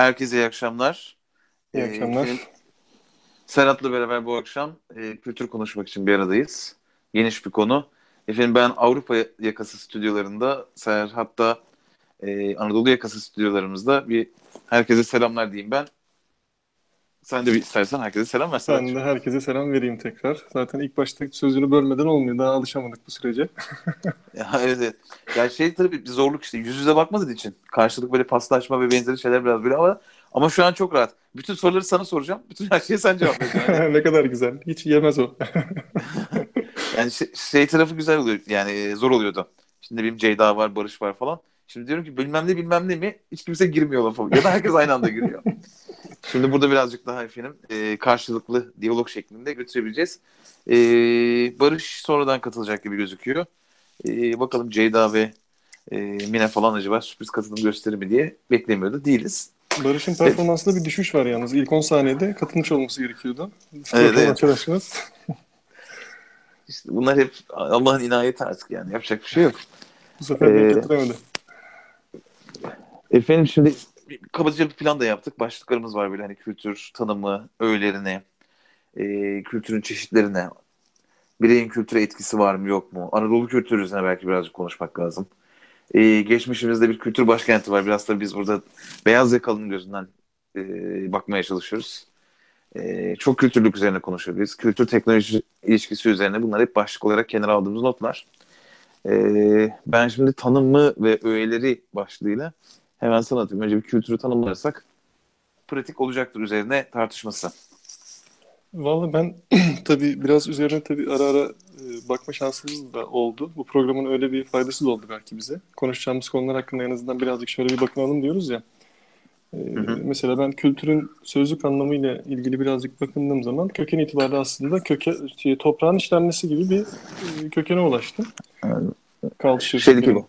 Herkese iyi akşamlar. İyi akşamlar. Ee, Serhat'la beraber bu akşam e, kültür konuşmak için bir aradayız. Geniş bir konu. Efendim ben Avrupa yakası stüdyolarında, Serhat da e, Anadolu yakası stüdyolarımızda bir herkese selamlar diyeyim ben. Sen de bir istersen herkese selam ver. Ben de herkese selam vereyim tekrar. Zaten ilk başta sözünü bölmeden olmuyor. Daha alışamadık bu sürece. ya, evet evet. Yani şey tabii bir zorluk işte. Yüz yüze bakmadığın için. Karşılık böyle paslaşma ve benzeri şeyler biraz böyle ama ama şu an çok rahat. Bütün soruları sana soracağım. Bütün her şeyi sen cevap vereceksin. ne kadar güzel. Hiç yemez o. yani şey, şey tarafı güzel oluyor. Yani e, zor oluyordu. Şimdi benim Ceyda var, Barış var falan. Şimdi diyorum ki bilmem ne bilmem ne mi hiç kimse girmiyor lafa. Ya da herkes aynı anda giriyor. Şimdi burada birazcık daha efendim e, karşılıklı diyalog şeklinde götürebileceğiz. E, Barış sonradan katılacak gibi gözüküyor. E, bakalım Ceyda ve e, Mine falan acaba sürpriz katılım gösterir mi diye beklemiyordu. Değiliz. Barış'ın performansında evet. bir düşüş var yalnız. İlk 10 saniyede katılmış olması gerekiyordu. Evet, evet. Arkadaşımız. İşte bunlar hep Allah'ın inayeti artık yani. Yapacak bir şey yok. Bu sefer ee, getiremedi. Efendim şimdi kabaca bir plan da yaptık. Başlıklarımız var böyle hani kültür tanımı, öğelerini, e, kültürün çeşitlerine, bireyin kültüre etkisi var mı yok mu? Anadolu kültürü üzerine belki birazcık konuşmak lazım. E, geçmişimizde bir kültür başkenti var. Biraz da biz burada beyaz yakalının gözünden e, bakmaya çalışıyoruz. E, çok kültürlük üzerine konuşuyoruz. Kültür teknoloji ilişkisi üzerine bunlar hep başlık olarak kenara aldığımız notlar. E, ben şimdi tanımı ve öğeleri başlığıyla hemen sana atayım. Önce bir kültürü tanımlarsak pratik olacaktır üzerine tartışması. Vallahi ben tabii biraz üzerine tabii ara ara e, bakma şansımız da oldu. Bu programın öyle bir faydası da oldu belki bize. Konuşacağımız konular hakkında en azından birazcık şöyle bir bakınalım diyoruz ya. Ee, hı hı. Mesela ben kültürün sözlük anlamıyla ilgili birazcık bakındığım zaman köken itibariyle aslında köke, şey, toprağın işlenmesi gibi bir e, kökene ulaştım. Evet. Kalçır. Şeydeki bu.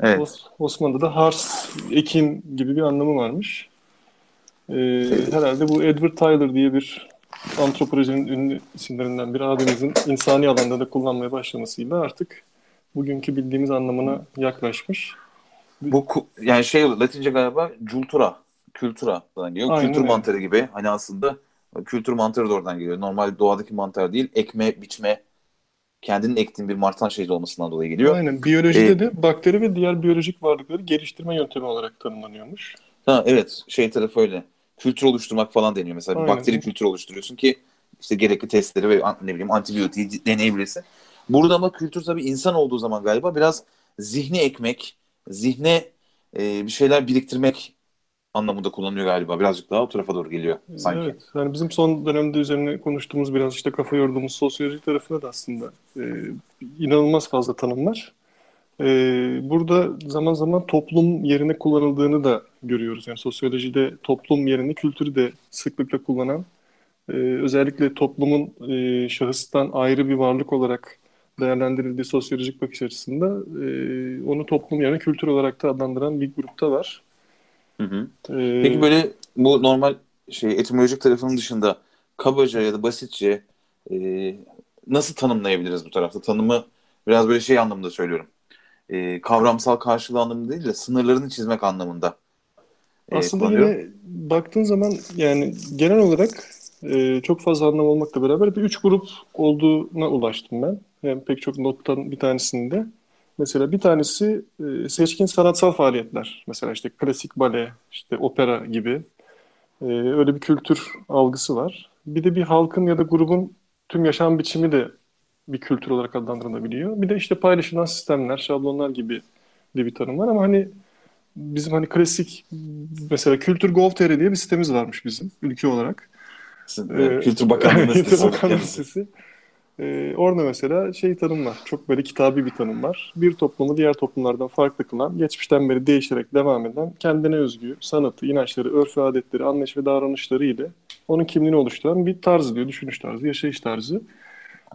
Evet. Os- Osmanlı'da hars, ekin gibi bir anlamı varmış. Ee, herhalde bu Edward Tyler diye bir antropolojinin ünlü isimlerinden biri abimizin insani alanda da kullanmaya başlamasıyla artık bugünkü bildiğimiz anlamına yaklaşmış. Bu yani şey Latince galiba cultura, kültura geliyor. Aynen Kültür öyle. mantarı gibi. Hani aslında kültür mantarı da oradan geliyor. Normal doğadaki mantar değil. Ekme, biçme, kendinin ektiğin bir martan şeyi olmasından dolayı geliyor. Aynen. Biyolojide ee, de bakteri ve diğer biyolojik varlıkları geliştirme yöntemi olarak tanımlanıyormuş. Ha, evet. Şey tarafı öyle kültür oluşturmak falan deniyor. Mesela bir bakteri kültürü oluşturuyorsun ki işte gerekli testleri ve ne bileyim antibiyotiği deneyebilirsin. Burada ama kültür tabii insan olduğu zaman galiba biraz zihni ekmek, zihne e, bir şeyler biriktirmek anlamında kullanılıyor galiba. Birazcık daha o tarafa doğru geliyor sanki. Evet. Yani bizim son dönemde üzerine konuştuğumuz biraz işte kafa yorduğumuz sosyoloji tarafında da aslında e, inanılmaz fazla tanım var. Ee, burada zaman zaman toplum yerine kullanıldığını da görüyoruz. Yani sosyolojide toplum yerine kültürü de sıklıkla kullanan, e, özellikle toplumun e, şahıstan ayrı bir varlık olarak değerlendirildiği sosyolojik bakış açısında e, onu toplum yerine kültür olarak da adlandıran bir grupta var. Hı hı. Ee, Peki böyle bu normal şey etimolojik tarafının dışında kabaca ya da basitçe e, nasıl tanımlayabiliriz bu tarafta? Tanımı biraz böyle şey anlamında söylüyorum e, kavramsal karşılığı anlamında değil de sınırlarını çizmek anlamında. E, Aslında yine baktığın zaman yani genel olarak e, çok fazla anlam olmakla beraber bir üç grup olduğuna ulaştım ben. Yani pek çok nottan bir tanesinde. Mesela bir tanesi e, seçkin sanatsal faaliyetler. Mesela işte klasik bale, işte opera gibi. E, öyle bir kültür algısı var. Bir de bir halkın ya da grubun tüm yaşam biçimi de bir kültür olarak adlandırılabiliyor. Bir de işte paylaşılan sistemler, şablonlar gibi de bir tanım var ama hani bizim hani klasik mesela Kültür Gov.tr diye bir sitemiz varmış bizim ülke olarak. Ee, Kültür Bakanlığı sitesi. Bakanlığı sitesi. Ee, orada mesela şey tanım var. Çok böyle kitabi bir tanım var. Bir toplumu diğer toplumlardan farklı kılan, geçmişten beri değişerek devam eden, kendine özgü sanatı, inançları, örf ve adetleri, anlayış ve davranışları ile onun kimliğini oluşturan bir tarz diyor. Düşünüş tarzı, yaşayış tarzı.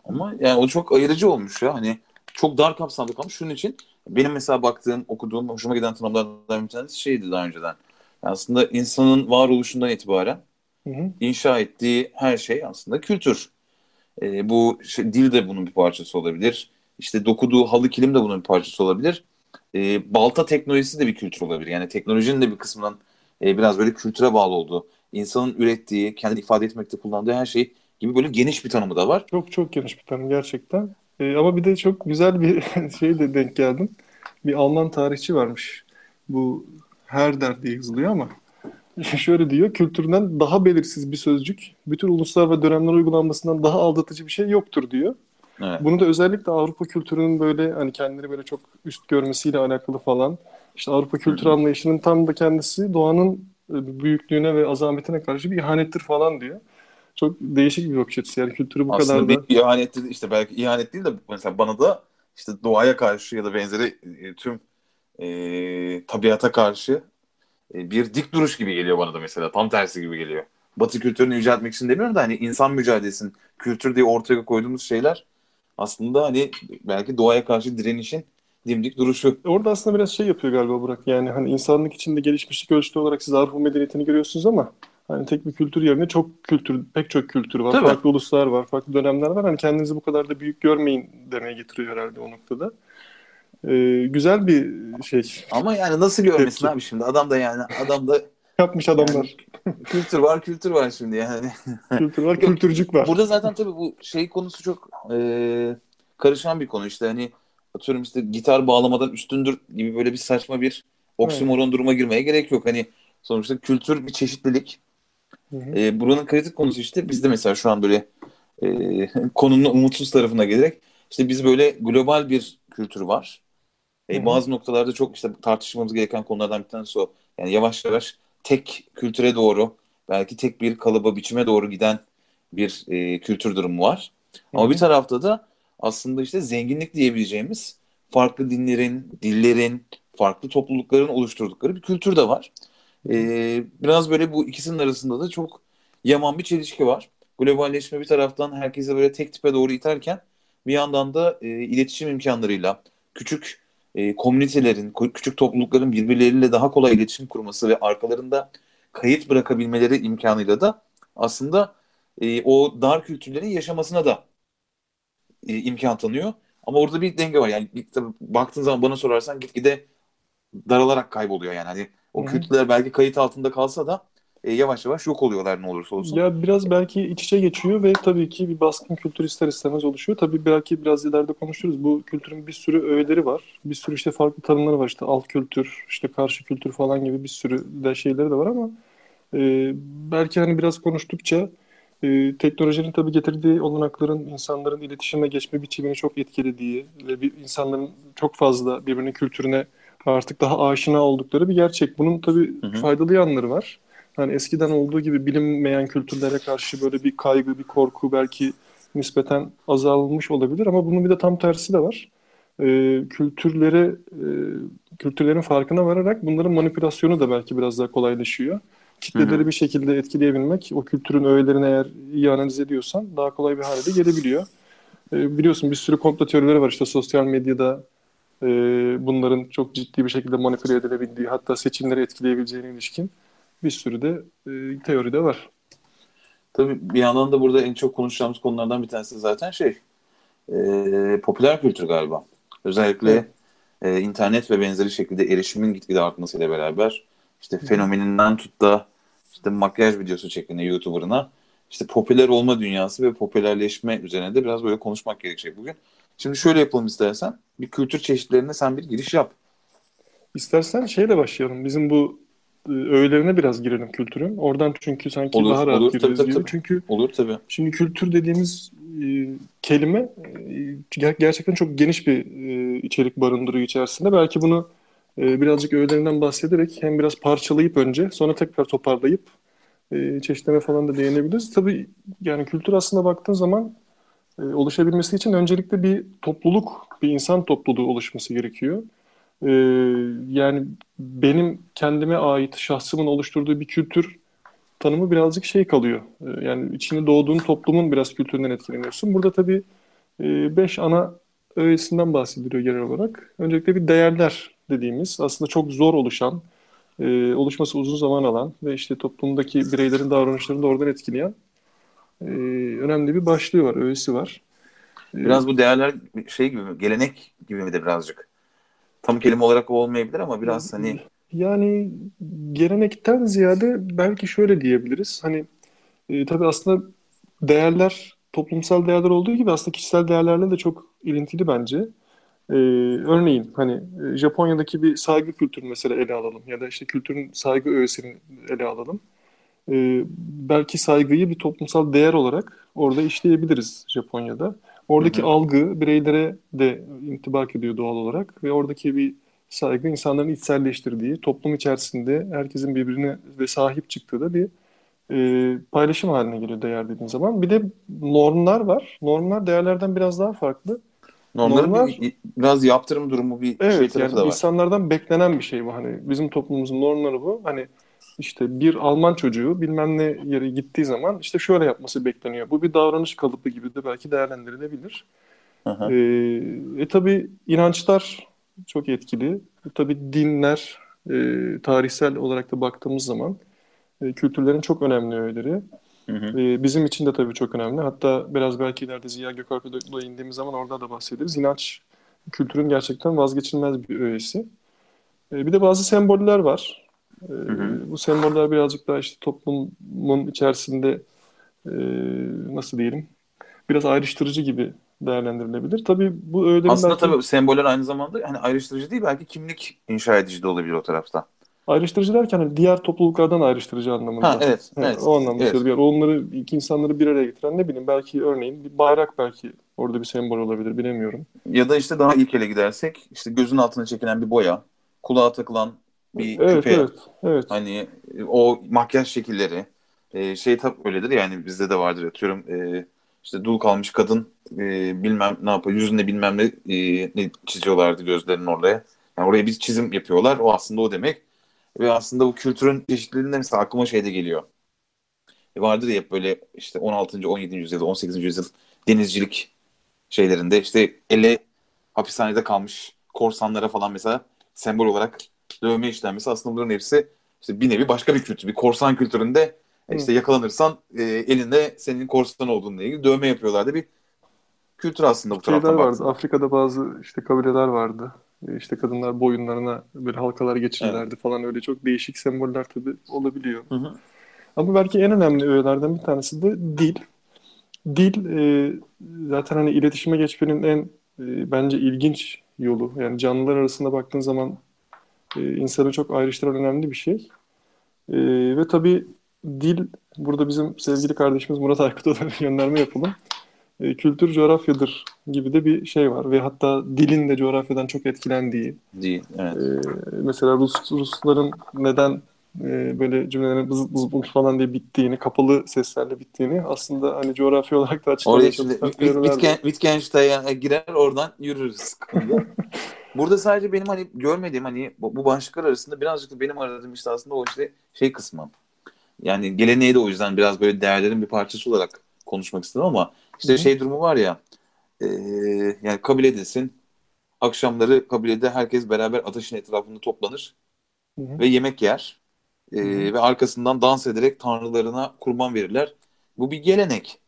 Ama yani o çok ayırıcı olmuş ya. Hani çok dar kapsamlı kalmış. Şunun için benim mesela baktığım, okuduğum, hoşuma giden tanımlardan bir tanesi şeydi daha önceden. Yani aslında insanın varoluşundan itibaren hı hı. inşa ettiği her şey aslında kültür. E, bu şey, dil de bunun bir parçası olabilir. İşte dokuduğu halı kilim de bunun bir parçası olabilir. E, balta teknolojisi de bir kültür olabilir. Yani teknolojinin de bir kısmından e, biraz böyle kültüre bağlı olduğu, insanın ürettiği, kendini ifade etmekte kullandığı her şey gibi böyle geniş bir tanımı da var. Çok çok geniş bir tanım gerçekten. E, ama bir de çok güzel bir şey de denk geldim. Bir Alman tarihçi varmış. Bu Herder diye yazılıyor ama şöyle diyor. Kültürden daha belirsiz bir sözcük, bütün uluslar ve dönemler uygulanmasından daha aldatıcı bir şey yoktur diyor. Evet. Bunu da özellikle Avrupa kültürünün böyle hani kendini böyle çok üst görmesiyle alakalı falan. İşte Avrupa kültür anlayışının tam da kendisi doğanın e, büyüklüğüne ve azametine karşı bir ihanettir falan diyor. Çok değişik bir bakış açısı yani kültürü bu Aslında kadar da... bir ihanet değil, işte belki ihanet değil de mesela bana da işte doğaya karşı ya da benzeri e, tüm e, tabiata karşı bir dik duruş gibi geliyor bana da mesela. Tam tersi gibi geliyor. Batı kültürünü yüceltmek için demiyorum da hani insan mücadelesinin kültür diye ortaya koyduğumuz şeyler aslında hani belki doğaya karşı direnişin dimdik duruşu. Orada aslında biraz şey yapıyor galiba Burak. Yani hani insanlık içinde gelişmişlik ölçütü olarak siz Avrupa medeniyetini görüyorsunuz ama hani tek bir kültür yerine çok kültür, pek çok kültür var. Tabii. Farklı uluslar var, farklı dönemler var. Hani kendinizi bu kadar da büyük görmeyin demeye getiriyor herhalde o noktada. Ee, güzel bir şey. Ama yani nasıl görmesin Tepki. abi şimdi? Adam da yani adam da yapmış adamlar. Yani, kültür var, kültür var şimdi yani. kültür var, kültürcük var. Burada zaten tabii bu şey konusu çok e, karışan bir konu işte hani atıyorum işte gitar bağlamadan üstündür gibi böyle bir saçma bir oksimoron evet. duruma girmeye gerek yok. Hani sonuçta kültür bir çeşitlilik. Hı hı. E, buranın kritik konusu işte bizde mesela şu an böyle e, konunun umutsuz tarafına gelerek işte biz böyle global bir kültür var. E, bazı noktalarda çok işte tartışmamız gereken konulardan bir tanesi o. Yani yavaş yavaş tek kültüre doğru belki tek bir kalıba biçime doğru giden bir e, kültür durumu var. Ama Hı-hı. bir tarafta da aslında işte zenginlik diyebileceğimiz farklı dinlerin, dillerin, farklı toplulukların oluşturdukları bir kültür de var. Ee, biraz böyle bu ikisinin arasında da çok yaman bir çelişki var. Globalleşme bir taraftan herkese böyle tek tipe doğru iterken bir yandan da e, iletişim imkanlarıyla küçük e, komünitelerin, küçük toplulukların birbirleriyle daha kolay iletişim kurması ve arkalarında kayıt bırakabilmeleri imkanıyla da aslında e, o dar kültürlerin yaşamasına da e, imkan tanıyor. Ama orada bir denge var. Yani bir, tabii baktığın zaman bana sorarsan gitgide daralarak kayboluyor yani. Hani o Hı-hı. kültürler belki kayıt altında kalsa da e, yavaş yavaş yok oluyorlar ne olursa olsun. Ya biraz belki iç içe geçiyor ve tabii ki bir baskın kültür ister istemez oluşuyor. Tabii belki biraz ileride konuşuruz. Bu kültürün bir sürü öğeleri var. Bir sürü işte farklı tanımları var. İşte alt kültür, işte karşı kültür falan gibi bir sürü de şeyleri de var ama e, belki hani biraz konuştukça e, teknolojinin tabii getirdiği olanakların insanların iletişime geçme biçimini çok etkilediği ve bir insanların çok fazla birbirinin kültürüne artık daha aşina oldukları bir gerçek. Bunun tabii hı hı. faydalı yanları var hani eskiden olduğu gibi bilinmeyen kültürlere karşı böyle bir kaygı, bir korku belki nispeten azalmış olabilir ama bunun bir de tam tersi de var. Ee, kültürlere, e, kültürlerin farkına vararak bunların manipülasyonu da belki biraz daha kolaylaşıyor. Kitleleri Hı-hı. bir şekilde etkileyebilmek, o kültürün öğelerini eğer iyi analiz ediyorsan daha kolay bir hale de gelebiliyor. Ee, biliyorsun bir sürü komplo teorileri var işte sosyal medyada e, bunların çok ciddi bir şekilde manipüle edilebildiği hatta seçimleri etkileyebileceğine ilişkin bir sürü de e, teori de var. Tabii bir yandan da burada en çok konuşacağımız konulardan bir tanesi zaten şey e, popüler kültür galiba. Özellikle e, internet ve benzeri şekilde erişimin gitgide artmasıyla beraber işte fenomeninden tut da işte makyaj videosu şeklinde YouTuber'ına işte popüler olma dünyası ve popülerleşme üzerine de biraz böyle konuşmak gerekecek bugün. Şimdi şöyle yapalım istersen. Bir kültür çeşitlerine sen bir giriş yap. İstersen şeyle başlayalım. Bizim bu öğelerine biraz girelim kültürün. Oradan çünkü sanki olur, daha rahat olur, tabii, tabii, tabii. Çünkü olur tabii. Şimdi kültür dediğimiz e, kelime e, gerçekten çok geniş bir e, içerik barındırıyor içerisinde. Belki bunu e, birazcık öğelerinden bahsederek hem biraz parçalayıp önce sonra tekrar toparlayıp e, çeşitleme falan da değinebiliriz. Tabii yani kültür aslında baktığın zaman e, oluşabilmesi için öncelikle bir topluluk, bir insan topluluğu oluşması gerekiyor. Ee, yani benim kendime ait şahsımın oluşturduğu bir kültür tanımı birazcık şey kalıyor. Ee, yani içinde doğduğun toplumun biraz kültüründen etkileniyorsun. Burada tabii e, beş ana öğesinden bahsediliyor genel olarak. Öncelikle bir değerler dediğimiz aslında çok zor oluşan, e, oluşması uzun zaman alan ve işte toplumdaki bireylerin davranışlarını da oradan etkileyen e, önemli bir başlığı var, öğesi var. Biraz bu değerler şey gibi mi? Gelenek gibi mi de birazcık? Tam kelime olarak olmayabilir ama biraz hani Yani gelenekten ziyade belki şöyle diyebiliriz. Hani e, tabii aslında değerler toplumsal değerler olduğu gibi aslında kişisel değerlerle de çok ilintili bence. Ee, örneğin hani e, Japonya'daki bir saygı kültürünü mesela ele alalım ya da işte kültürün saygı öğesini ele alalım. Ee, belki saygıyı bir toplumsal değer olarak orada işleyebiliriz Japonya'da. Oradaki Hı hı. algı bireylere de intibak ediyor doğal olarak ve oradaki bir saygı insanların içselleştirdiği, toplum içerisinde herkesin birbirine ve sahip çıktığı da bir e, paylaşım haline geliyor değer dediğin zaman. Bir de normlar var. Normlar değerlerden biraz daha farklı. Normların Normlar bir, biraz yaptırım durumu bir şey evet tarafı yani da var. insanlardan beklenen bir şey bu. Hani bizim toplumumuzun normları bu. Hani işte bir Alman çocuğu bilmem ne yere gittiği zaman işte şöyle yapması bekleniyor. Bu bir davranış kalıbı gibi de belki değerlendirilebilir. Hı. E, tabii inançlar çok etkili. E, tabii dinler e, tarihsel olarak da baktığımız zaman e, kültürlerin çok önemli öğeleri. Hı hı. E, bizim için de tabii çok önemli. Hatta biraz belki ileride Ziya Gökalp'e indiğimiz zaman orada da bahsederiz. İnanç kültürün gerçekten vazgeçilmez bir öğesi. E, bir de bazı semboller var. E, Hı hı. bu semboller birazcık daha işte toplumun içerisinde e, nasıl diyelim biraz ayrıştırıcı gibi değerlendirilebilir. Tabii bu öğelerin Aslında belki tabii semboller aynı zamanda hani ayrıştırıcı değil belki kimlik inşa edici de olabilir o tarafta. Ayrıştırıcı derken hani diğer topluluklardan ayrıştırıcı Ha anlamında. evet He, evet o anlamda evet. söylüyorum. Onları, iki insanları bir araya getiren ne bileyim belki örneğin bir bayrak belki orada bir sembol olabilir bilemiyorum. Ya da işte daha ilkele gidersek işte gözün altına çekilen bir boya, kulağa takılan bir Evet küpe, evet evet. hani e, o makyaj şekilleri e, şey tabii öyledir yani bizde de vardır atıyorum e, işte dul kalmış kadın e, bilmem ne yapıyor yüzünde bilmem ne, e, ne çiziyorlardı gözlerinin oraya. Yani oraya bir çizim yapıyorlar o aslında o demek. Ve aslında bu kültürün çeşitliliğinde mesela aklıma şey de geliyor. E, vardır ya hep böyle işte 16. 17. yüzyıl 18. yüzyıl denizcilik şeylerinde işte ele hapishanede kalmış korsanlara falan mesela sembol olarak dövme işlenmesi aslında bunların hepsi işte bir nevi başka bir kültür. Bir korsan kültüründe e, işte yakalanırsan e, elinde senin korsan olduğunla ilgili dövme yapıyorlardı. Bir kültür aslında bu Şeyler taraftan vardı. baktığında. Afrika'da bazı işte kabileler vardı. E, İşte kadınlar boyunlarına böyle halkalar Evet. geçirirlerdi falan öyle çok değişik semboller tabii olabiliyor. Hı hı. Ama belki en önemli öğelerden bir tanesi de dil. Dil e, zaten hani iletişime geçmenin en e, bence ilginç yolu. Yani canlılar arasında baktığın zaman e, insanı çok ayrıştıran önemli bir şey. E, ve tabii dil, burada bizim sevgili kardeşimiz Murat Aykut'a da gönderme yapalım. E, kültür coğrafyadır gibi de bir şey var. Ve hatta dilin de coğrafyadan çok etkilendiği. Değil. Evet. E, mesela Rus, Rusların neden e, böyle cümlelerin bız bız bız falan diye bittiğini, kapalı seslerle bittiğini aslında hani coğrafya olarak da açıklamaya çalışan. Wittgen, Wittgenstein'e girer oradan yürürüz. Burada sadece benim hani görmediğim hani bu, bu başlıklar arasında birazcık da benim aradığım işte aslında o işte şey kısmı. Yani geleneği de o yüzden biraz böyle değerlerin bir parçası olarak konuşmak istedim ama işte Hı hı. şey durumu var ya e, yani kabiledesin akşamları kabilede herkes beraber ateşin etrafında toplanır Hı hı. ve yemek yer E, ve arkasından dans ederek tanrılarına kurban verirler. Bu bir gelenek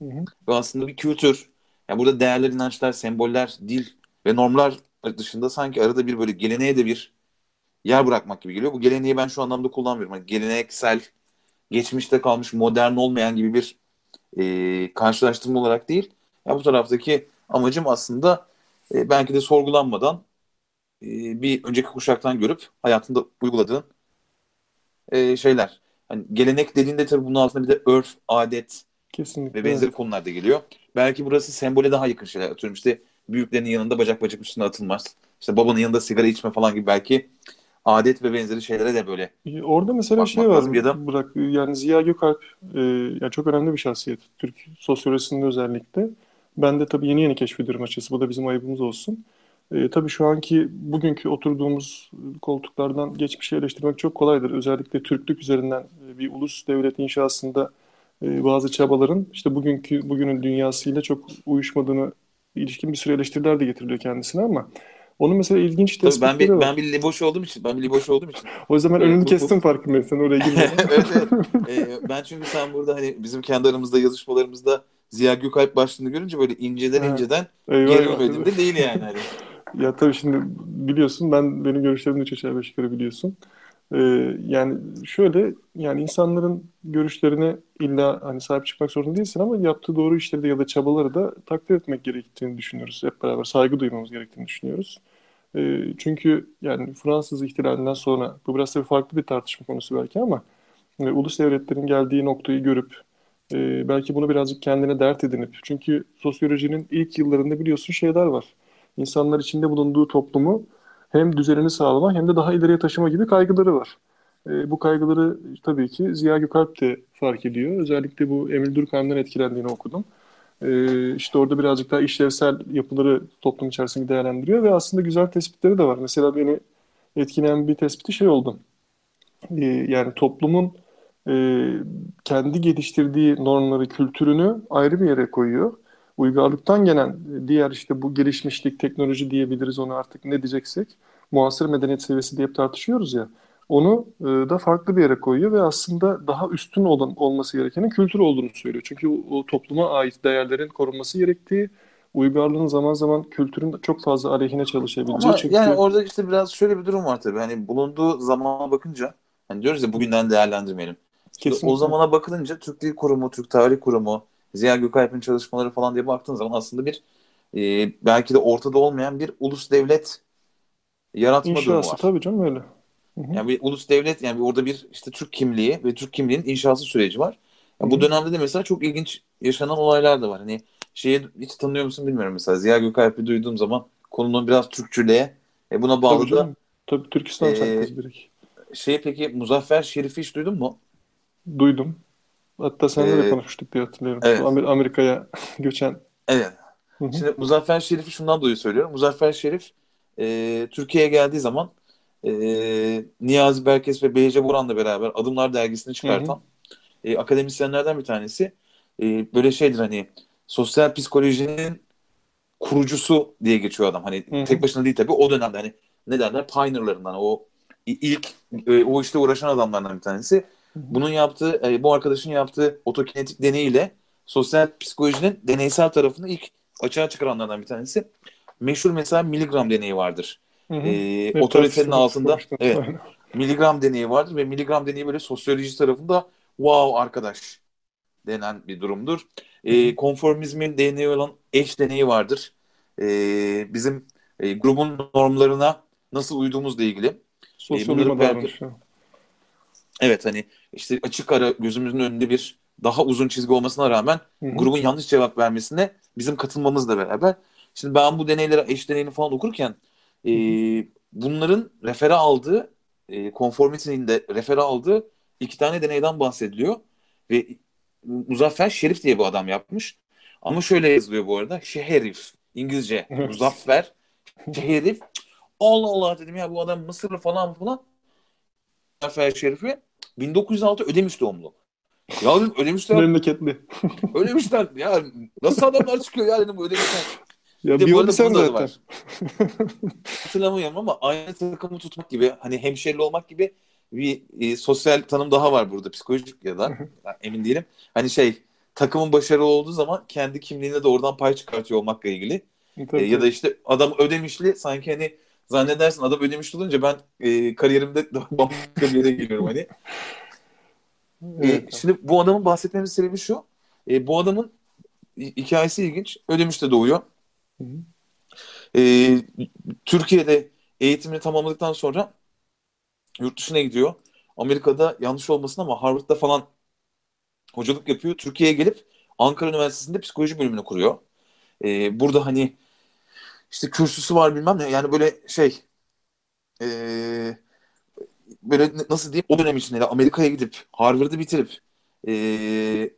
Hı hı. ve aslında bir kültür. Yani burada değerler, inançlar, semboller, dil ve normlar dışında sanki arada bir böyle geleneğe de bir yer bırakmak gibi geliyor. Bu geleneği ben şu anlamda kullanmıyorum. Hani geleneksel, geçmişte kalmış, modern olmayan gibi bir e, karşılaştırma olarak değil. Ya bu taraftaki amacım aslında e, belki de sorgulanmadan e, bir önceki kuşaktan görüp hayatında uyguladığın e, şeyler. Hani gelenek dediğinde tabii bunun altında bir de örf, adet Kesinlikle ve benzeri konular da geliyor. Belki burası sembole daha yakın şeyler. Atıyorum işte büyüklerin yanında bacak bacak üstüne atılmaz. İşte babanın yanında sigara içme falan gibi belki adet ve benzeri şeylere de böyle E, Orada mesela şey var. Ya da Burak yani Ziya Gökalp e, yani çok önemli bir şahsiyet Türk sosyolojisinde özellikle. Ben de tabii yeni yeni keşfediyorum açıkçası. Bu da bizim ayıbımız olsun. E, tabii şu anki bugünkü oturduğumuz koltuklardan geçmişi eleştirmek çok kolaydır. Özellikle Türklük üzerinden e, bir ulus devlet inşasında e, bazı çabaların işte bugünkü bugünün dünyasıyla çok uyuşmadığını ilişkin bir sürü eleştiriler de getiriliyor kendisine ama onun mesela ilginç tabii ben tespitleri bir var. ben bir liboş olduğum için ben bir liboş olduğum için O zaman önünü kestim farkındayım. Sen oraya girme. evet evet. E, ben çünkü sen burada hani bizim kendi aramızda yazışmalarımızda Ziya Gökalp başlığını görünce böyle inceden inceden eyvah. gerilmedim de değil yani hani. Ya tabii şimdi biliyorsun ben benim görüşlerimi üç aşağı beş yukarı biliyorsun. Ee, yani şöyle yani insanların görüşlerine illa hani sahip çıkmak zorunda değilsin ama yaptığı doğru işleri de ya da çabaları da takdir etmek gerektiğini düşünüyoruz. Hep beraber saygı duymamız gerektiğini düşünüyoruz. Ee, çünkü yani Fransız ihtilalinden sonra bu biraz tabii farklı bir tartışma konusu belki ama e, ulus devletlerin geldiği noktayı görüp e, belki bunu birazcık kendine dert edinip çünkü sosyolojinin ilk yıllarında biliyorsun şeyler var. İnsanlar içinde bulunduğu toplumu hem düzenini sağlama hem de daha ileriye taşıma gibi kaygıları var. E, bu kaygıları tabii ki Ziya Gökalp de fark ediyor. Özellikle bu Emil Durkheim'den etkilendiğini okudum. E, işte orada birazcık daha işlevsel yapıları toplum içerisinde değerlendiriyor ve aslında güzel tespitleri de var. Mesela beni etkileyen bir tespiti şey oldu. E, yani toplumun e, kendi geliştirdiği normları, kültürünü ayrı bir yere koyuyor. Uygarlıktan gelen diğer işte bu gelişmişlik, teknoloji diyebiliriz onu artık ne diyeceksek, muasır medeniyet seviyesi diye tartışıyoruz ya. Onu e, da farklı bir yere koyuyor ve aslında daha üstün olan olması gerekenin kültür olduğunu söylüyor. Çünkü o, o topluma ait değerlerin korunması gerektiği, uygarlığın zaman zaman kültürün çok fazla aleyhine çalışabileceği. Ama çünkü... yani orada işte biraz şöyle bir durum var tabii. Hani bulunduğu zamana bakınca hani diyoruz ya bugünden değerlendirmeyelim. Kesinlikle. O zamana bakılınca Türk Dil Kurumu, Türk Tarih Kurumu, Ziya Gökalp'in çalışmaları falan diye baktığın zaman aslında bir e, belki de ortada olmayan bir ulus devlet yaratma İnşası, durumu var. tabii canım öyle. Hı-hı. Yani bir ulus devlet yani orada bir işte Türk kimliği ve Türk kimliğinin inşası süreci var. Yani bu dönemde de mesela çok ilginç yaşanan olaylar da var. Hani şeyi hiç tanıyor musun bilmiyorum mesela Ziya Gökalp'i duyduğum zaman konunun biraz Türkçülüğe e, buna bağlı tabii da Tabii Türkistan e, direkt. Şey peki Muzaffer Şerif'i hiç duydun mu? Duydum. Hatta seninle ee, de konuşmuştuk diye hatırlıyorum. Evet. Amerika'ya göçen. Evet. Şimdi Muzaffer Şerif'i şundan dolayı söylüyorum. Muzaffer Şerif e, Türkiye'ye geldiği zaman e, Niyazi Berkes ve Beyce Boran'la beraber Adımlar dergisini çıkartan e, akademisyenlerden bir tanesi. E, böyle şeydir hani sosyal psikolojinin kurucusu diye geçiyor adam. Hani Hı-hı. tek başına değil tabii o dönemde hani ne derler pioneerlarından o ilk e, o işte uğraşan adamlardan bir tanesi. Bunun yaptığı, e, bu arkadaşın yaptığı otokinetik deneyiyle sosyal psikolojinin deneysel tarafını ilk açığa çıkaranlardan bir tanesi. Meşhur mesela miligram deneyi vardır. Hı hı. E, otoritenin altında evet, miligram deneyi vardır ve miligram deneyi böyle sosyoloji tarafında wow arkadaş denen bir durumdur. E, konformizmin deneyi olan eş deneyi vardır. E, bizim e, grubun normlarına nasıl uyduğumuzla ilgili. Sosyoloji e, belki, Evet hani işte açık ara gözümüzün önünde bir daha uzun çizgi olmasına rağmen Hı-hı. grubun yanlış cevap vermesine bizim katılmamızla beraber. Şimdi ben bu deneylere eş deneyini falan okurken e, bunların refere aldığı e, konformitinin de refere aldığı iki tane deneyden bahsediliyor ve Muzaffer Şerif diye bu adam yapmış. Ama şöyle yazılıyor bu arada. Şeherif. İngilizce. Muzaffer. Şeherif. Allah Allah dedim ya bu adam Mısırlı falan falan. Muzaffer Şerif'i 1906 Ödemiş doğumlu. Ya dedim Ödemişler. Memleketli. Ödemişler. Ya nasıl adamlar çıkıyor ya dedim Ödemişler. Ya bir, bir yolu sen zaten. Var. Hatırlamıyorum ama aynı takımı tutmak gibi hani hemşerili olmak gibi bir e, sosyal tanım daha var burada psikolojik ya da emin değilim. Hani şey takımın başarılı olduğu zaman kendi kimliğine de oradan pay çıkartıyor olmakla ilgili. E, ya da işte adam ödemişli sanki hani zannedersin adam ödemişli olunca ben e, kariyerimde bambaşka bir yere geliyorum hani. E, şimdi bu adamın bahsetmemiz sebebi şu. E, bu adamın hikayesi ilginç. Ödemiş'te doğuyor. Hı hı. E, Türkiye'de eğitimini tamamladıktan sonra yurt dışına gidiyor. Amerika'da yanlış olmasın ama Harvard'da falan hocalık yapıyor. Türkiye'ye gelip Ankara Üniversitesi'nde psikoloji bölümünü kuruyor. E, burada hani işte kürsüsü var bilmem ne yani böyle şey e, böyle nasıl diyeyim o dönem içinde Amerika'ya gidip Harvard'ı bitirip e,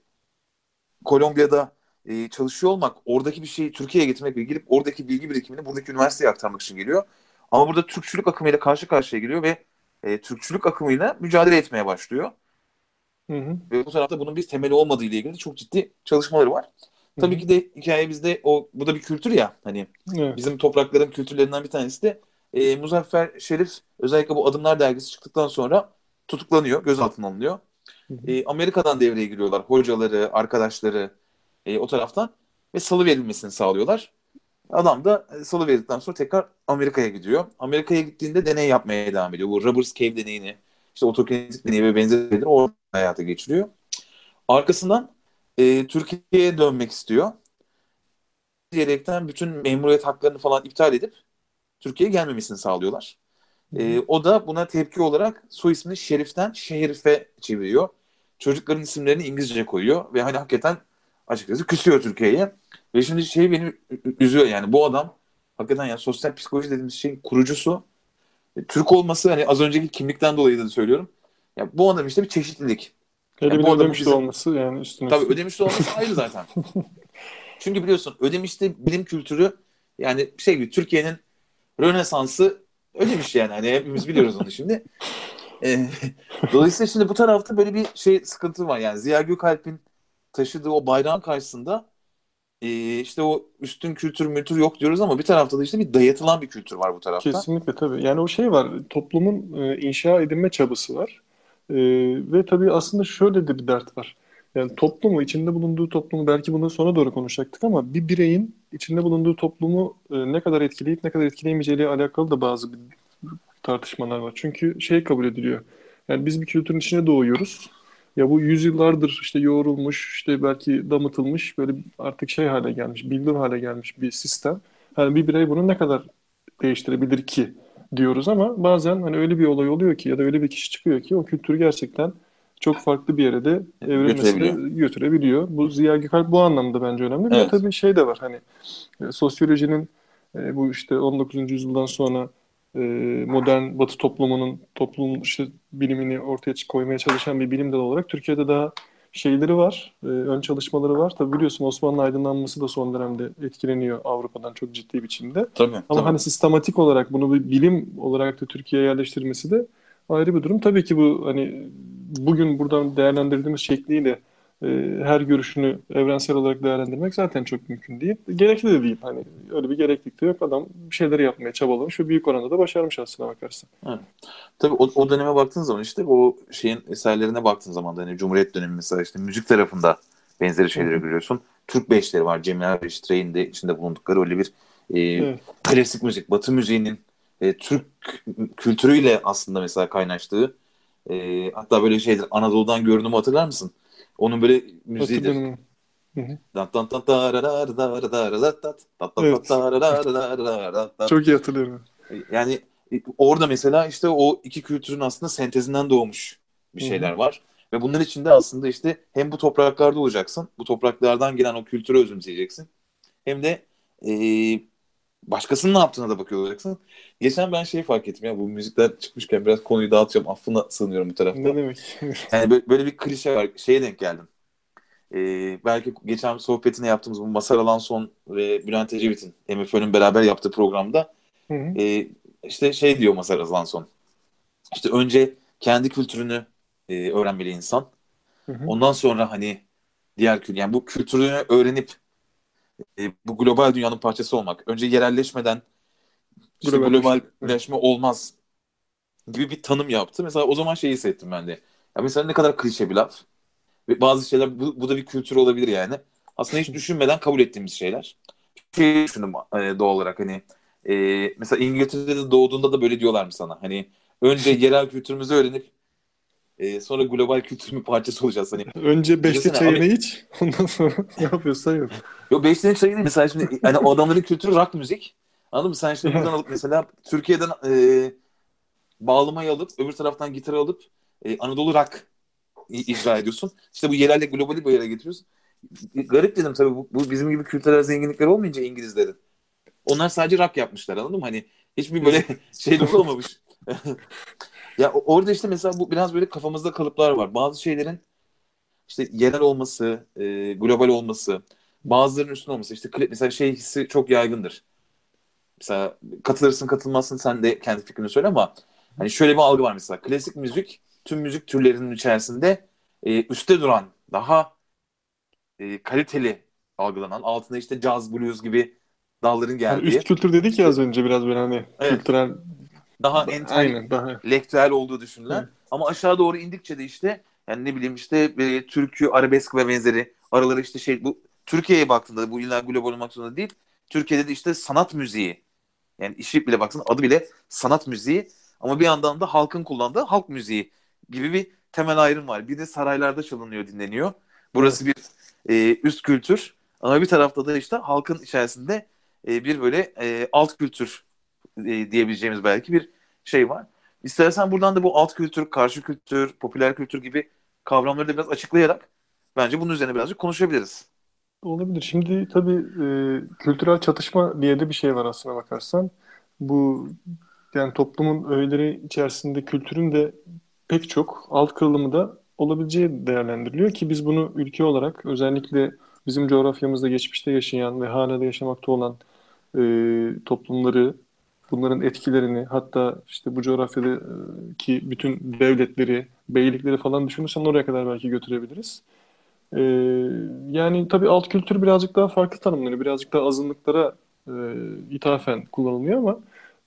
Kolombiya'da e, çalışıyor olmak oradaki bir şeyi Türkiye'ye getirmek ve gelip oradaki bilgi birikimini buradaki üniversiteye aktarmak için geliyor. Ama burada Türkçülük akımıyla karşı karşıya geliyor ve e, Türkçülük akımıyla mücadele etmeye başlıyor. Hı hı. Ve bu tarafta bunun bir temeli olmadığı ile ilgili çok ciddi çalışmaları var. Tabii ki de hikaye bizde o bu da bir kültür ya hani evet. bizim toprakların kültürlerinden bir tanesi de e, Muzaffer Şerif özellikle bu Adımlar dergisi çıktıktan sonra tutuklanıyor, gözaltına alınıyor. E, Amerika'dan devreye giriyorlar hocaları, arkadaşları e, o taraftan ve salı verilmesini sağlıyorlar. Adam da e, salı verdikten sonra tekrar Amerika'ya gidiyor. Amerika'ya gittiğinde deney yapmaya devam ediyor. Bu Robbers Cave deneyini, işte otokinetik deneyi ve benzeri orada hayata geçiriyor. Arkasından e, Türkiye'ye dönmek istiyor. Diyerekten bütün memuriyet haklarını falan iptal edip Türkiye'ye gelmemesini sağlıyorlar. E, o da buna tepki olarak soy ismini Şerif'ten Şerif'e çeviriyor. Çocukların isimlerini İngilizce koyuyor ve hani hakikaten açıkçası küsüyor Türkiye'ye. Ve şimdi şey beni üzüyor yani bu adam hakikaten yani sosyal psikoloji dediğimiz şeyin kurucusu. E, Türk olması hani az önceki kimlikten dolayı da söylüyorum. Ya bu adam işte bir çeşitlilik. Hele yani bir ödemiş bizim... olması yani üstüne. Tabii ödemiş olması ayrı zaten. Çünkü biliyorsun ödemişte bilim kültürü yani şey gibi Türkiye'nin Rönesans'ı ödemiş yani. Hani hepimiz biliyoruz onu şimdi. E, dolayısıyla şimdi bu tarafta böyle bir şey sıkıntı var. Yani Ziya Gökalp'in taşıdığı o bayrağın karşısında e, işte o üstün kültür mültür yok diyoruz ama bir tarafta da işte bir dayatılan bir kültür var bu tarafta. Kesinlikle tabii. Yani o şey var. Toplumun e, inşa edilme çabası var. E, ve tabii aslında şöyle de bir dert var. Yani toplumu, içinde bulunduğu toplumu belki bunu sonra doğru konuşacaktık ama bir bireyin içinde bulunduğu toplumu e, ne kadar etkileyip ne kadar etkileyemeyeceğiyle alakalı da bazı tartışmalar var. Çünkü şey kabul ediliyor. Yani biz bir kültürün içine doğuyoruz ya bu yüzyıllardır işte yoğrulmuş, işte belki damıtılmış, böyle artık şey hale gelmiş, bildir hale gelmiş bir sistem. Hani bir birey bunu ne kadar değiştirebilir ki diyoruz ama bazen hani öyle bir olay oluyor ki ya da öyle bir kişi çıkıyor ki o kültürü gerçekten çok farklı bir yere de evrilmesine götürebiliyor. Bu Ziya Gökalp bu anlamda bence önemli. Evet. Bir tabii şey de var hani e, sosyolojinin e, bu işte 19. yüzyıldan sonra e, modern Batı toplumunun toplum işte bilimini ortaya koymaya çalışan bir bilim dalı olarak Türkiye'de daha şeyleri var, e, ön çalışmaları var. Tabi biliyorsun Osmanlı aydınlanması da son dönemde etkileniyor Avrupa'dan çok ciddi biçimde. Tabii, Ama tabii. hani sistematik olarak bunu bir bilim olarak da Türkiye'ye yerleştirmesi de ayrı bir durum. Tabii ki bu hani bugün buradan değerlendirdiğimiz şekliyle her görüşünü evrensel olarak değerlendirmek zaten çok mümkün değil. Gerekli de değil. Hani öyle bir gereklilik de yok. Adam bir şeyleri yapmaya çabalamış ve büyük oranda da başarmış aslına bakarsan. Evet. Tabii o, o döneme baktığın zaman işte o şeyin eserlerine baktığın zaman da hani Cumhuriyet dönemi mesela işte müzik tarafında benzeri şeyleri Hı. görüyorsun. Türk beşleri var. Cemil Beş Trey'in de içinde bulundukları öyle bir e, evet. klasik müzik, batı müziğinin e, Türk kültürüyle aslında mesela kaynaştığı e, hatta böyle şeydir Anadolu'dan görünümü hatırlar mısın? Onun böyle müziğidir. Çok iyi hatırlıyorum. Yani orada mesela işte o iki kültürün aslında sentezinden doğmuş bir şeyler var. Ve bunların içinde aslında işte hem bu topraklarda olacaksın, bu topraklardan gelen o kültürü özümseyeceksin. Hem de e, başkasının ne yaptığına da bakıyor olacaksın. Geçen ben şey fark ettim ya bu müzikler çıkmışken biraz konuyu dağıtacağım. Affına sığınıyorum bu tarafta. Ne demek? yani böyle, böyle bir klişe var. Şeye denk geldim. Ee, belki geçen sohbetini yaptığımız bu Masar Alanson ve Bülent Ecevit'in MFÖ'nün beraber yaptığı programda hı hı. E, işte şey diyor Masar Alanson. İşte önce kendi kültürünü e, öğrenmeli insan. Hı hı. Ondan sonra hani diğer kültür yani bu kültürünü öğrenip e, bu global dünyanın parçası olmak. Önce yerelleşmeden işte globalleşme olmaz gibi bir tanım yaptı. Mesela o zaman şey hissettim ben de. Ya mesela ne kadar klişe bir laf. Ve bazı şeyler bu, bu da bir kültür olabilir yani. Aslında hiç düşünmeden kabul ettiğimiz şeyler. Şey düşündüm e, doğal olarak hani e, mesela İngiltere'de doğduğunda da böyle diyorlar mı sana? Hani önce yerel kültürümüzü öğrenip e, sonra global kültürün parçası olacağız. Hani, Önce beşli çayını abi, iç ondan sonra ne yapıyorsan yap. Yok beşli çayını mesela şimdi hani o adamların kültürü rock müzik. Anladın mı? Sen şimdi buradan alıp mesela Türkiye'den e, bağlamayı alıp öbür taraftan gitarı alıp e, Anadolu rock icra ediyorsun. İşte bu yerelle globali bir yere getiriyorsun. Garip dedim tabii bu, bu bizim gibi kültürel zenginlikler olmayınca İngilizlerin. Onlar sadece rock yapmışlar anladın mı? Hani hiçbir böyle şey olmamış. Ya orada işte mesela bu biraz böyle kafamızda kalıplar var. Bazı şeylerin işte yerel olması, e, global olması, bazılarının üstün olması. İşte mesela şey hissi çok yaygındır. Mesela katılırsın katılmazsın sen de kendi fikrini söyle ama hani şöyle bir algı var mesela. Klasik müzik tüm müzik türlerinin içerisinde e, üstte duran, daha e, kaliteli algılanan, altında işte caz, blues gibi dalların geldiği. Yani üst kültür dedik ya az önce biraz böyle hani evet. kültürel daha entelektüel olduğu düşünülen. Ama aşağı doğru indikçe de işte yani ne bileyim işte e, türkü, arabesk ve benzeri araları işte şey bu Türkiye'ye baktığında bu illa global olmak zorunda değil. Türkiye'de de işte sanat müziği. Yani işi bile baksın adı bile sanat müziği ama bir yandan da halkın kullandığı halk müziği gibi bir temel ayrım var. Bir de saraylarda çalınıyor, dinleniyor. Burası bir e, üst kültür ama bir tarafta da işte halkın içerisinde e, bir böyle e, alt kültür e, diyebileceğimiz belki bir şey var. İstersen buradan da bu alt kültür, karşı kültür, popüler kültür gibi kavramları da biraz açıklayarak bence bunun üzerine birazcık konuşabiliriz. Olabilir. Şimdi tabii e, kültürel çatışma diye de bir şey var aslına bakarsan. Bu yani toplumun öğeleri içerisinde kültürün de pek çok alt kırılımı da olabileceği değerlendiriliyor ki biz bunu ülke olarak özellikle bizim coğrafyamızda geçmişte yaşayan ve hala yaşamakta olan e, toplumları, bunların etkilerini hatta işte bu coğrafyadaki bütün devletleri, beylikleri falan düşünürsen oraya kadar belki götürebiliriz. E, yani tabii alt kültür birazcık daha farklı tanımlanıyor. Birazcık daha azınlıklara e, ithafen kullanılıyor ama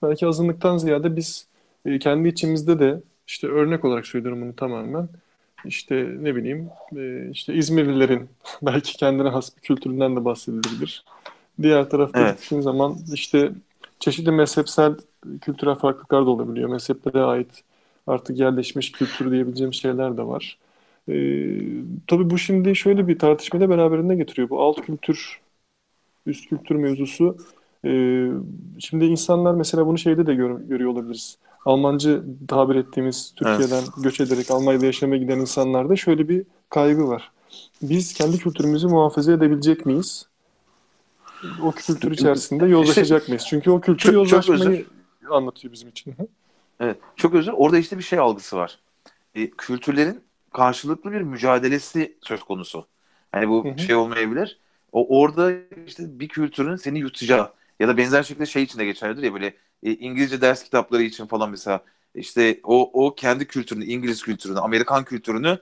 belki azınlıktan ziyade biz e, kendi içimizde de işte örnek olarak söylüyorum bunu tamamen. İşte ne bileyim e, işte İzmirlilerin belki kendine has bir kültüründen de bahsedilebilir. Diğer tarafta evet. zaman işte çeşitli mezhepsel kültürel farklılıklar da olabiliyor. Mezheplere ait artık yerleşmiş kültür diyebileceğim şeyler de var. Ee, tabii bu şimdi şöyle bir tartışmada beraberinde getiriyor. Bu alt kültür, üst kültür mevzusu. Ee, şimdi insanlar mesela bunu şeyde de gör, görüyor olabiliriz. Almancı tabir ettiğimiz Türkiye'den evet. göç ederek Almanya'da yaşamaya giden insanlarda şöyle bir kaygı var. Biz kendi kültürümüzü muhafaza edebilecek miyiz? O kültür içerisinde yozlaşacak mıyız? Çünkü o kültür çok, yozlaşmayı çok anlatıyor bizim için. evet. Çok özür. Orada işte bir şey algısı var. E, kültürlerin karşılıklı bir mücadelesi söz konusu. Yani bu hı hı. şey olmayabilir. O orada işte bir kültürün seni yutacağı ya da benzer şekilde şey için de geçerlidir ya böyle e, İngilizce ders kitapları için falan mesela işte o o kendi kültürünü, İngiliz kültürünü, Amerikan kültürünü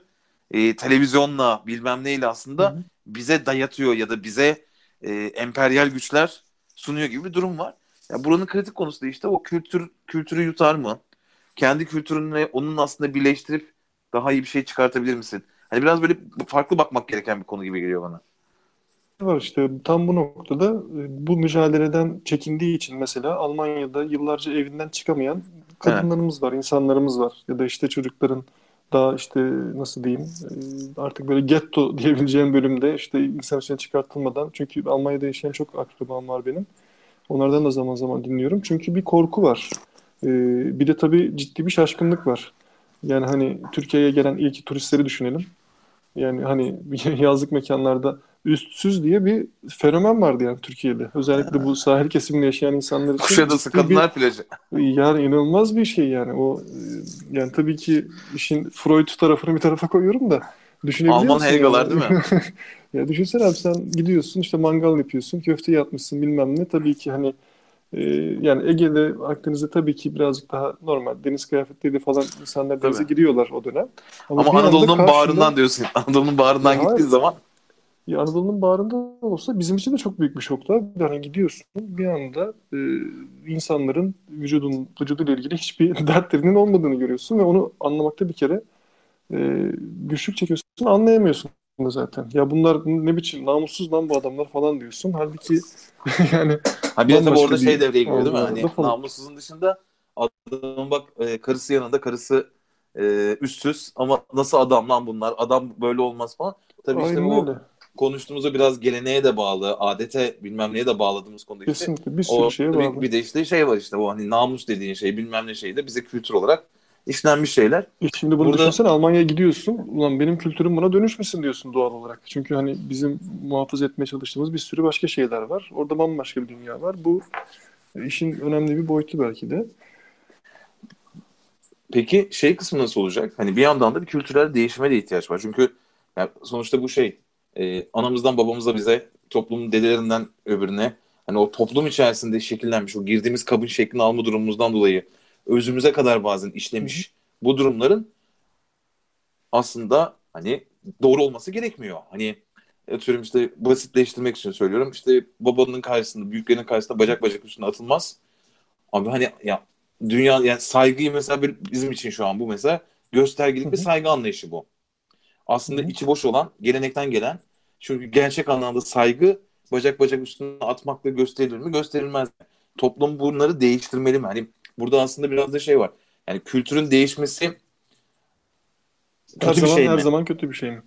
e, televizyonla bilmem neyle aslında hı hı. bize dayatıyor ya da bize e, emperyal güçler sunuyor gibi bir durum var. Ya buranın kritik konusu da işte o kültür kültürü yutar mı? Kendi kültürünle onun aslında birleştirip daha iyi bir şey çıkartabilir misin? Hani biraz böyle farklı bakmak gereken bir konu gibi geliyor bana. Var işte tam bu noktada e, bu mücadeleden çekindiği için mesela Almanya'da yıllarca evinden çıkamayan kadınlarımız evet. var, insanlarımız var. Ya da işte çocukların daha işte nasıl diyeyim e, artık böyle getto diyebileceğim bölümde işte insan içine çıkartılmadan çünkü Almanya'da yaşayan çok akrabam var benim. Onlardan da zaman zaman dinliyorum. Çünkü bir korku var. E, bir de tabii ciddi bir şaşkınlık var. Yani hani Türkiye'ye gelen ilk turistleri düşünelim. Yani hani yazlık mekanlarda üstsüz diye bir fenomen vardı yani Türkiye'de. Özellikle bu sahil kesiminde yaşayan insanlar için. Kuşadası Kadınlar bir, Plajı. Yani inanılmaz bir şey yani. O yani tabii ki işin Freud tarafını bir tarafa koyuyorum da düşünebiliyor Alman Helgalar yani? değil mi? ya düşünsene abi sen gidiyorsun işte mangal yapıyorsun, köfte yapmışsın bilmem ne. Tabii ki hani ee, yani Ege'de, Akdeniz'de tabii ki birazcık daha normal. Deniz kıyafetleriyle falan insanlar denize giriyorlar o dönem. Ama, Ama Anadolu'nun karşında... bağrından diyorsun. Anadolu'nun bağrından ya, gittiğin zaman. Ya Anadolu'nun bağrında olsa bizim için de çok büyük bir şokta. Yani gidiyorsun bir anda e, insanların vücudun vücuduyla ilgili hiçbir dertlerinin olmadığını görüyorsun ve onu anlamakta bir kere e, güçlük çekiyorsun, anlayamıyorsun zaten. Ya bunlar ne biçim namussuz lan bu adamlar falan diyorsun. Halbuki yani Ha bir de tabii orada şey devreye giriyor değil mi? Hani namussuzun dışında adamın bak e, karısı yanında karısı e, üstsüz ama nasıl adam lan bunlar? Adam böyle olmaz falan. Tabii Aynen işte bu öyle. Konuştuğumuzda biraz geleneğe de bağlı, adete bilmem neye de bağladığımız konu işte. Kesinlikle bir sürü şeye bağlı. Bir, bir de işte şey var işte o hani namus dediğin şey bilmem ne şey de bize kültür olarak işlenmiş şeyler. E şimdi bunu Burada... düşünsene Almanya'ya gidiyorsun. Ulan benim kültürüm buna dönüşmesin diyorsun doğal olarak. Çünkü hani bizim muhafaza etmeye çalıştığımız bir sürü başka şeyler var. Orada bambaşka bir dünya var. Bu işin önemli bir boyutu belki de. Peki şey kısmı nasıl olacak? Hani bir yandan da bir kültürel değişime de ihtiyaç var. Çünkü yani sonuçta bu şey e, anamızdan babamıza bize toplumun dedelerinden öbürüne hani o toplum içerisinde şekillenmiş o girdiğimiz kabın şeklini alma durumumuzdan dolayı özümüze kadar bazen işlemiş bu durumların aslında hani doğru olması gerekmiyor. Hani atıyorum işte basitleştirmek için söylüyorum. İşte babanın karşısında, büyüklerin karşısında bacak bacak üstüne atılmaz. Abi hani ya dünya yani saygıyı mesela bizim için şu an bu mesela göstergelik bir saygı anlayışı bu. Aslında içi boş olan, gelenekten gelen çünkü gerçek anlamda saygı bacak bacak üstüne atmakla gösterilir mi? Gösterilmez. Toplum bunları değiştirmeli mi? Hani burada aslında biraz da şey var. Yani kültürün değişmesi kötü her bir zaman, şey mi? Her zaman kötü bir şey mi?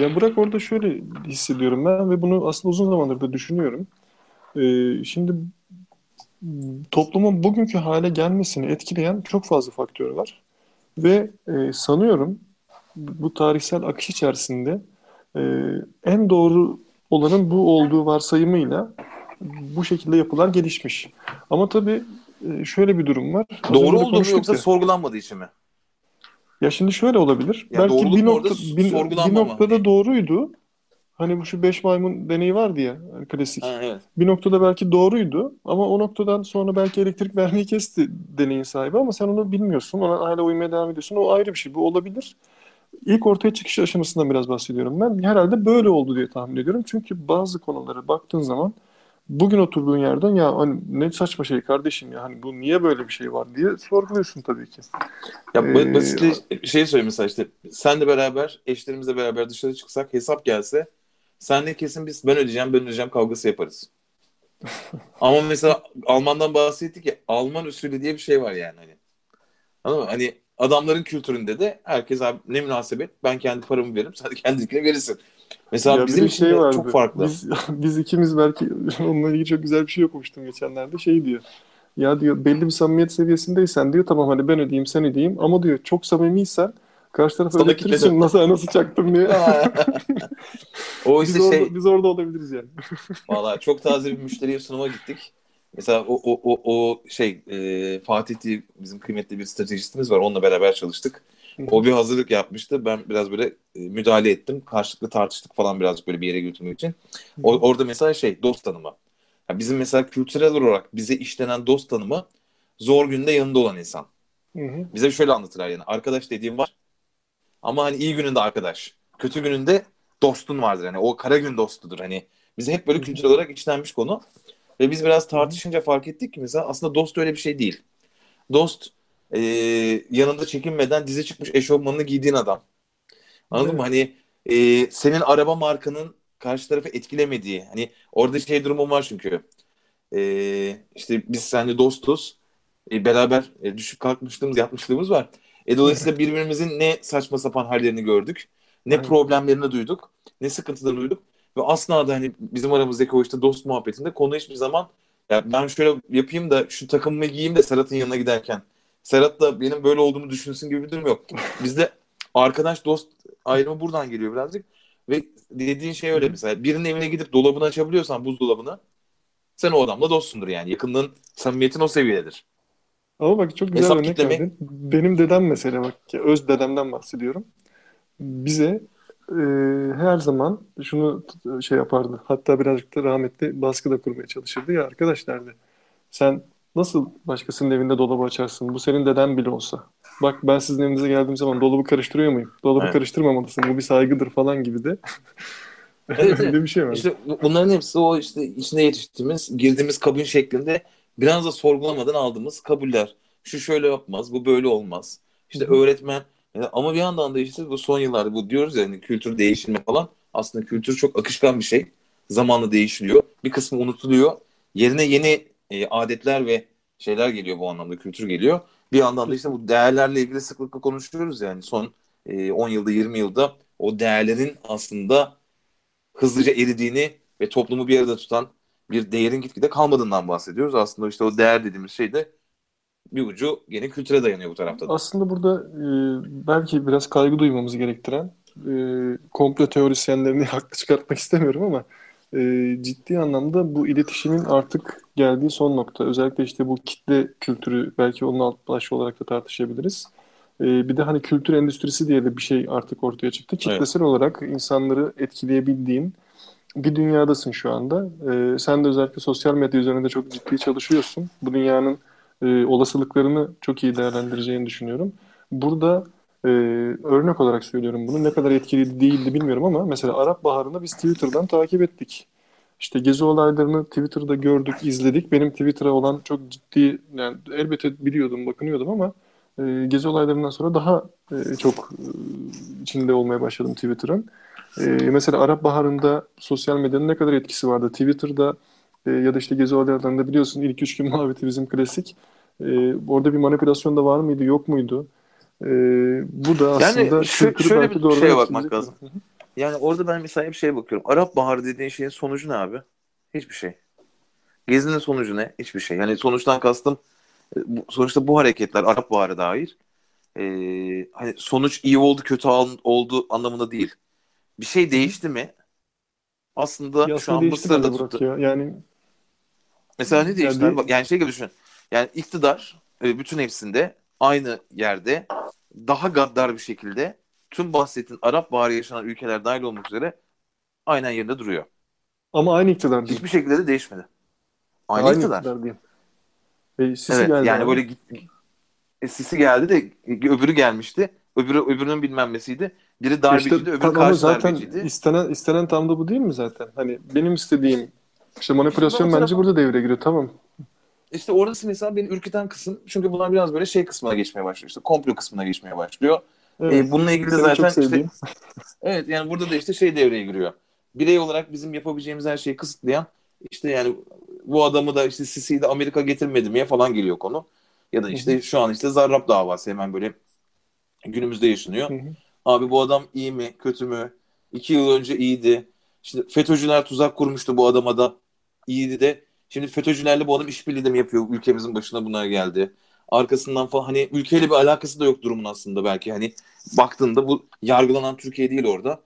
Ya bırak orada şöyle hissediyorum ben ve bunu aslında uzun zamandır da düşünüyorum. Ee, şimdi toplumun bugünkü hale gelmesini etkileyen çok fazla faktör var. Ve e, sanıyorum bu tarihsel akış içerisinde e, en doğru olanın bu olduğu varsayımıyla bu şekilde yapılar gelişmiş. Ama tabii e, şöyle bir durum var. Az doğru oldu mu yoksa ya. sorgulanmadığı için mi? Ya şimdi şöyle olabilir. Ya Belki bir, nokta, bir, bir noktada doğruydu. Hani bu şu beş maymun deneyi vardı ya klasik. Ha, evet. Bir noktada belki doğruydu ama o noktadan sonra belki elektrik vermeyi kesti deneyin sahibi ama sen onu bilmiyorsun. Ona hala uymaya devam ediyorsun. O ayrı bir şey. Bu olabilir. İlk ortaya çıkış aşamasından biraz bahsediyorum ben. Herhalde böyle oldu diye tahmin ediyorum. Çünkü bazı konulara baktığın zaman bugün oturduğun yerden ya hani ne saçma şey kardeşim ya hani bu niye böyle bir şey var diye sorguluyorsun tabii ki. Ya ee, basitle şey söyleyeyim mesela işte sen de beraber eşlerimizle beraber dışarı çıksak hesap gelse senle kesin biz ben ödeyeceğim ben ödeyeceğim kavgası yaparız. Ama mesela Alman'dan bahsettik ya Alman usulü diye bir şey var yani hani. Anladın mı? Hani adamların kültüründe de herkes abi ne münasebet ben kendi paramı veririm sen de kendininkini verirsin. Mesela ya bizim şey vardı. çok farklı. Biz, biz ikimiz belki onunla ilgili çok güzel bir şey okumuştum geçenlerde. Şey diyor. Ya diyor belli bir samimiyet seviyesindeysen diyor tamam hani ben ödeyeyim sen ödeyeyim ama diyor çok samimiysen karşı tarafa ödetirsin nasıl nasıl çaktım diye. o işte biz şey. Orada, biz orada olabiliriz yani. Valla çok taze bir müşteriye sunuma gittik. Mesela o, o, o, o şey e, Fatih diye bizim kıymetli bir stratejistimiz var. Onunla beraber çalıştık. O bir hazırlık yapmıştı. Ben biraz böyle e, müdahale ettim. Karşılıklı tartıştık falan birazcık böyle bir yere götürmek için. O, orada mesela şey dost tanımı. Yani bizim mesela kültürel olarak bize işlenen dost tanımı zor günde yanında olan insan. Hı hı. Bize şöyle anlatırlar yani. Arkadaş dediğim var. Ama hani iyi gününde arkadaş. Kötü gününde dostun vardır. Hani o kara gün dostudur. Hani bize hep böyle kültürel olarak işlenmiş konu. Ve biz biraz tartışınca fark ettik ki mesela aslında dost öyle bir şey değil. Dost e, yanında çekinmeden dize çıkmış eşofmanını giydiğin adam. Anladın evet. mı? Hani e, senin araba markanın karşı tarafı etkilemediği. Hani orada şey durumu var çünkü. E, işte biz seninle dostuz. E, beraber e, düşüp kalkmışlığımız, yatmışlığımız var. E, dolayısıyla birbirimizin ne saçma sapan hallerini gördük. Ne Aynen. problemlerini duyduk. Ne sıkıntılarını duyduk. Ve asla da hani bizim aramızdaki o işte dost muhabbetinde konu hiçbir zaman ya ben şöyle yapayım da şu takımımı giyeyim de Serhat'ın yanına giderken Serhat da benim böyle olduğumu düşünsün gibi bir durum yok. Bizde arkadaş dost ayrımı buradan geliyor birazcık. Ve dediğin şey öyle mesela birinin evine gidip dolabını açabiliyorsan buzdolabını sen o adamla dostsundur yani. Yakınlığın, samimiyetin o seviyededir. Ama bak çok güzel Hesap örnek kitleme... verdin. Benim dedem mesela bak öz dedemden bahsediyorum. Bize e, her zaman şunu şey yapardı. Hatta birazcık da rahmetli baskı da kurmaya çalışırdı ya arkadaşlar Sen nasıl başkasının evinde dolabı açarsın? Bu senin deden bile olsa. Bak ben sizin evinize geldiğim zaman dolabı karıştırıyor muyum? Dolabı evet. karıştırmamalısın. Bu bir saygıdır falan gibi de. evet, Öyle bir şey var. İşte bunların hepsi o işte içine yetiştiğimiz, girdiğimiz kabul şeklinde biraz da sorgulamadan aldığımız kabuller. Şu şöyle yapmaz, bu böyle olmaz. İşte öğretmen ama bir yandan da işte bu son yıllarda bu diyoruz ya hani kültür değişilme falan. Aslında kültür çok akışkan bir şey. Zamanla değişiliyor. Bir kısmı unutuluyor. Yerine yeni e, adetler ve şeyler geliyor bu anlamda kültür geliyor. Bir yandan da işte bu değerlerle ilgili sıklıkla konuşuyoruz yani son e, 10 yılda 20 yılda o değerlerin aslında hızlıca eridiğini ve toplumu bir arada tutan bir değerin gitgide kalmadığından bahsediyoruz. Aslında işte o değer dediğimiz şey de bir ucu gene kültüre dayanıyor bu tarafta da. Aslında burada e, belki biraz kaygı duymamız gerektiren e, komplo teorisyenlerini haklı çıkartmak istemiyorum ama e, ciddi anlamda bu iletişimin artık geldiği son nokta. Özellikle işte bu kitle kültürü belki onun alt başı olarak da tartışabiliriz. E, bir de hani kültür endüstrisi diye de bir şey artık ortaya çıktı. Kitlesel evet. olarak insanları etkileyebildiğin bir dünyadasın şu anda. E, sen de özellikle sosyal medya üzerinde çok ciddi çalışıyorsun. Bu dünyanın e, olasılıklarını çok iyi değerlendireceğini düşünüyorum. Burada e, örnek olarak söylüyorum bunu. Ne kadar etkili değildi bilmiyorum ama mesela Arap Baharı'nı biz Twitter'dan takip ettik. İşte gezi olaylarını Twitter'da gördük, izledik. Benim Twitter'a olan çok ciddi, yani elbette biliyordum, bakınıyordum ama e, gezi olaylarından sonra daha e, çok e, içinde olmaya başladım Twitter'ın. E, mesela Arap Baharı'nda sosyal medyanın ne kadar etkisi vardı? Twitter'da e, ya da işte gezi olaylarında biliyorsun ilk üç gün muhabbeti bizim klasik. E, orada bir manipülasyon da var mıydı, yok muydu? E, bu da aslında yani şu, şöyle bir şeye bakmak lazım. Yani orada ben mesela bir şeye bakıyorum. Arap Baharı dediğin şeyin sonucu ne abi? Hiçbir şey. Gezinin sonucu ne? Hiçbir şey. Yani sonuçtan kastım e, sonuçta bu hareketler Arap Baharı dair e, hani sonuç iyi oldu kötü oldu anlamında değil. Bir şey değişti mi? Aslında ya şu an Mısır'da tuttu. Ya. Yani Mesela ne değişti? Yani, Bak, yani şey gibi düşün. Yani iktidar e, bütün hepsinde aynı yerde daha gaddar bir şekilde tüm bahsettiğin Arap Baharı yaşanan ülkeler dahil olmak üzere aynen yerinde duruyor. Ama aynı iktidar değil. Hiçbir şekilde de değişmedi. Aynı, aynı iktidar. iktidar değil. E, Sisi evet, geldi yani abi. böyle git, e, Sisi geldi de öbürü gelmişti. Öbürü öbürünün bilmem nesiydi. Biri darbeciydi, işte, öbürü karşı zaten darbeciydi. istenen istenen tam da bu değil mi zaten? Hani benim istediğim işte manipülasyon işte bence burada devreye giriyor. Tamam. İşte orası mesela beni ürküten kısım. Çünkü bunlar biraz böyle şey kısmına geçmeye başlıyor. İşte komplo kısmına geçmeye başlıyor. Evet. Ee, bununla ilgili de zaten işte evet yani burada da işte şey devreye giriyor. Birey olarak bizim yapabileceğimiz her şeyi kısıtlayan işte yani bu adamı da işte Sisi'yi de Amerika getirmedi miye falan geliyor konu. Ya da işte şu an işte Zarrab davası hemen böyle günümüzde yaşanıyor. Abi bu adam iyi mi kötü mü? İki yıl önce iyiydi. İşte FETÖ'cüler tuzak kurmuştu bu adama da iyiydi de. Şimdi FETÖ'cülerle bu adam işbirliği de mi yapıyor? Ülkemizin başına bunlar geldi. Arkasından falan hani ülkeyle bir alakası da yok durumun aslında belki. Hani baktığında bu yargılanan Türkiye değil orada.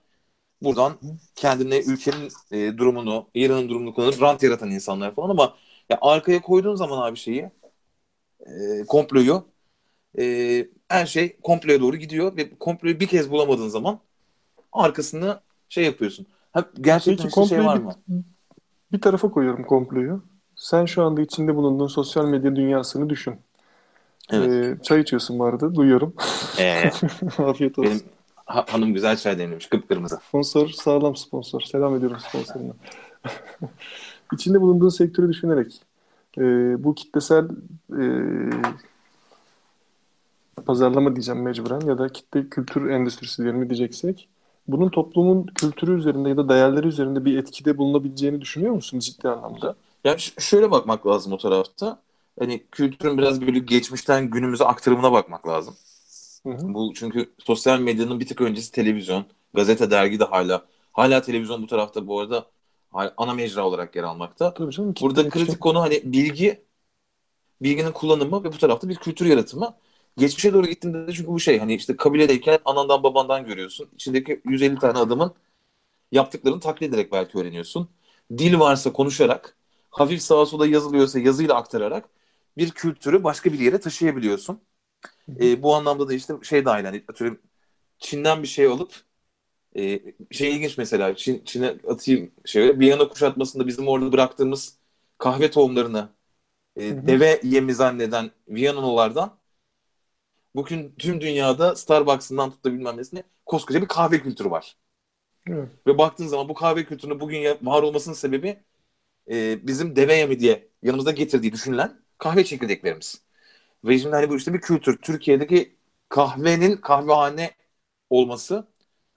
Buradan kendine ülkenin e, durumunu, İran'ın durumunu kullanıp rant yaratan insanlar falan ama ya arkaya koyduğun zaman abi şeyi e, komployu e, her şey komploya doğru gidiyor ve komployu bir kez bulamadığın zaman arkasını şey yapıyorsun. Ha, gerçekten Peki, şey var mı? Bir, bir tarafa koyuyorum komployu. Sen şu anda içinde bulunduğun sosyal medya dünyasını düşün. Evet. Ee, çay içiyorsun bu arada. Duyuyorum. Ee, Afiyet olsun. Benim ha, hanım güzel çay demlemiş. Kıpkırmızı. Sponsor sağlam sponsor. Selam ediyorum sponsoruna. İçinde bulunduğun sektörü düşünerek e, bu kitlesel e, pazarlama diyeceğim mecburen ya da kitle kültür endüstrisi diyelim diyeceksek bunun toplumun kültürü üzerinde ya da değerleri üzerinde bir etkide bulunabileceğini düşünüyor musun ciddi anlamda? Ya şöyle bakmak lazım o tarafta. Hani kültürün biraz böyle geçmişten günümüze aktarımına bakmak lazım. Hı hı. Bu çünkü sosyal medyanın bir tık öncesi televizyon, gazete, dergi de hala. Hala televizyon bu tarafta bu arada ana mecra olarak yer almakta. Tabii canım, Burada kritik şey... konu hani bilgi, bilginin kullanımı ve bu tarafta bir kültür yaratımı. Geçmişe doğru gittiğinde de çünkü bu şey hani işte kabiledeyken anandan babandan görüyorsun. İçindeki 150 tane adamın yaptıklarını taklit ederek belki öğreniyorsun. Dil varsa konuşarak, hafif sağa sola yazılıyorsa yazıyla aktararak bir kültürü başka bir yere taşıyabiliyorsun. E, bu anlamda da işte şey dahil hani atıyorum Çin'den bir şey alıp e, şey ilginç mesela Çin, Çin'e atayım şey Viyana kuşatmasında bizim orada bıraktığımız kahve tohumlarını e, deve yemi zanneden Viyanalılardan bugün tüm dünyada Starbucks'ından tut da bilmem nesine koskoca bir kahve kültürü var. Hı. Ve baktığın zaman bu kahve kültürünün bugün var olmasının sebebi e, bizim deve yemi diye yanımızda getirdiği düşünülen kahve çekirdeklerimiz. Ve şimdi hani bu işte bir kültür. Türkiye'deki kahvenin kahvehane olması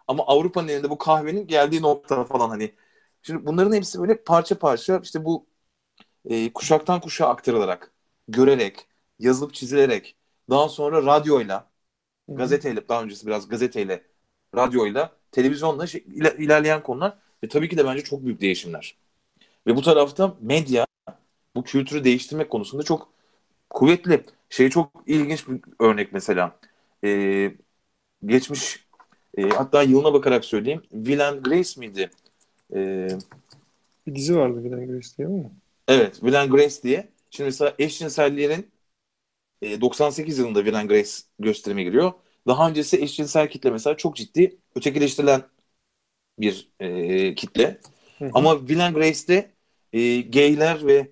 ama Avrupa'nın elinde bu kahvenin geldiği nokta falan hani. Şimdi bunların hepsi böyle parça parça işte bu e, kuşaktan kuşağa aktarılarak, görerek, yazılıp çizilerek, daha sonra radyoyla, Hı-hı. gazeteyle, daha öncesi biraz gazeteyle, radyoyla, televizyonla şey, ilerleyen konular ve tabii ki de bence çok büyük değişimler. Ve bu tarafta medya bu kültürü değiştirmek konusunda çok kuvvetli. Şey çok ilginç bir örnek mesela. Ee, geçmiş e, hatta yılına bakarak söyleyeyim. Will and Grace miydi? Ee, bir dizi vardı Will and Grace diye mi? Evet Will and Grace diye. Şimdi mesela eşcinsellerin e, 98 yılında Will and Grace gösterime giriyor. Daha öncesi eşcinsel kitle mesela çok ciddi ötekileştirilen bir e, kitle. Hı hı. Ama Will and Grace'de e, gayler ve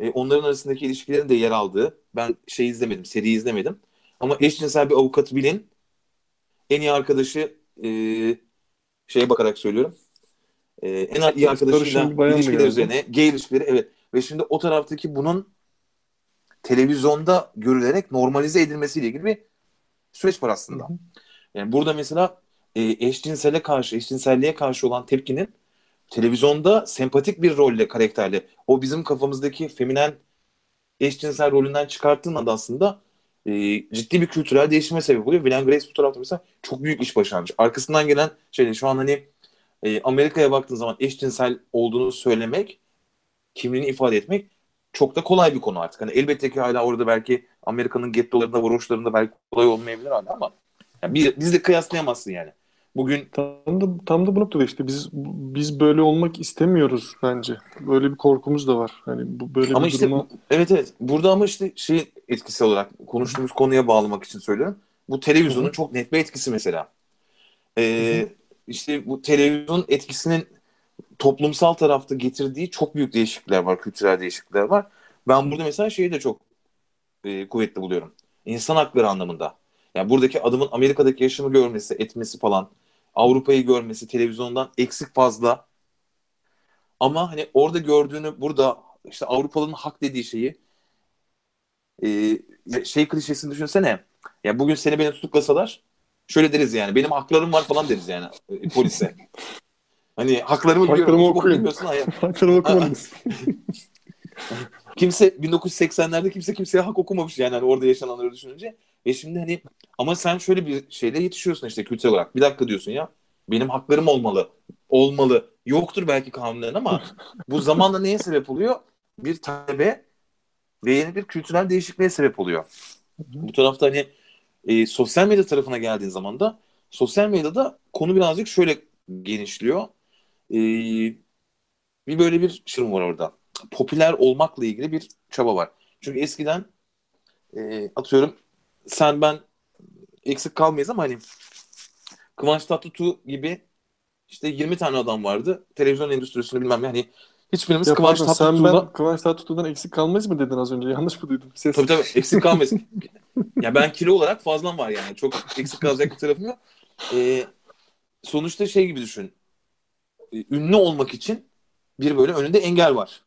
e, onların arasındaki ilişkilerin de yer aldığı ben şey izlemedim, seri izlemedim. Ama eşcinsel bir avukat bilin en iyi arkadaşı e, şeye bakarak söylüyorum. E, en iyi arkadaşıyla ilişkiler üzerine gay ilişkileri evet. Ve şimdi o taraftaki bunun televizyonda görülerek normalize edilmesiyle ilgili bir süreç var aslında. Hı hı. Yani burada mesela e, eşcinsele karşı, eşcinselliğe karşı olan tepkinin televizyonda sempatik bir rolle, karakterle o bizim kafamızdaki feminen eşcinsel rolünden çıkarttığın anda aslında e, ciddi bir kültürel değişime sebep oluyor. William Grace bu tarafta mesela çok büyük iş başarmış. Arkasından gelen şey şu an hani e, Amerika'ya baktığın zaman eşcinsel olduğunu söylemek, kimliğini ifade etmek çok da kolay bir konu artık. Hani elbette ki hala orada belki Amerika'nın gettolarında, varoşlarında belki kolay olmayabilir hala ama yani biz, biz de kıyaslayamazsın yani. Bugün tam da tam da bu noktada işte biz biz böyle olmak istemiyoruz bence. Böyle bir korkumuz da var. Hani bu böyle ama bir işte duruma... evet evet. Burada ama işte şey etkisi olarak konuştuğumuz konuya bağlamak için söylüyorum. Bu televizyonun Hı-hı. çok net bir etkisi mesela. Ee, işte bu televizyon etkisinin toplumsal tarafta getirdiği çok büyük değişiklikler var, kültürel değişiklikler var. Ben burada mesela şeyi de çok e, kuvvetli buluyorum. İnsan hakları anlamında. Yani buradaki adamın Amerika'daki yaşamı görmesi, etmesi falan, Avrupa'yı görmesi televizyondan eksik fazla. Ama hani orada gördüğünü burada işte Avrupalı'nın hak dediği şeyi e, şey klişesini düşünsene. Ya bugün seni beni tutuklasalar şöyle deriz yani benim haklarım var falan deriz yani e, polise. Hani haklarımı biliyorum. Haklarımı okuyun. Haklarımı okumadınız. kimse 1980'lerde kimse kimseye hak okumamış yani hani orada yaşananları düşününce. Ve şimdi hani ama sen şöyle bir şeyle yetişiyorsun işte kültürel olarak. Bir dakika diyorsun ya benim haklarım olmalı. Olmalı. Yoktur belki kanunların ama bu zamanla neye sebep oluyor? Bir talebe ve yeni bir kültürel değişikliğe sebep oluyor. Bu tarafta hani e, sosyal medya tarafına geldiğin zaman da sosyal medyada konu birazcık şöyle genişliyor. E, bir böyle bir şırım var orada. Popüler olmakla ilgili bir çaba var. Çünkü eskiden e, atıyorum sen ben eksik kalmayız ama hani Kıvanç Tatlıtuğ gibi işte 20 tane adam vardı. Televizyon endüstrisini bilmem yani hiçbirimiz ya Kıvanç Tatlıtuğ'dan... Sen ben Kıvanç Tatlıtuğ'dan eksik kalmayız mı dedin az önce? Yanlış mı duydum? Ses. Tabii tabii eksik kalmayız. ya ben kilo olarak fazlam var yani. Çok eksik kalacak bir tarafım yok. Ee, sonuçta şey gibi düşün. Ee, ünlü olmak için bir böyle önünde engel var.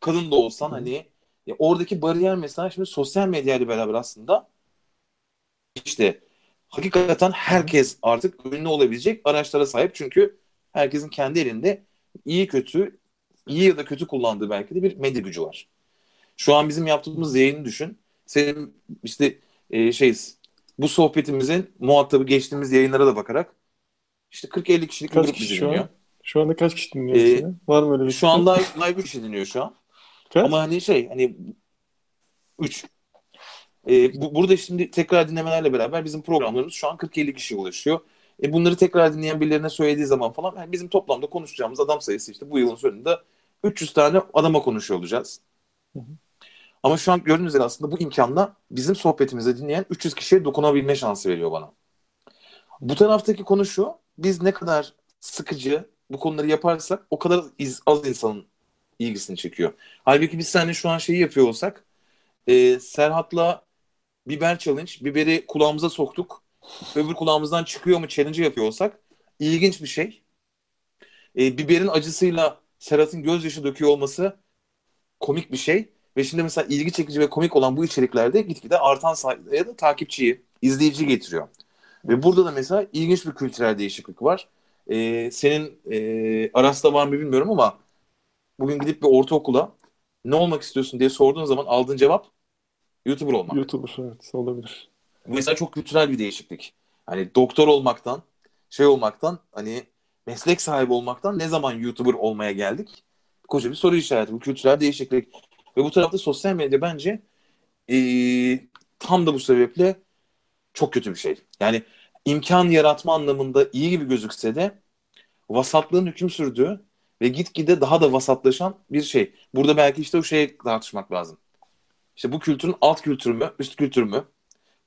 Kadın da olsan hani ya oradaki bariyer mesela şimdi sosyal medya ile beraber aslında işte hakikaten herkes artık ünlü olabilecek araçlara sahip. Çünkü herkesin kendi elinde iyi kötü, iyi ya da kötü kullandığı belki de bir medya gücü var. Şu an bizim yaptığımız yayını düşün. Senin işte e, şeyiz. Bu sohbetimizin muhatabı geçtiğimiz yayınlara da bakarak işte 40-50 kişilik bir grup kişi dinliyor. Şu anda kaç kişi dinliyor? Ee, Var mı öyle bir Şu an live, live 3 kişi dinliyor şu an. Kaç? Ama hani şey hani 3 e, bu, burada şimdi tekrar dinlemelerle beraber bizim programlarımız şu an 40-50 kişiye ulaşıyor. E, bunları tekrar dinleyen birilerine söylediği zaman falan yani bizim toplamda konuşacağımız adam sayısı işte bu yılın sonunda 300 tane adama konuşuyor olacağız. Hı hı. Ama şu an gördüğünüz üzere aslında bu imkanla bizim sohbetimizi dinleyen 300 kişiye dokunabilme şansı veriyor bana. Bu taraftaki konu şu. Biz ne kadar sıkıcı bu konuları yaparsak o kadar iz, az insanın ilgisini çekiyor. Halbuki biz seninle şu an şeyi yapıyor olsak e, Serhat'la biber challenge. Biberi kulağımıza soktuk. Öbür kulağımızdan çıkıyor mu challenge yapıyor olsak ilginç bir şey. E, biberin acısıyla Serhat'ın gözyaşı döküyor olması komik bir şey. Ve şimdi mesela ilgi çekici ve komik olan bu içeriklerde gitgide artan sayıda da takipçiyi, izleyici getiriyor. Ve burada da mesela ilginç bir kültürel değişiklik var. Ee, senin e, Aras'ta var mı bilmiyorum ama bugün gidip bir ortaokula ne olmak istiyorsun diye sorduğun zaman aldığın cevap YouTuber olmak. YouTuber evet olabilir. Bu mesela çok kültürel bir değişiklik. Hani doktor olmaktan, şey olmaktan, hani meslek sahibi olmaktan ne zaman YouTuber olmaya geldik? Koca bir soru işareti. Bu kültürel değişiklik. Ve bu tarafta sosyal medya bence ee, tam da bu sebeple çok kötü bir şey. Yani imkan yaratma anlamında iyi gibi gözükse de vasatlığın hüküm sürdüğü ve gitgide daha da vasatlaşan bir şey. Burada belki işte o şeyi tartışmak lazım. İşte bu kültürün alt kültürü mü, üst kültürü mü,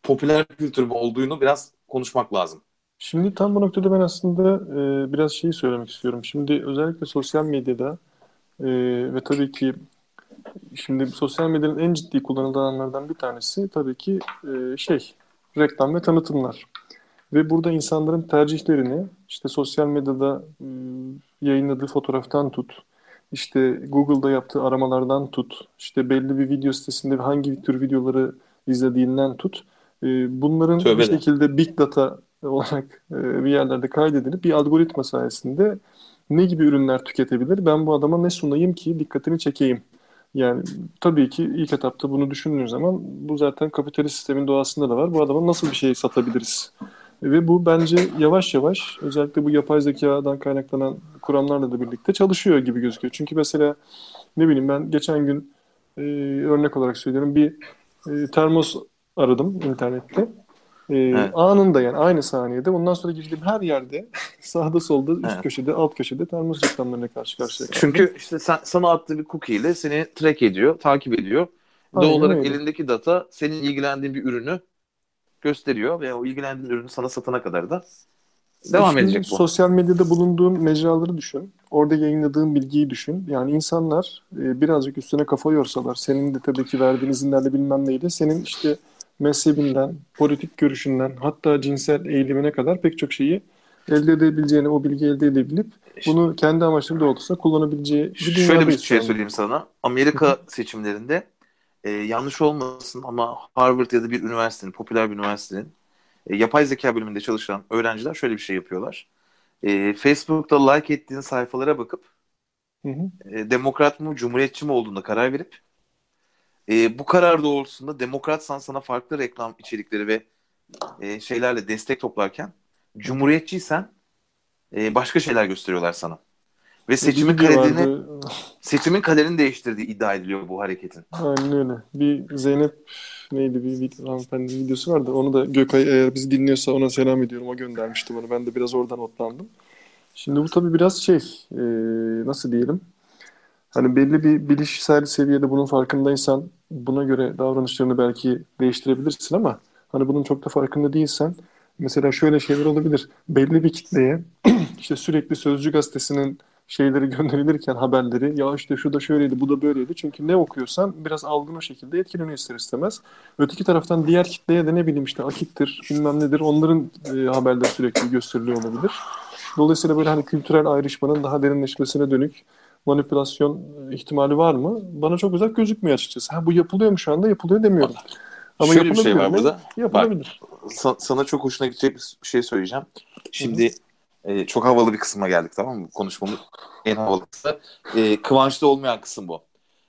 popüler kültür mü olduğunu biraz konuşmak lazım. Şimdi tam bu noktada ben aslında e, biraz şeyi söylemek istiyorum. Şimdi özellikle sosyal medyada e, ve tabii ki şimdi sosyal medyanın en ciddi alanlardan bir tanesi tabii ki e, şey reklam ve tanıtımlar. Ve burada insanların tercihlerini işte sosyal medyada e, yayınladığı fotoğraftan tut, işte Google'da yaptığı aramalardan tut, işte belli bir video sitesinde hangi tür videoları izlediğinden tut. E, bunların Tövbe bir şekilde big data olarak e, bir yerlerde kaydedilip bir algoritma sayesinde ne gibi ürünler tüketebilir? Ben bu adama ne sunayım ki dikkatini çekeyim? Yani tabii ki ilk etapta bunu düşündüğün zaman bu zaten kapitalist sistemin doğasında da var. Bu adama nasıl bir şey satabiliriz? Ve bu bence yavaş yavaş özellikle bu yapay zekadan kaynaklanan kuramlarla da birlikte çalışıyor gibi gözüküyor. Çünkü mesela ne bileyim ben geçen gün e, örnek olarak söylüyorum bir e, termos aradım internette. E, evet. Anında yani aynı saniyede ondan sonra girdiğim her yerde sağda solda üst evet. köşede alt köşede termos reklamlarına karşı karşıya kaldım. Çünkü işte sen, sana attığı bir cookie ile seni track ediyor, takip ediyor. Doğal olarak öyle. elindeki data senin ilgilendiğin bir ürünü gösteriyor ve o ilgilendiğin ürünü sana satana kadar da devam Şimdi edecek bu. Sosyal medyada bulunduğun mecraları düşün. Orada yayınladığın bilgiyi düşün. Yani insanlar e, birazcık üstüne kafa yorsalar, senin de tabii ki verdiğin izinlerle bilmem neydi, senin işte mezhebinden, politik görüşünden, hatta cinsel eğilimine kadar pek çok şeyi elde edebileceğini, o bilgi elde edebilip bunu kendi amaçları doğrultusunda kullanabileceği bir Şöyle bir şey söyleyeyim sana. Amerika seçimlerinde e, yanlış olmasın ama Harvard ya da bir üniversitenin, popüler bir üniversitenin e, yapay zeka bölümünde çalışan öğrenciler şöyle bir şey yapıyorlar. E, Facebook'ta like ettiğin sayfalara bakıp hı hı. E, demokrat mı, cumhuriyetçi mi olduğunda karar verip e, bu karar doğrultusunda demokratsan sana farklı reklam içerikleri ve e, şeylerle destek toplarken cumhuriyetçiysen e, başka şeyler gösteriyorlar sana. Ve seçimin kaderini seçimin kaderini değiştirdiği iddia ediliyor bu hareketin. Aynen öyle. Bir Zeynep neydi bir, bir hanımefendi videosu vardı. Onu da Gökay eğer bizi dinliyorsa ona selam ediyorum. O göndermişti bana. Ben de biraz oradan otlandım. Şimdi bu tabii biraz şey e, nasıl diyelim hani belli bir bilişsel seviyede bunun farkındaysan buna göre davranışlarını belki değiştirebilirsin ama hani bunun çok da farkında değilsen mesela şöyle şeyler olabilir. Belli bir kitleye işte sürekli Sözcü gazetesinin şeyleri gönderilirken haberleri ya işte şu da şöyleydi bu da böyleydi. Çünkü ne okuyorsan biraz algın o şekilde etkileniyor ister istemez. Öteki taraftan diğer kitleye de ne bileyim işte akittir bilmem nedir onların e, haberleri sürekli gösteriliyor olabilir. Dolayısıyla böyle hani kültürel ayrışmanın daha derinleşmesine dönük manipülasyon ihtimali var mı? Bana çok uzak gözükmüyor açıkçası. Ha bu yapılıyor mu şu anda? Yapılıyor demiyorum. Ama Şöyle bir şey var burada. Yapılabilir. Bak, sana çok hoşuna gidecek bir şey söyleyeceğim. Şimdi e, çok havalı bir kısma geldik tamam mı? Konuşmamın en havalısı. E, Kıvanç'ta olmayan kısım bu.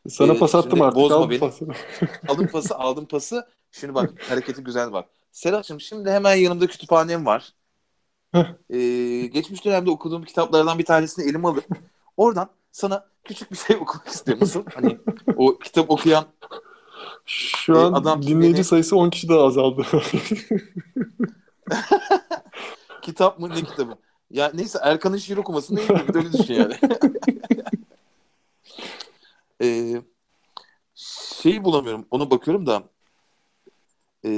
Sana e, pas attım artık. Bozma aldım beni. Pası. aldım pası, aldım pası. Şimdi bak hareketi güzel bak. Serhat'cığım şimdi hemen yanımda kütüphanem var. ee, geçmiş dönemde okuduğum kitaplardan bir tanesini elime alıp oradan sana küçük bir şey okumak istiyor musun? Hani o kitap okuyan şu e, an adam dinleyici beni... sayısı 10 kişi daha azaldı. Kitap mı ne kitabı? Ya neyse Erkan'ın şiir okuması değil mi? Bir öyle düşün yani. ee, şeyi bulamıyorum. Ona bakıyorum da e,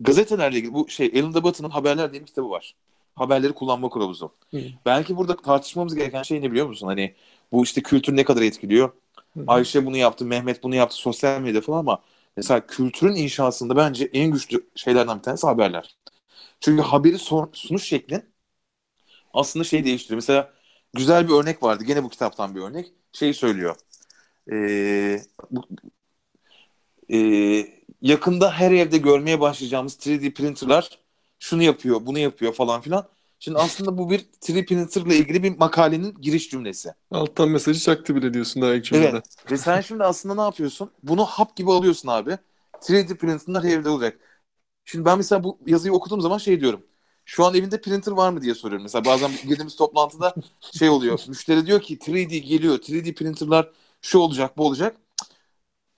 gazetelerle ilgili bu şey Alan Battı'nın Haberler diye bir kitabı var haberleri kullanma kılavuzu. Hı. Belki burada tartışmamız gereken şey ne biliyor musun? Hani bu işte kültür ne kadar etkiliyor? Hı. Ayşe bunu yaptı, Mehmet bunu yaptı, sosyal medya falan ama mesela kültürün inşasında bence en güçlü şeylerden bir tanesi haberler. Çünkü haberi sunuş şeklin aslında şey değiştiriyor. Mesela güzel bir örnek vardı. Gene bu kitaptan bir örnek. Şey söylüyor. Ee, bu, e, yakında her evde görmeye başlayacağımız 3D printerlar şunu yapıyor, bunu yapıyor falan filan. Şimdi aslında bu bir 3D printer ile ilgili bir makalenin giriş cümlesi. Alttan mesajı çaktı bile diyorsun daha ilk cümlede. Evet. Ve sen şimdi aslında ne yapıyorsun? Bunu hap gibi alıyorsun abi. 3D printerlar evde olacak. Şimdi ben mesela bu yazıyı okuduğum zaman şey diyorum. Şu an evinde printer var mı diye soruyorum. Mesela bazen girdiğimiz toplantıda şey oluyor. Müşteri diyor ki 3D geliyor. 3D printerlar şu olacak bu olacak.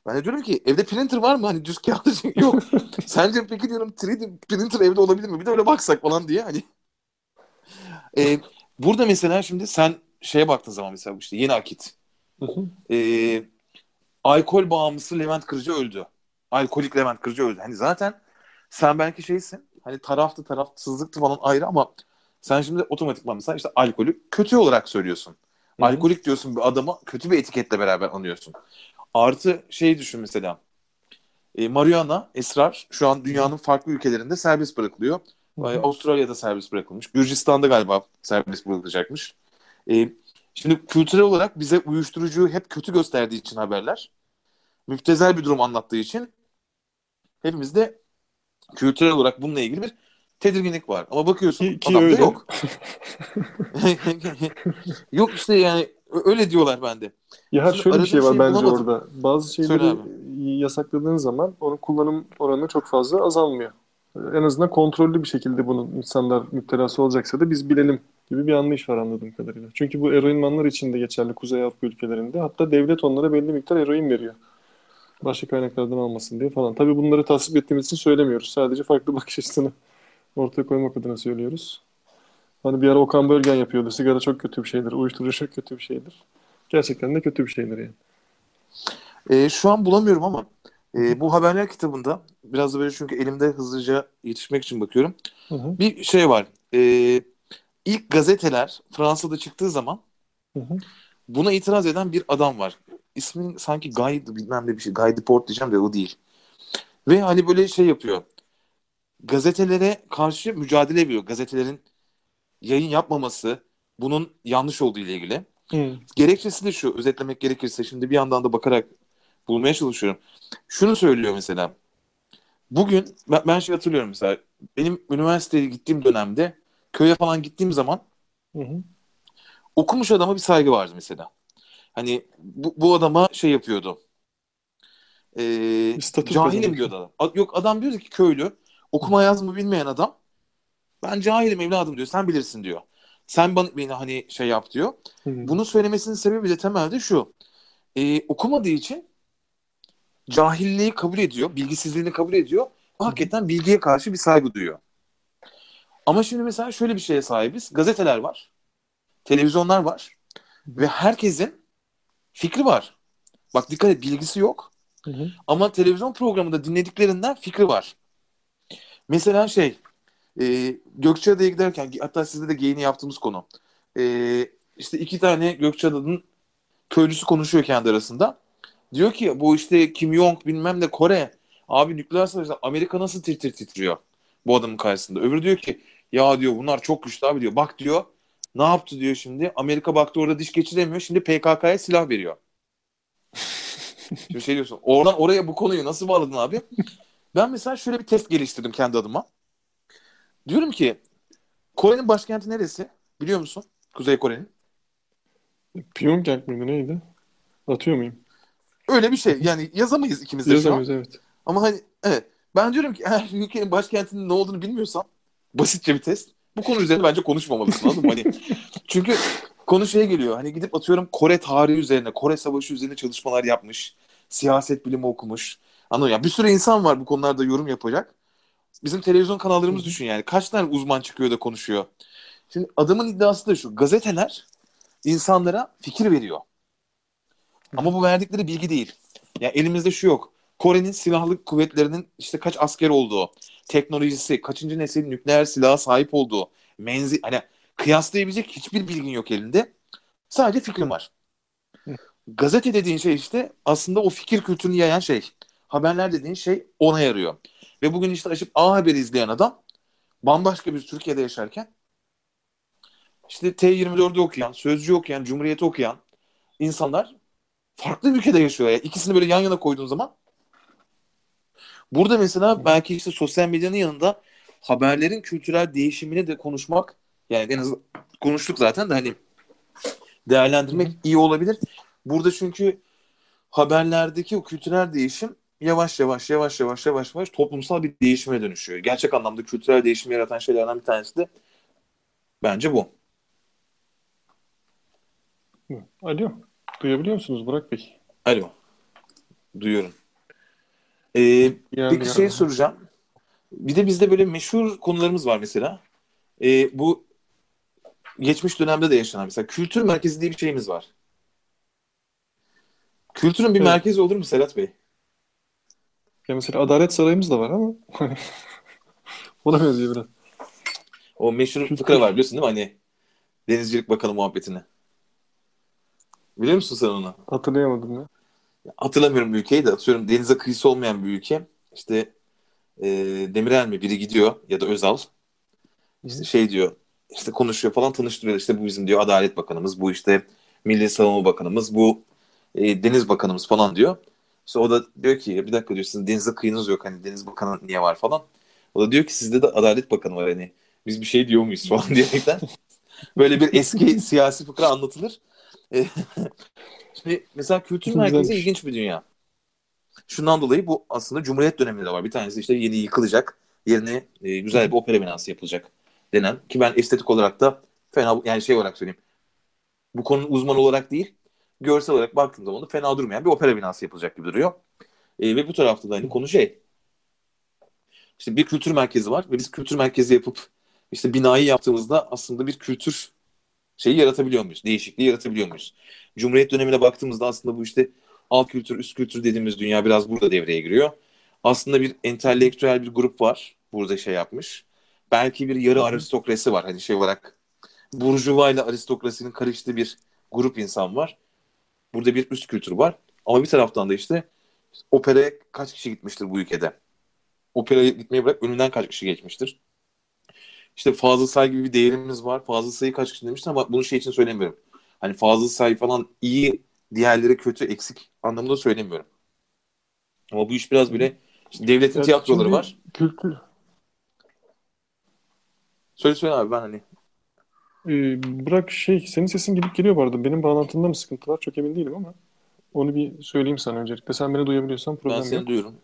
Ben de diyorum ki evde printer var mı? Hani düz kağıt yok. Sence peki diyorum 3D printer evde olabilir mi? Bir de öyle baksak falan diye hani. Ee, burada mesela şimdi sen şeye baktığın zaman mesela işte yeni akit. ee, alkol bağımlısı Levent Kırcı öldü. Alkolik Levent Kırcı öldü. Hani zaten sen belki şeysin. Hani taraftı tarafsızlıktı falan ayrı ama sen şimdi otomatikman mesela işte alkolü kötü olarak söylüyorsun. Hı-hı. Alkolik diyorsun bir adama kötü bir etiketle beraber anıyorsun. Artı şey düşün mesela. E, marihuana, esrar şu an dünyanın farklı ülkelerinde serbest bırakılıyor. Hı hı. Avustralya'da serbest bırakılmış. Gürcistan'da galiba serbest bırakılacakmış. E, şimdi kültürel olarak bize uyuşturucuyu hep kötü gösterdiği için haberler, müptezel bir durum anlattığı için hepimiz de kültürel olarak bununla ilgili bir tedirginlik var. Ama bakıyorsun ki, ki öyle. yok. yok işte yani öyle diyorlar bende. Ya Şimdi şöyle bir şey var şey bence bulamadım. orada. Bazı şeyleri yasakladığın zaman onun kullanım oranı çok fazla azalmıyor. En azından kontrollü bir şekilde bunun insanlar müptelası olacaksa da biz bilelim gibi bir anlayış var anladığım kadarıyla. Çünkü bu eroinmanlar için de geçerli Kuzey Avrupa ülkelerinde. Hatta devlet onlara belli miktar eroin veriyor. Başka kaynaklardan almasın diye falan. Tabii bunları tasvip ettiğimiz için söylemiyoruz. Sadece farklı bakış açısını ortaya koymak adına söylüyoruz. Hani bir ara Okan Bölgen yapıyordu. Sigara çok kötü bir şeydir. Uyuşturucu çok kötü bir şeydir. Gerçekten de kötü bir şeydir yani. E, şu an bulamıyorum ama e, bu haberler kitabında biraz da böyle çünkü elimde hızlıca yetişmek için bakıyorum. Hı hı. Bir şey var. E, ilk gazeteler Fransa'da çıktığı zaman hı hı. buna itiraz eden bir adam var. İsmin sanki Guy bilmem ne bir şey. Guy Deport diyeceğim de o değil. Ve hani böyle şey yapıyor. Gazetelere karşı mücadele ediyor. Gazetelerin yayın yapmaması bunun yanlış olduğu ile ilgili. Hmm. Gerekçesi de şu özetlemek gerekirse şimdi bir yandan da bakarak bulmaya çalışıyorum. Şunu söylüyor mesela. Bugün ben, ben şey hatırlıyorum mesela benim üniversiteye gittiğim dönemde köye falan gittiğim zaman hı hı. okumuş adama bir saygı vardı mesela. Hani bu, bu adama şey yapıyordu. Ee, cahilim diyordu adam. Yok adam diyordu ki köylü okuma yazma bilmeyen adam ben cahilim evladım diyor. Sen bilirsin diyor. Sen bana, beni hani şey yap diyor. Hı-hı. Bunu söylemesinin sebebi de temelde şu. E, okumadığı için cahilliği kabul ediyor. Bilgisizliğini kabul ediyor. Hı-hı. Hakikaten bilgiye karşı bir saygı duyuyor. Ama şimdi mesela şöyle bir şeye sahibiz. Gazeteler var. Televizyonlar var. Ve herkesin fikri var. Bak dikkat et bilgisi yok. Hı hı. Ama televizyon programında dinlediklerinden fikri var. Mesela şey e, Gökçeada'ya giderken hatta sizde de geyini yaptığımız konu. E, işte iki tane Gökçeada'nın köylüsü konuşuyor kendi arasında. Diyor ki bu işte Kim Jong bilmem ne Kore. Abi nükleer savaşta Amerika nasıl tir tir titriyor bu adamın karşısında. Öbürü diyor ki ya diyor bunlar çok güçlü abi diyor. Bak diyor ne yaptı diyor şimdi. Amerika baktı orada diş geçiremiyor. Şimdi PKK'ya silah veriyor. Şimdi şey diyorsun. Oradan oraya bu konuyu nasıl bağladın abi? Ben mesela şöyle bir test geliştirdim kendi adıma. Diyorum ki Kore'nin başkenti neresi? Biliyor musun? Kuzey Kore'nin. Pyongyang mıydı neydi? Atıyor muyum? Öyle bir şey. Yani yazamayız ikimiz de Yazamayız şu an. evet. Ama hani evet. Ben diyorum ki eğer ülkenin başkentinin ne olduğunu bilmiyorsan basitçe bir test. Bu konu üzerine bence konuşmamalısın anladın mı? Hani, çünkü konu şeye geliyor. Hani gidip atıyorum Kore tarihi üzerine, Kore Savaşı üzerine çalışmalar yapmış. Siyaset bilimi okumuş. Anladın ya bir sürü insan var bu konularda yorum yapacak bizim televizyon kanallarımız düşün yani. Kaç tane uzman çıkıyor da konuşuyor. Şimdi adamın iddiası da şu. Gazeteler insanlara fikir veriyor. Ama bu verdikleri bilgi değil. Yani elimizde şu yok. Kore'nin silahlı kuvvetlerinin işte kaç asker olduğu, teknolojisi, kaçıncı nesil nükleer silaha sahip olduğu, menzil hani kıyaslayabilecek hiçbir bilgin yok elinde. Sadece fikrin var. Gazete dediğin şey işte aslında o fikir kültürünü yayan şey. Haberler dediğin şey ona yarıyor. Ve bugün işte açıp A Haber izleyen adam bambaşka bir Türkiye'de yaşarken işte T24'ü okuyan, Sözcü okuyan, Cumhuriyet'i okuyan insanlar farklı bir ülkede yaşıyor. Yani ikisini böyle yan yana koyduğun zaman burada mesela belki işte sosyal medyanın yanında haberlerin kültürel değişimini de konuşmak yani en azından konuştuk zaten de hani değerlendirmek iyi olabilir. Burada çünkü haberlerdeki o kültürel değişim yavaş yavaş yavaş yavaş yavaş yavaş toplumsal bir değişime dönüşüyor. Gerçek anlamda kültürel değişim yaratan şeylerden bir tanesi de bence bu. Alo. Duyabiliyor musunuz Burak Bey? Alo. Duyuyorum. Ee, yani peki yani. şey soracağım. Bir de bizde böyle meşhur konularımız var mesela. Ee, bu geçmiş dönemde de yaşanan mesela kültür merkezi diye bir şeyimiz var. Kültürün bir evet. merkezi olur mu Serhat Bey? Ya mesela Adalet Sarayımız da var ama ona benziyor biraz. O meşhur fıkra var biliyorsun değil mi? Hani Denizcilik Bakanı muhabbetini. Biliyor musun sen onu? Hatırlayamadım ya. Hatırlamıyorum ülkeyi de atıyorum denize kıyısı olmayan bir ülke. İşte e, Demirel mi biri gidiyor ya da Özal. İşte şey diyor işte konuşuyor falan tanıştırıyor. İşte bu bizim diyor Adalet Bakanımız, bu işte Milli Savunma Bakanımız, bu e, Deniz Bakanımız falan diyor. İşte o da diyor ki bir dakika diyor sizin denize kıyınız yok hani deniz bakanı niye var falan. O da diyor ki sizde de Adalet Bakanı var hani biz bir şey diyor muyuz falan diyerekten. Böyle bir eski siyasi fıkra anlatılır. Şimdi mesela kültür merkezi ilginç bir dünya. Şundan dolayı bu aslında Cumhuriyet döneminde de var. Bir tanesi işte yeni yıkılacak. Yerine e, güzel bir opera binası yapılacak denen. Ki ben estetik olarak da fena yani şey olarak söyleyeyim. Bu konunun uzmanı olarak değil görsel olarak baktığım zaman da fena durmayan bir opera binası yapılacak gibi duruyor. E, ve bu tarafta da hani konu şey işte bir kültür merkezi var ve biz kültür merkezi yapıp işte binayı yaptığımızda aslında bir kültür şeyi yaratabiliyor muyuz? Değişikliği yaratabiliyor muyuz? Cumhuriyet dönemine baktığımızda aslında bu işte alt kültür, üst kültür dediğimiz dünya biraz burada devreye giriyor. Aslında bir entelektüel bir grup var burada şey yapmış. Belki bir yarı aristokrasi var hani şey olarak. Burjuva ile aristokrasinin karıştığı bir grup insan var. Burada bir üst kültür var. Ama bir taraftan da işte operaya kaç kişi gitmiştir bu ülkede? Operaya gitmeyi bırak önünden kaç kişi geçmiştir? İşte fazla say gibi bir değerimiz var. Fazla sayı kaç kişi demiştir ama bunu şey için söylemiyorum. Hani fazla sayı falan iyi, diğerleri kötü, eksik anlamında söylemiyorum. Ama bu iş biraz böyle işte devletin ya tiyatroları var. Kültür. Söyle söyle abi ben hani. Ee, bırak şey senin sesin gidip geliyor bu arada. Benim bağlantımda mı sıkıntı var çok emin değilim ama onu bir söyleyeyim sana öncelikle. Sen beni duyabiliyorsan problem yok. Ben seni yok. duyuyorum.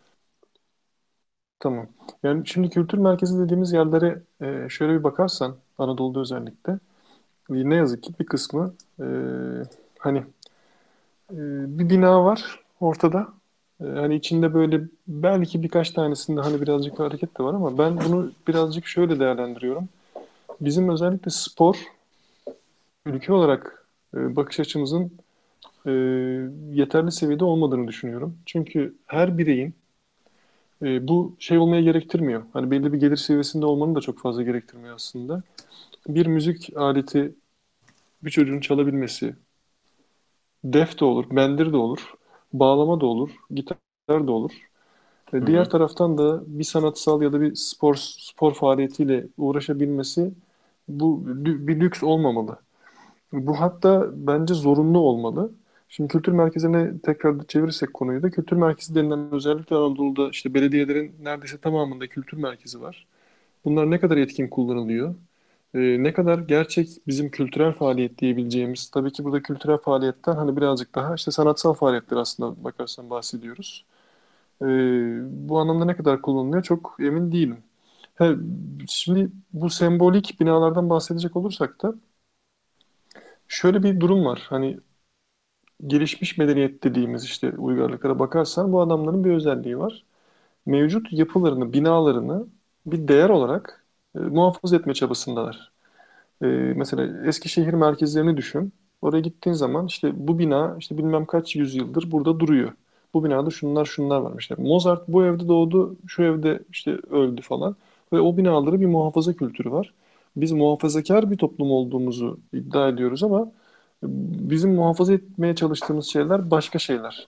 Tamam. Yani şimdi kültür merkezi dediğimiz yerlere e, şöyle bir bakarsan Anadolu'da özellikle ne yazık ki bir kısmı e, hani e, bir bina var ortada. E, hani içinde böyle belki birkaç tanesinde hani birazcık hareket de var ama ben bunu birazcık şöyle değerlendiriyorum. Bizim özellikle spor ülke olarak e, bakış açımızın e, yeterli seviyede olmadığını düşünüyorum. Çünkü her bireyin e, bu şey olmaya gerektirmiyor. Hani belli bir gelir seviyesinde olmanı da çok fazla gerektirmiyor aslında. Bir müzik aleti bir çocuğun çalabilmesi, def de olur, bendir de olur, bağlama da olur, gitar da olur. E, diğer taraftan da bir sanatsal ya da bir spor spor faaliyetiyle uğraşabilmesi bu bir lüks olmamalı. Bu hatta bence zorunlu olmalı. Şimdi kültür merkezine tekrar çevirirsek konuyu da kültür merkezi denilen özellikle Anadolu'da işte belediyelerin neredeyse tamamında kültür merkezi var. Bunlar ne kadar etkin kullanılıyor? Ee, ne kadar gerçek bizim kültürel faaliyet diyebileceğimiz, tabii ki burada kültürel faaliyetten hani birazcık daha işte sanatsal faaliyetler aslında bakarsan bahsediyoruz. Ee, bu anlamda ne kadar kullanılıyor çok emin değilim. He, şimdi bu sembolik binalardan bahsedecek olursak da şöyle bir durum var. Hani gelişmiş medeniyet dediğimiz işte uygarlıklara bakarsan bu adamların bir özelliği var. Mevcut yapılarını, binalarını bir değer olarak e, muhafaza etme çabasındalar. E, mesela Eskişehir merkezlerini düşün. Oraya gittiğin zaman işte bu bina işte bilmem kaç yüzyıldır burada duruyor. Bu binada şunlar şunlar varmış. İşte Mozart bu evde doğdu, şu evde işte öldü falan. Ve o binaları bir muhafaza kültürü var. Biz muhafazakar bir toplum olduğumuzu iddia ediyoruz ama bizim muhafaza etmeye çalıştığımız şeyler başka şeyler.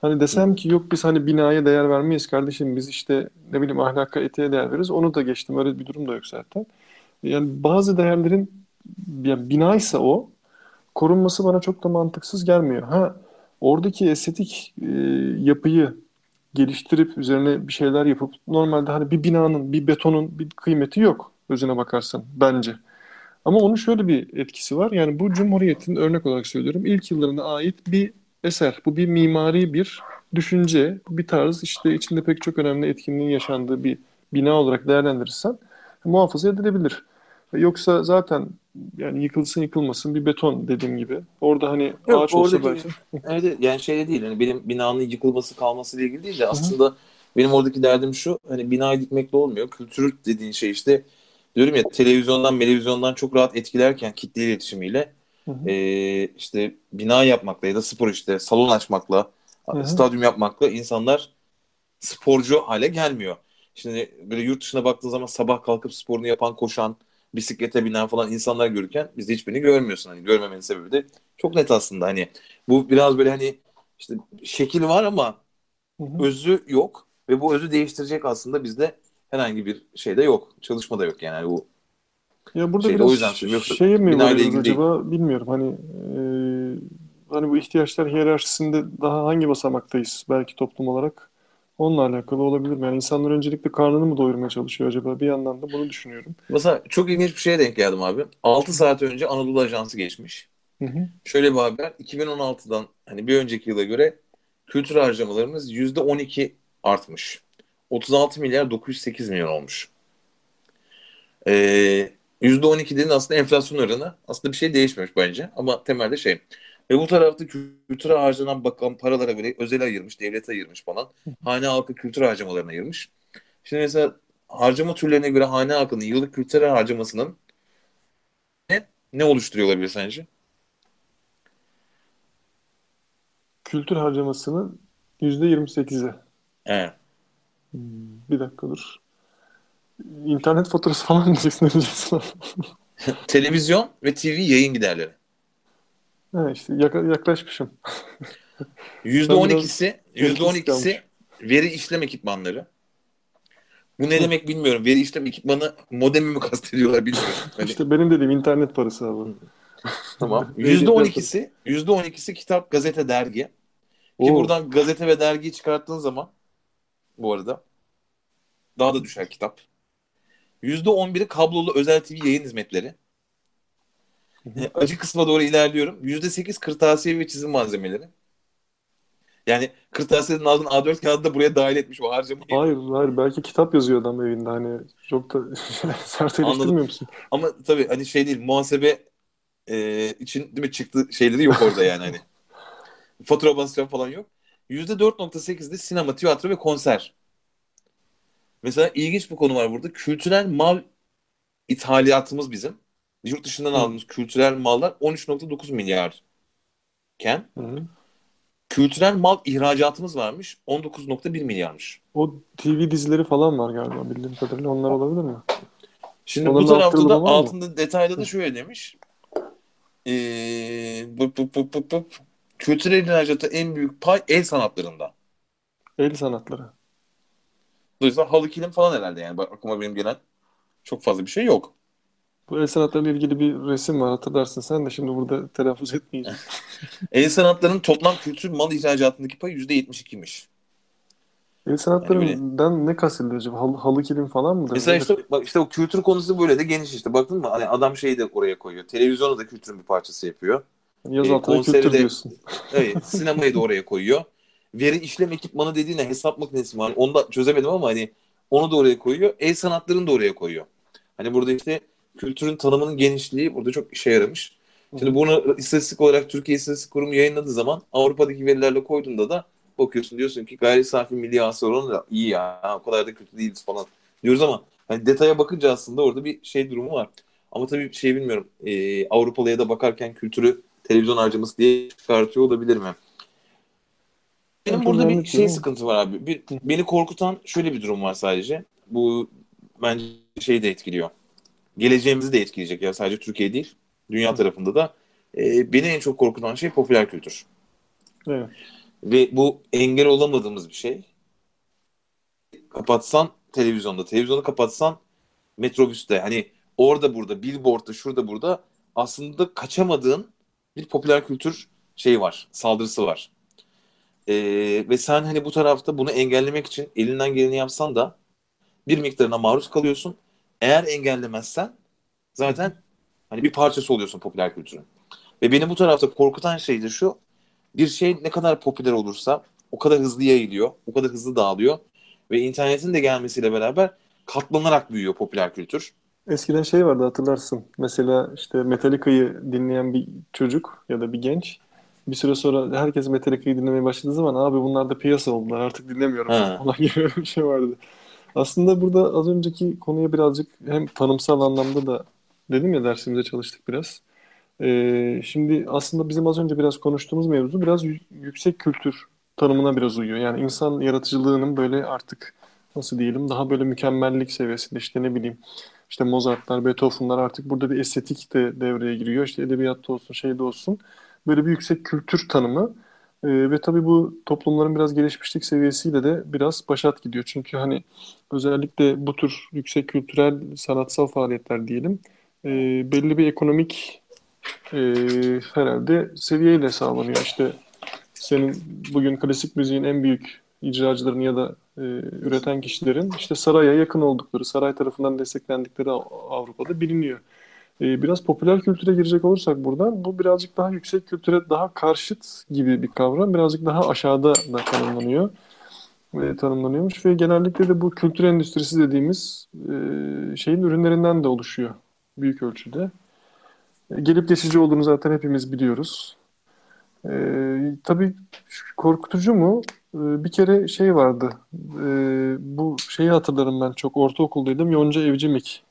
Hani desem ki yok biz hani binaya değer vermeyiz kardeşim biz işte ne bileyim ahlaka etiğe değer veririz onu da geçtim öyle bir durum da yok zaten. Yani bazı değerlerin yani binaysa o korunması bana çok da mantıksız gelmiyor. Ha oradaki estetik e, yapıyı geliştirip üzerine bir şeyler yapıp normalde hani bir binanın bir betonun bir kıymeti yok özüne bakarsan bence. Ama onun şöyle bir etkisi var. Yani bu Cumhuriyet'in örnek olarak söylüyorum ilk yıllarına ait bir eser. Bu bir mimari bir düşünce, bir tarz işte içinde pek çok önemli etkinliğin yaşandığı bir bina olarak değerlendirirsen muhafaza edilebilir. Yoksa zaten yani yıkılsın yıkılmasın bir beton dediğim gibi. Orada hani Yok, ağaç olsa belki. Evet yani şey değil hani benim binanın yıkılması kalması ile ilgili değil de aslında Hı-hı. benim oradaki derdim şu hani binayı dikmekle olmuyor. Kültür dediğin şey işte diyorum ya televizyondan televizyondan çok rahat etkilerken kitle iletişimiyle e, işte bina yapmakla ya da spor işte salon açmakla Hı-hı. stadyum yapmakla insanlar sporcu hale gelmiyor. Şimdi böyle yurt dışına baktığın zaman sabah kalkıp sporunu yapan, koşan, bisiklete binen falan insanlar görürken biz de hiçbirini görmüyorsun. Hani görmemenin sebebi de çok net aslında. Hani bu biraz böyle hani işte şekil var ama Hı-hı. özü yok ve bu özü değiştirecek aslında bizde herhangi bir şey de yok. Çalışma da yok yani bu ya burada şeyde, biraz o yüzden Yoksa şeye mi varıyoruz acaba değil. bilmiyorum. Hani e, hani bu ihtiyaçlar hiyerarşisinde daha hangi basamaktayız belki toplum olarak Onunla alakalı olabilir mi? Yani insanlar öncelikle karnını mı doyurmaya çalışıyor acaba? Bir yandan da bunu düşünüyorum. Mesela çok ilginç bir şeye denk geldim abi. 6 saat önce Anadolu Ajansı geçmiş. Hı hı. Şöyle bir haber. 2016'dan hani bir önceki yıla göre kültür harcamalarımız %12 artmış. 36 milyar 908 milyon olmuş. Ee, %12 dediğin aslında enflasyon oranı aslında bir şey değişmemiş bence. Ama temelde şey. Ve bu tarafta kültüre harcanan bakan paralara göre özel ayırmış, devlet ayırmış falan. Hane halkı kültür harcamalarına ayırmış. Şimdi mesela harcama türlerine göre hane halkının yıllık kültür harcamasının ne, ne oluşturuyor olabilir sence? Kültür harcamasının %28'i. Evet. Hmm, bir dakika dur. İnternet faturası falan diyeceksin? Televizyon ve TV yayın giderleri. Ha işte yak- yaklaşmışım. %12'si biraz %12'si veri işlem ekipmanları. Bu ne demek bilmiyorum. Veri işlem ekipmanı modemi mi kastediyorlar bilmiyorum. Hani, İşte benim dediğim internet parası abi. tamam. Veri %12'si %12'si kitap, gazete, dergi. Ki Oo. buradan gazete ve dergiyi çıkarttığın zaman bu arada daha da düşer kitap. %11'i kablolu özel TV yayın hizmetleri. E, Acı kısma doğru ilerliyorum. %8 kırtasiye ve çizim malzemeleri. Yani kırtasiyenin aldığın A4 kağıdı da buraya dahil etmiş o harcamayı. Hayır, hayır. Belki kitap yazıyor adam evinde. Hani çok da sert eleştirmiyor musun? Ama tabii hani şey değil muhasebe e, için değil mi çıktı şeyleri yok orada yani hani. Fatura basacağım falan yok. %4.8'de sinema, tiyatro ve konser. Mesela ilginç bir konu var burada. Kültürel mal ithalatımız bizim. Yurt dışından Hı. aldığımız kültürel mallar 13.9 milyar iken Hı kültürel mal ihracatımız varmış 19.1 milyarmış. O TV dizileri falan var galiba bildiğim kadarıyla. Onlar olabilir mi? Şimdi Onların bu tarafta da var mı? altında detayda da şöyle demiş. Ee, bıp bıp bıp bıp bıp. Kültürel ihracata en büyük pay el sanatlarında. El sanatları. Dolayısıyla halı kilim falan herhalde yani. Bak, aklıma benim gelen çok fazla bir şey yok. Bu el sanatlarıyla ilgili bir resim var hatırlarsın sen de şimdi burada telaffuz etmeyeceğim. El sanatlarının toplam kültür mal ihracatındaki payı %72'ymiş. El sanatlarından ne kastediliyor acaba? Halı, halı kilim falan mı? Mesela işte bak işte o kültür konusu böyle de geniş işte. Baktın mı? Hani adam şeyi de oraya koyuyor. Televizyonu da kültürün bir parçası yapıyor. Yaz e, altına kültür de- diyorsun. Evet, sinemayı da oraya koyuyor. Veri işlem ekipmanı dediğine hesap makinesi var. Onu da çözemedim ama hani onu da oraya koyuyor. El sanatlarını da oraya koyuyor. Hani burada işte kültürün tanımının genişliği burada çok işe yaramış. Şimdi bunu istatistik olarak Türkiye İstatistik Kurumu yayınladığı zaman Avrupa'daki verilerle koyduğunda da bakıyorsun diyorsun ki gayri safi milli hasıla oranı da iyi ya o kadar da kötü değiliz falan diyoruz ama hani detaya bakınca aslında orada bir şey durumu var. Ama tabii şey bilmiyorum e, Avrupalıya da bakarken kültürü televizyon harcaması diye çıkartıyor olabilir mi? Benim burada bir şey sıkıntı var abi. Bir, beni korkutan şöyle bir durum var sadece. Bu bence şeyi de etkiliyor. Geleceğimizi de etkileyecek ya sadece Türkiye değil. Dünya tarafında da. E, beni en çok korkutan şey popüler kültür. Evet. Ve bu engel olamadığımız bir şey. Kapatsan televizyonda, televizyonu kapatsan metrobüste hani orada burada, billboardda, şurada burada aslında kaçamadığın bir popüler kültür şeyi var, saldırısı var. Ee, ve sen hani bu tarafta bunu engellemek için elinden geleni yapsan da bir miktarına maruz kalıyorsun. Eğer engellemezsen zaten hani bir parçası oluyorsun popüler kültürün. Ve beni bu tarafta korkutan şey de şu. Bir şey ne kadar popüler olursa o kadar hızlı yayılıyor, o kadar hızlı dağılıyor. Ve internetin de gelmesiyle beraber katlanarak büyüyor popüler kültür. Eskiden şey vardı hatırlarsın. Mesela işte Metallica'yı dinleyen bir çocuk ya da bir genç bir süre sonra herkes Metallica'yı dinlemeye başladığı zaman abi bunlar da piyasa oldular artık dinlemiyorum Ha. falan gibi bir şey vardı. Aslında burada az önceki konuya birazcık hem tanımsal anlamda da dedim ya dersimize çalıştık biraz. Ee, şimdi aslında bizim az önce biraz konuştuğumuz mevzu biraz yü- yüksek kültür tanımına biraz uyuyor. Yani insan yaratıcılığının böyle artık nasıl diyelim daha böyle mükemmellik seviyesinde işte ne bileyim işte Mozart'lar, Beethoven'lar artık burada bir estetik de devreye giriyor. İşte edebiyatta olsun, şeyde olsun. Böyle bir yüksek kültür tanımı. Ee, ve tabii bu toplumların biraz gelişmişlik seviyesiyle de biraz başat gidiyor. Çünkü hani özellikle bu tür yüksek kültürel sanatsal faaliyetler diyelim e, belli bir ekonomik e, herhalde seviyeyle sağlanıyor. İşte senin bugün klasik müziğin en büyük icracılarını ya da e, üreten kişilerin işte saraya yakın oldukları, saray tarafından desteklendikleri Avrupa'da biliniyor. E, biraz popüler kültüre girecek olursak buradan bu birazcık daha yüksek kültüre daha karşıt gibi bir kavram. Birazcık daha aşağıda da tanımlanıyor. E, tanımlanıyormuş ve genellikle de bu kültür endüstrisi dediğimiz e, şeyin ürünlerinden de oluşuyor büyük ölçüde. E, gelip geçici olduğunu zaten hepimiz biliyoruz. E, tabii korkutucu mu? E, bir kere şey vardı. E, bu şeyi hatırlarım ben çok ortaokuldaydım. Yonca Evcimik.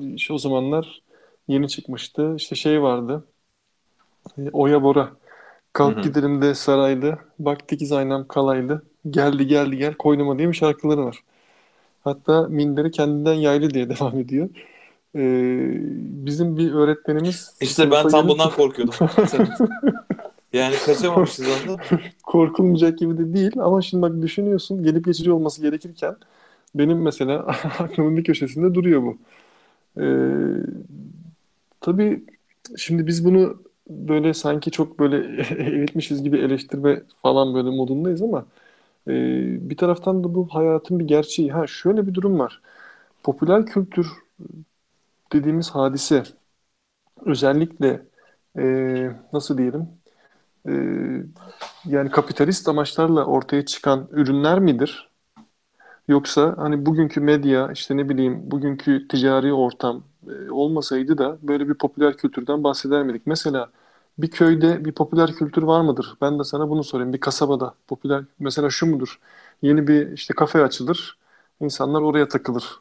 İşte o zamanlar yeni çıkmıştı. İşte şey vardı. E, Oya Bora. Kalk gidelim de saraylı. Baktık zaynam kalaylı. Geldi geldi gel koynuma diye bir şarkıları var. Hatta minderi kendinden yaylı diye devam ediyor. Ee, bizim bir öğretmenimiz... İşte ben tam bundan korkuyordum. yani kaçamamışız onda. Korkulmayacak gibi de değil ama şimdi bak düşünüyorsun gelip geçici olması gerekirken benim mesela aklımın bir köşesinde duruyor bu. Ee, tabii şimdi biz bunu böyle sanki çok böyle eğitmişiz gibi eleştirme falan böyle modundayız ama e, bir taraftan da bu hayatın bir gerçeği. Ha şöyle bir durum var. Popüler kültür dediğimiz hadise özellikle e, nasıl diyelim e, yani kapitalist amaçlarla ortaya çıkan ürünler midir? Yoksa hani bugünkü medya işte ne bileyim bugünkü ticari ortam e, olmasaydı da böyle bir popüler kültürden bahseder miydik? Mesela bir köyde bir popüler kültür var mıdır? Ben de sana bunu sorayım. Bir kasabada popüler mesela şu mudur? Yeni bir işte kafe açılır. İnsanlar oraya takılır.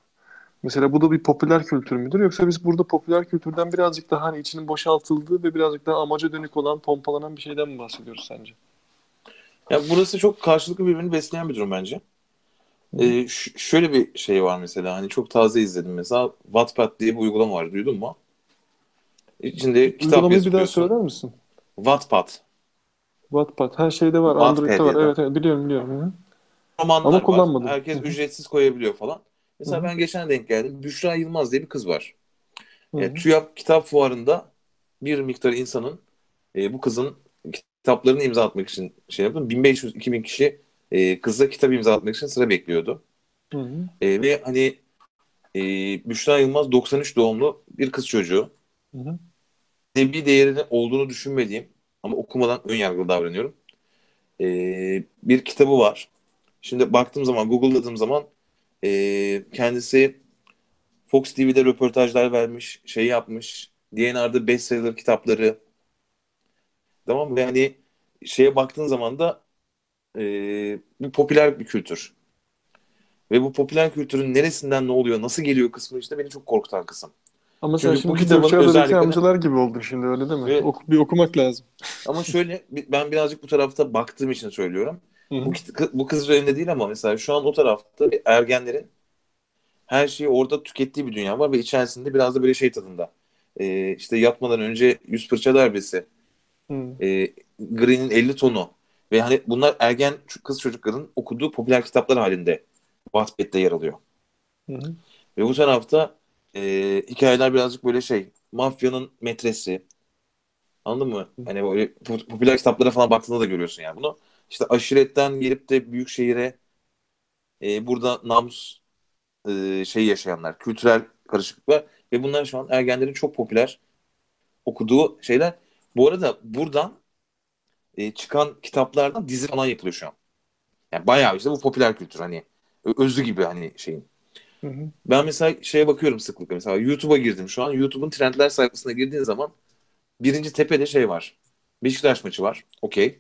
Mesela bu da bir popüler kültür müdür? Yoksa biz burada popüler kültürden birazcık daha hani içinin boşaltıldığı ve birazcık daha amaca dönük olan, pompalanan bir şeyden mi bahsediyoruz sence? Ya burası çok karşılıklı birbirini besleyen bir durum bence. Ee, şöyle bir şey var mesela hani çok taze izledim mesela Wattpad diye bir uygulama var duydun mu? İçinde kitap Uygulamayı bir daha söyler misin? Wattpad. Wattpad. Her şeyde var. Wattpad Android'de var. Evet, evet biliyorum biliyorum. Hı. Romanlar Ama kullanmadım. Var. Herkes Hı. ücretsiz koyabiliyor falan. Mesela Hı. ben geçen denk geldim. Büşra Yılmaz diye bir kız var. E, TÜYAP kitap fuarında bir miktar insanın e, bu kızın kitaplarını imza atmak için şey yaptım. 1500-2000 kişi e, kızla kitap imza atmak için sıra bekliyordu. Hı hı. E, ve hani e, Büşra Yılmaz 93 doğumlu bir kız çocuğu. Hı hı. Edebi değerini olduğunu düşünmediğim ama okumadan ön yargılı davranıyorum. E, bir kitabı var. Şimdi baktığım zaman, Google'ladığım zaman e, kendisi Fox TV'de röportajlar vermiş, şey yapmış. DNR'da bestseller kitapları. Tamam mı? Yani şeye baktığın zaman da e, bu popüler bir kültür. Ve bu popüler kültürün neresinden ne oluyor, nasıl geliyor kısmı işte beni çok korkutan kısım. Ama sen şimdi bu kitabın özellikle... amcalar gibi oldun şimdi öyle değil mi? Ve, ok, bir okumak lazım. Ama şöyle ben birazcık bu tarafta baktığım için söylüyorum. Bu, bu kız üzerinde değil ama mesela şu an o tarafta ergenlerin her şeyi orada tükettiği bir dünya var ve içerisinde biraz da böyle şey tadında. Ee, işte yatmadan önce yüz fırça darbesi. E, Green'in 50 tonu. Ve hani bunlar ergen kız çocukların okuduğu popüler kitaplar halinde Wattpad'de yer alıyor. Hı hı. Ve bu tarafta e, hikayeler birazcık böyle şey mafyanın metresi. Anladın mı? Hani böyle popüler kitaplara falan baktığında da görüyorsun yani bunu. İşte aşiretten gelip de büyük şehire e, burada namus e, şey yaşayanlar, kültürel karışıklıklar ve bunlar şu an ergenlerin çok popüler okuduğu şeyler. Bu arada buradan e, çıkan kitaplardan dizi falan yapılıyor şu an. Yani bayağı işte bu popüler kültür hani özü gibi hani şeyin. Hı hı. Ben mesela şeye bakıyorum sıklıkla mesela YouTube'a girdim şu an. YouTube'un trendler sayfasına girdiğin zaman birinci tepede şey var. Beşiktaş maçı var. Okey.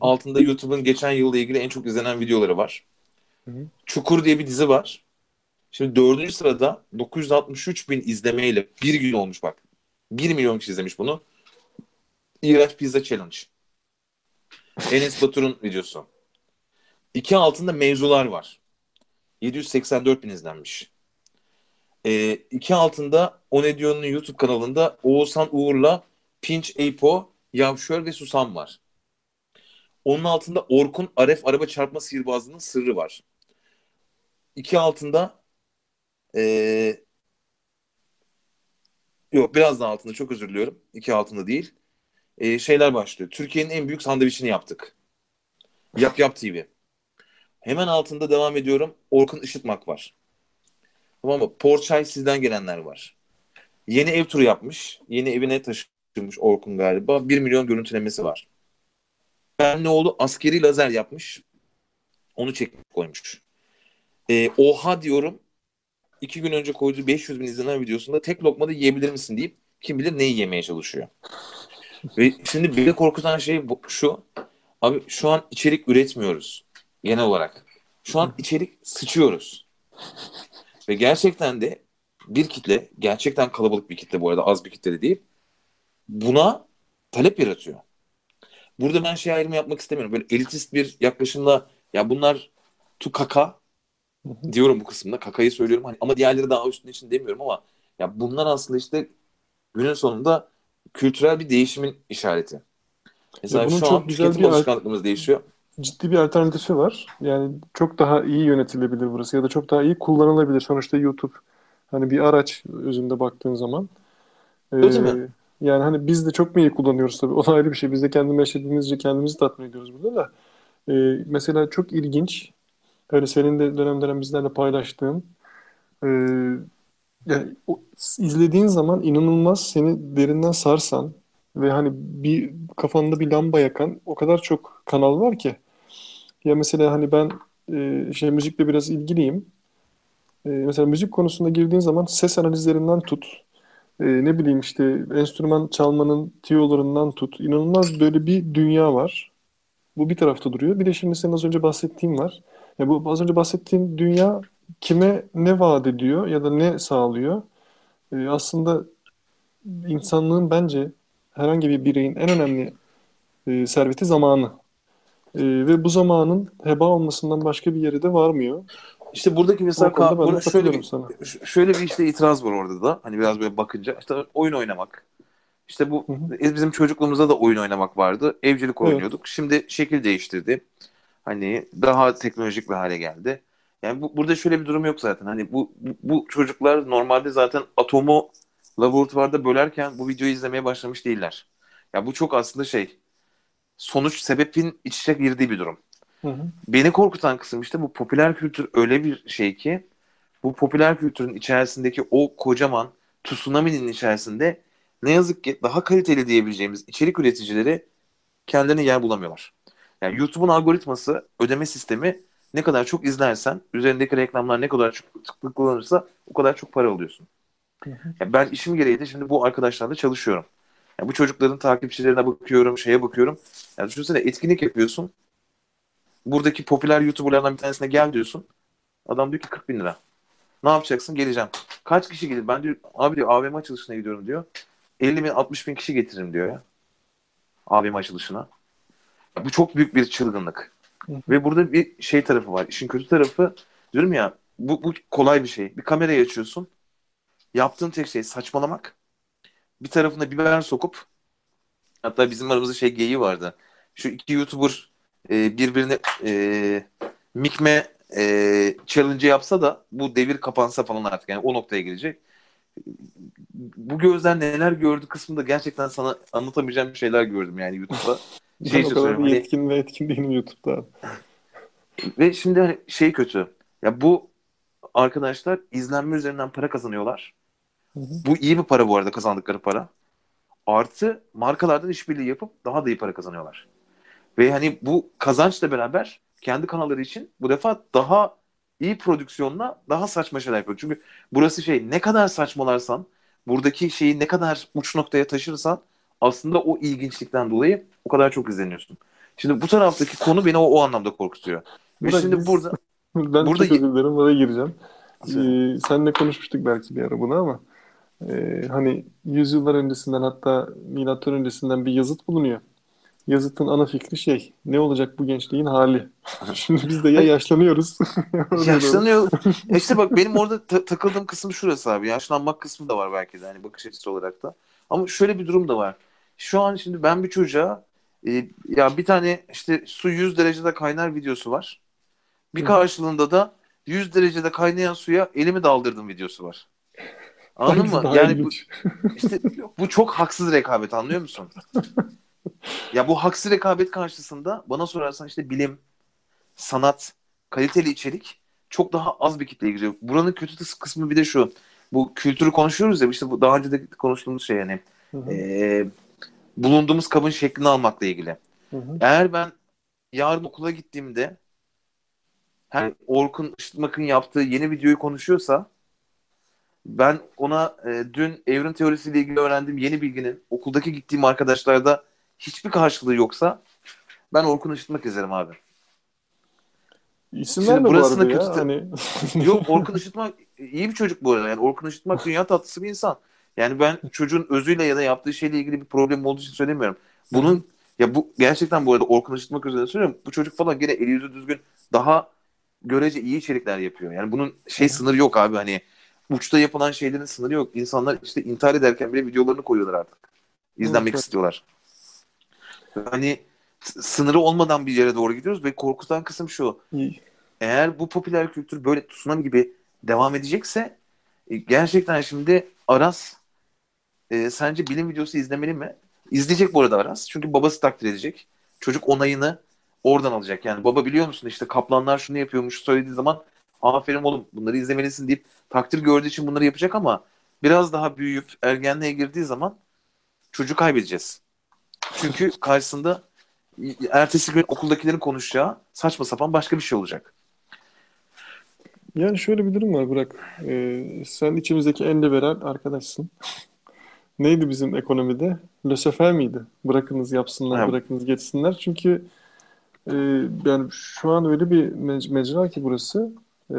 Altında YouTube'un geçen yılla ilgili en çok izlenen videoları var. Hı hı. Çukur diye bir dizi var. Şimdi dördüncü sırada 963 bin izlemeyle bir gün olmuş bak. 1 milyon kişi izlemiş bunu. İğrenç Pizza Challenge. Enes Batur'un videosu. İki altında mevzular var. 784 bin izlenmiş. Ee, iki altında O Ne Diyor'un YouTube kanalında Oğuzhan Uğur'la Pinç Eypo, Yavşör ve Susam var. Onun altında Orkun Aref araba çarpma sihirbazlığının sırrı var. İki altında ee, yok biraz daha altında çok özür diliyorum. İki altında değil. Ee, şeyler başlıyor. Türkiye'nin en büyük sandviçini yaptık. Yap Yap TV. Hemen altında devam ediyorum. Orkun Işıtmak var. Tamam mı? Porçay sizden gelenler var. Yeni ev turu yapmış. Yeni evine taşınmış Orkun galiba. 1 milyon görüntülemesi var. Ben ne oldu? Askeri lazer yapmış. Onu çekip koymuş. Ee, oha diyorum. İki gün önce koyduğu 500 bin izlenen videosunda tek lokmada yiyebilir misin deyip kim bilir neyi yemeye çalışıyor. Ve şimdi beni korkutan şey şu. Abi şu an içerik üretmiyoruz genel olarak. Şu an içerik sıçıyoruz. Ve gerçekten de bir kitle, gerçekten kalabalık bir kitle bu arada az bir kitle de değil. Buna talep yaratıyor. Burada ben şey ayrımı yapmak istemiyorum. Böyle elitist bir yaklaşımla ya bunlar tu kaka diyorum bu kısımda. Kakayı söylüyorum hani ama diğerleri daha üstünde için demiyorum ama ya bunlar aslında işte günün sonunda kültürel bir değişimin işareti. Mesela bunun şu çok an güzel bir alışkanlıklarımız değişiyor. Ciddi bir alternatifi var. Yani çok daha iyi yönetilebilir burası ya da çok daha iyi kullanılabilir. Sonuçta YouTube hani bir araç özünde baktığın zaman. Öyle ee, mi? Yani hani biz de çok mu iyi kullanıyoruz tabii. O da ayrı bir şey. Biz de kendimiz yaşadığımızca kendimizi tatmin ediyoruz burada da. Ee, mesela çok ilginç. Öyle senin de dönem dönem bizlerle paylaştığın e, yani o, izlediğin zaman inanılmaz seni derinden sarsan ve hani bir kafanda bir lamba yakan o kadar çok kanal var ki. Ya mesela hani ben e, şey müzikle biraz ilgiliyim. E, mesela müzik konusunda girdiğin zaman ses analizlerinden tut. E, ne bileyim işte enstrüman çalmanın tiyolarından tut. İnanılmaz böyle bir dünya var. Bu bir tarafta duruyor. Bir de şimdi senin az önce bahsettiğin var. Ya bu az önce bahsettiğin dünya kime ne vaat ediyor ya da ne sağlıyor? E, aslında insanlığın bence herhangi bir bireyin en önemli e, serveti zamanı. E, ve bu zamanın heba olmasından başka bir yere de varmıyor. İşte buradaki mesela ka- burada şöyle bir, sana. şöyle bir işte itiraz var orada da. Hani biraz böyle bakınca işte oyun oynamak. İşte bu hı hı. bizim çocukluğumuzda da oyun oynamak vardı. Evcilik oynuyorduk. Evet. Şimdi şekil değiştirdi. Hani daha teknolojik bir hale geldi. Yani bu, burada şöyle bir durum yok zaten. Hani bu, bu, bu çocuklar normalde zaten atomu laboratuvarda bölerken bu videoyu izlemeye başlamış değiller. Ya bu çok aslında şey sonuç sebepin iç içe girdiği bir durum. Hı hı. Beni korkutan kısım işte bu popüler kültür öyle bir şey ki bu popüler kültürün içerisindeki o kocaman tsunami'nin içerisinde ne yazık ki daha kaliteli diyebileceğimiz içerik üreticileri kendilerine yer bulamıyorlar. Yani YouTube'un algoritması, ödeme sistemi ne kadar çok izlersen, üzerindeki reklamlar ne kadar çok tıklanırsa o kadar çok para alıyorsun. Yani ben işim gereği de şimdi bu arkadaşlarla çalışıyorum. Yani bu çocukların takipçilerine bakıyorum, şeye bakıyorum. Yani düşünsene etkinlik yapıyorsun. Buradaki popüler YouTuber'lardan bir tanesine gel diyorsun. Adam diyor ki 40 bin lira. Ne yapacaksın? Geleceğim. Kaç kişi gelir? Ben diyor abi diyor AVM açılışına gidiyorum diyor. 50 bin 60 bin kişi getiririm diyor ya. AVM açılışına. Bu çok büyük bir çılgınlık. Ve burada bir şey tarafı var. İşin kötü tarafı diyorum ya bu, bu kolay bir şey. Bir kamerayı açıyorsun. Yaptığın tek şey saçmalamak. Bir tarafına biber sokup hatta bizim aramızda şey geyiği vardı. Şu iki YouTuber e, birbirine e, mikme e, challenge yapsa da bu devir kapansa falan artık yani o noktaya gelecek. Bu gözler neler gördü kısmında gerçekten sana anlatamayacağım şeyler gördüm yani YouTube'da. Şey ben o kadar hani, yetkin ve etkin değilim YouTube'da. Ve şimdi hani şey kötü. Ya bu arkadaşlar izlenme üzerinden para kazanıyorlar. Hı hı. Bu iyi bir para bu arada kazandıkları para. Artı markalardan işbirliği yapıp daha da iyi para kazanıyorlar. Ve hani bu kazançla beraber kendi kanalları için bu defa daha iyi prodüksiyonla daha saçma şeyler yapıyor. Çünkü burası şey ne kadar saçmalarsan buradaki şeyi ne kadar uç noktaya taşırsan aslında o ilginçlikten dolayı o kadar çok izleniyorsun. Şimdi bu taraftaki konu beni o, o anlamda korkutuyor. Ve şimdi biz, burada ben burada çok özür dilerim bana gireceğim. Ee, senle konuşmuştuk belki bir ara bunu ama e, hani yüzyıllar öncesinden hatta milattan öncesinden bir yazıt bulunuyor. Yazıtın ana fikri şey, ne olacak bu gençliğin hali? Şimdi biz de ya yaşlanıyoruz. Yaşlanıyor. İşte bak benim orada ta- takıldığım kısım şurası abi. Yaşlanmak kısmı da var belki de hani bakış açısı olarak da. Ama şöyle bir durum da var. Şu an şimdi ben bir çocuğa e, ya bir tane işte su 100 derecede kaynar videosu var. Bir karşılığında da 100 derecede kaynayan suya elimi daldırdım videosu var. Anladın mı? Yani bu, işte bu çok haksız rekabet anlıyor musun? ya bu haksız rekabet karşısında bana sorarsan işte bilim, sanat, kaliteli içerik çok daha az bir kitleye gidiyor. Buranın kötü kısmı bir de şu. Bu kültürü konuşuyoruz ya işte bu daha önce de konuştuğumuz şey yani. Hı hı. E, bulunduğumuz kabın şeklini almakla ilgili. Hı hı. Eğer ben yarın okula gittiğimde her Orkun Işıtmak'ın yaptığı yeni videoyu konuşuyorsa ben ona e, dün evrim teorisiyle ilgili öğrendiğim yeni bilginin okuldaki gittiğim arkadaşlarda hiçbir karşılığı yoksa ben Orkun Işıtmak izlerim abi. İsim verme bu arada ya. Kötü... Hani... Yok Orkun Işıtmak iyi bir çocuk bu arada. Yani Orkun Işıtmak dünya tatlısı bir insan. Yani ben çocuğun özüyle ya da yaptığı şeyle ilgili bir problem olduğu için söylemiyorum. Bunun ya bu gerçekten bu arada Orkun Işıtmak üzerine söylüyorum. Bu çocuk falan gene eli yüzü düzgün daha görece iyi içerikler yapıyor. Yani bunun şey sınırı yok abi hani uçta yapılan şeylerin sınırı yok. İnsanlar işte intihar ederken bile videolarını koyuyorlar artık. İzlenmek evet. istiyorlar. Hani sınırı olmadan bir yere doğru gidiyoruz ve korkutan kısım şu. İyi. Eğer bu popüler kültür böyle tsunami gibi devam edecekse e, gerçekten şimdi Aras e, sence bilim videosu izlemeli mi? İzleyecek bu arada Aras. Çünkü babası takdir edecek. Çocuk onayını oradan alacak. Yani baba biliyor musun işte kaplanlar şunu yapıyormuş söylediği zaman aferin oğlum bunları izlemelisin deyip takdir gördüğü için bunları yapacak ama biraz daha büyüyüp ergenliğe girdiği zaman çocuğu kaybedeceğiz. Çünkü karşısında ertesi gün okuldakilerin konuşacağı saçma sapan başka bir şey olacak. Yani şöyle bir durum var Burak. Ee, sen içimizdeki en liberal arkadaşsın. Neydi bizim ekonomide? Lösefer miydi? Bırakınız yapsınlar, evet. bırakınız geçsinler. Çünkü e, yani şu an öyle bir mec- mecra ki burası. E,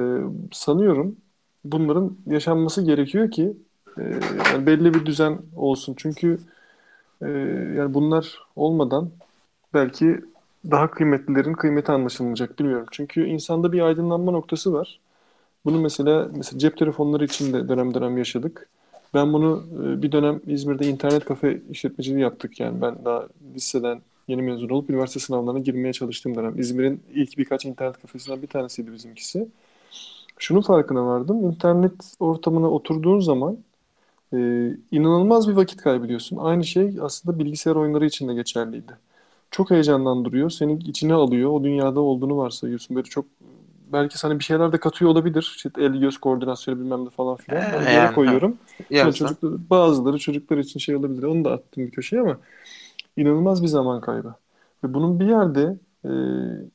sanıyorum bunların yaşanması gerekiyor ki e, yani belli bir düzen olsun. Çünkü e, yani bunlar olmadan belki daha kıymetlilerin kıymeti anlaşılmayacak bilmiyorum. Çünkü insanda bir aydınlanma noktası var. Bunu mesela mesela cep telefonları için de dönem dönem yaşadık. Ben bunu e, bir dönem İzmir'de internet kafe işletmeciliği yaptık. Yani ben daha liseden yeni mezun olup üniversite sınavlarına girmeye çalıştığım dönem. İzmir'in ilk birkaç internet kafesinden bir tanesiydi bizimkisi. Şunun farkına vardım. İnternet ortamına oturduğun zaman e, inanılmaz bir vakit kaybediyorsun. Aynı şey aslında bilgisayar oyunları için de geçerliydi. Çok heyecanlandırıyor. Seni içine alıyor. O dünyada olduğunu varsayıyorsun. Böyle çok belki sana bir şeyler de katıyor olabilir. İşte el göz koordinasyonu bilmem ne falan filan. Ee, yani, yani koyuyorum. Yani çocuklar, bazıları çocuklar için şey olabilir. Onu da attım bir köşeye ama inanılmaz bir zaman kaybı. Ve bunun bir yerde e,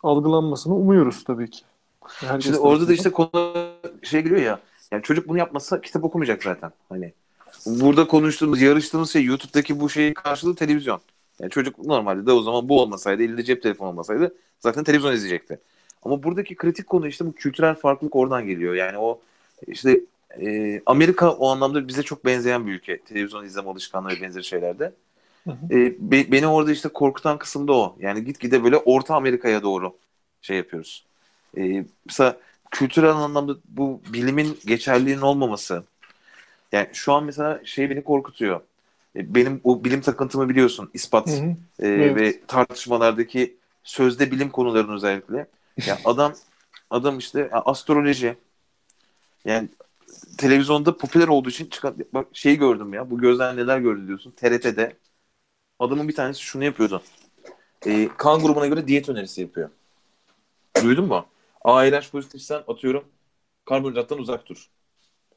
algılanmasını umuyoruz tabii ki. Herkes Şimdi orada da işte konu şey geliyor ya. Yani çocuk bunu yapmasa kitap okumayacak zaten. Hani burada konuştuğumuz, yarıştığımız şey YouTube'daki bu şeyin karşılığı televizyon. Yani çocuk normalde de o zaman bu olmasaydı, elinde cep telefonu olmasaydı zaten televizyon izleyecekti. Ama buradaki kritik konu işte bu kültürel farklılık oradan geliyor. Yani o işte e, Amerika o anlamda bize çok benzeyen bir ülke. Televizyon izleme alışkanlığı ve benzeri şeylerde. E, be, beni orada işte korkutan kısım da o. Yani gitgide böyle Orta Amerika'ya doğru şey yapıyoruz. E, mesela kültürel anlamda bu bilimin geçerliliğinin olmaması. Yani şu an mesela şey beni korkutuyor. E, benim o bilim takıntımı biliyorsun ispat hı hı. E, evet. ve tartışmalardaki sözde bilim konularının özellikle. Ya adam adam işte astroloji yani televizyonda popüler olduğu için çıkan bak şeyi gördüm ya. Bu gözden neler gördü diyorsun. TRT'de adamın bir tanesi şunu yapıyordu. E, kan grubuna göre diyet önerisi yapıyor. Duydun mu? ARH pozitifsen atıyorum karbonhidrattan uzak dur.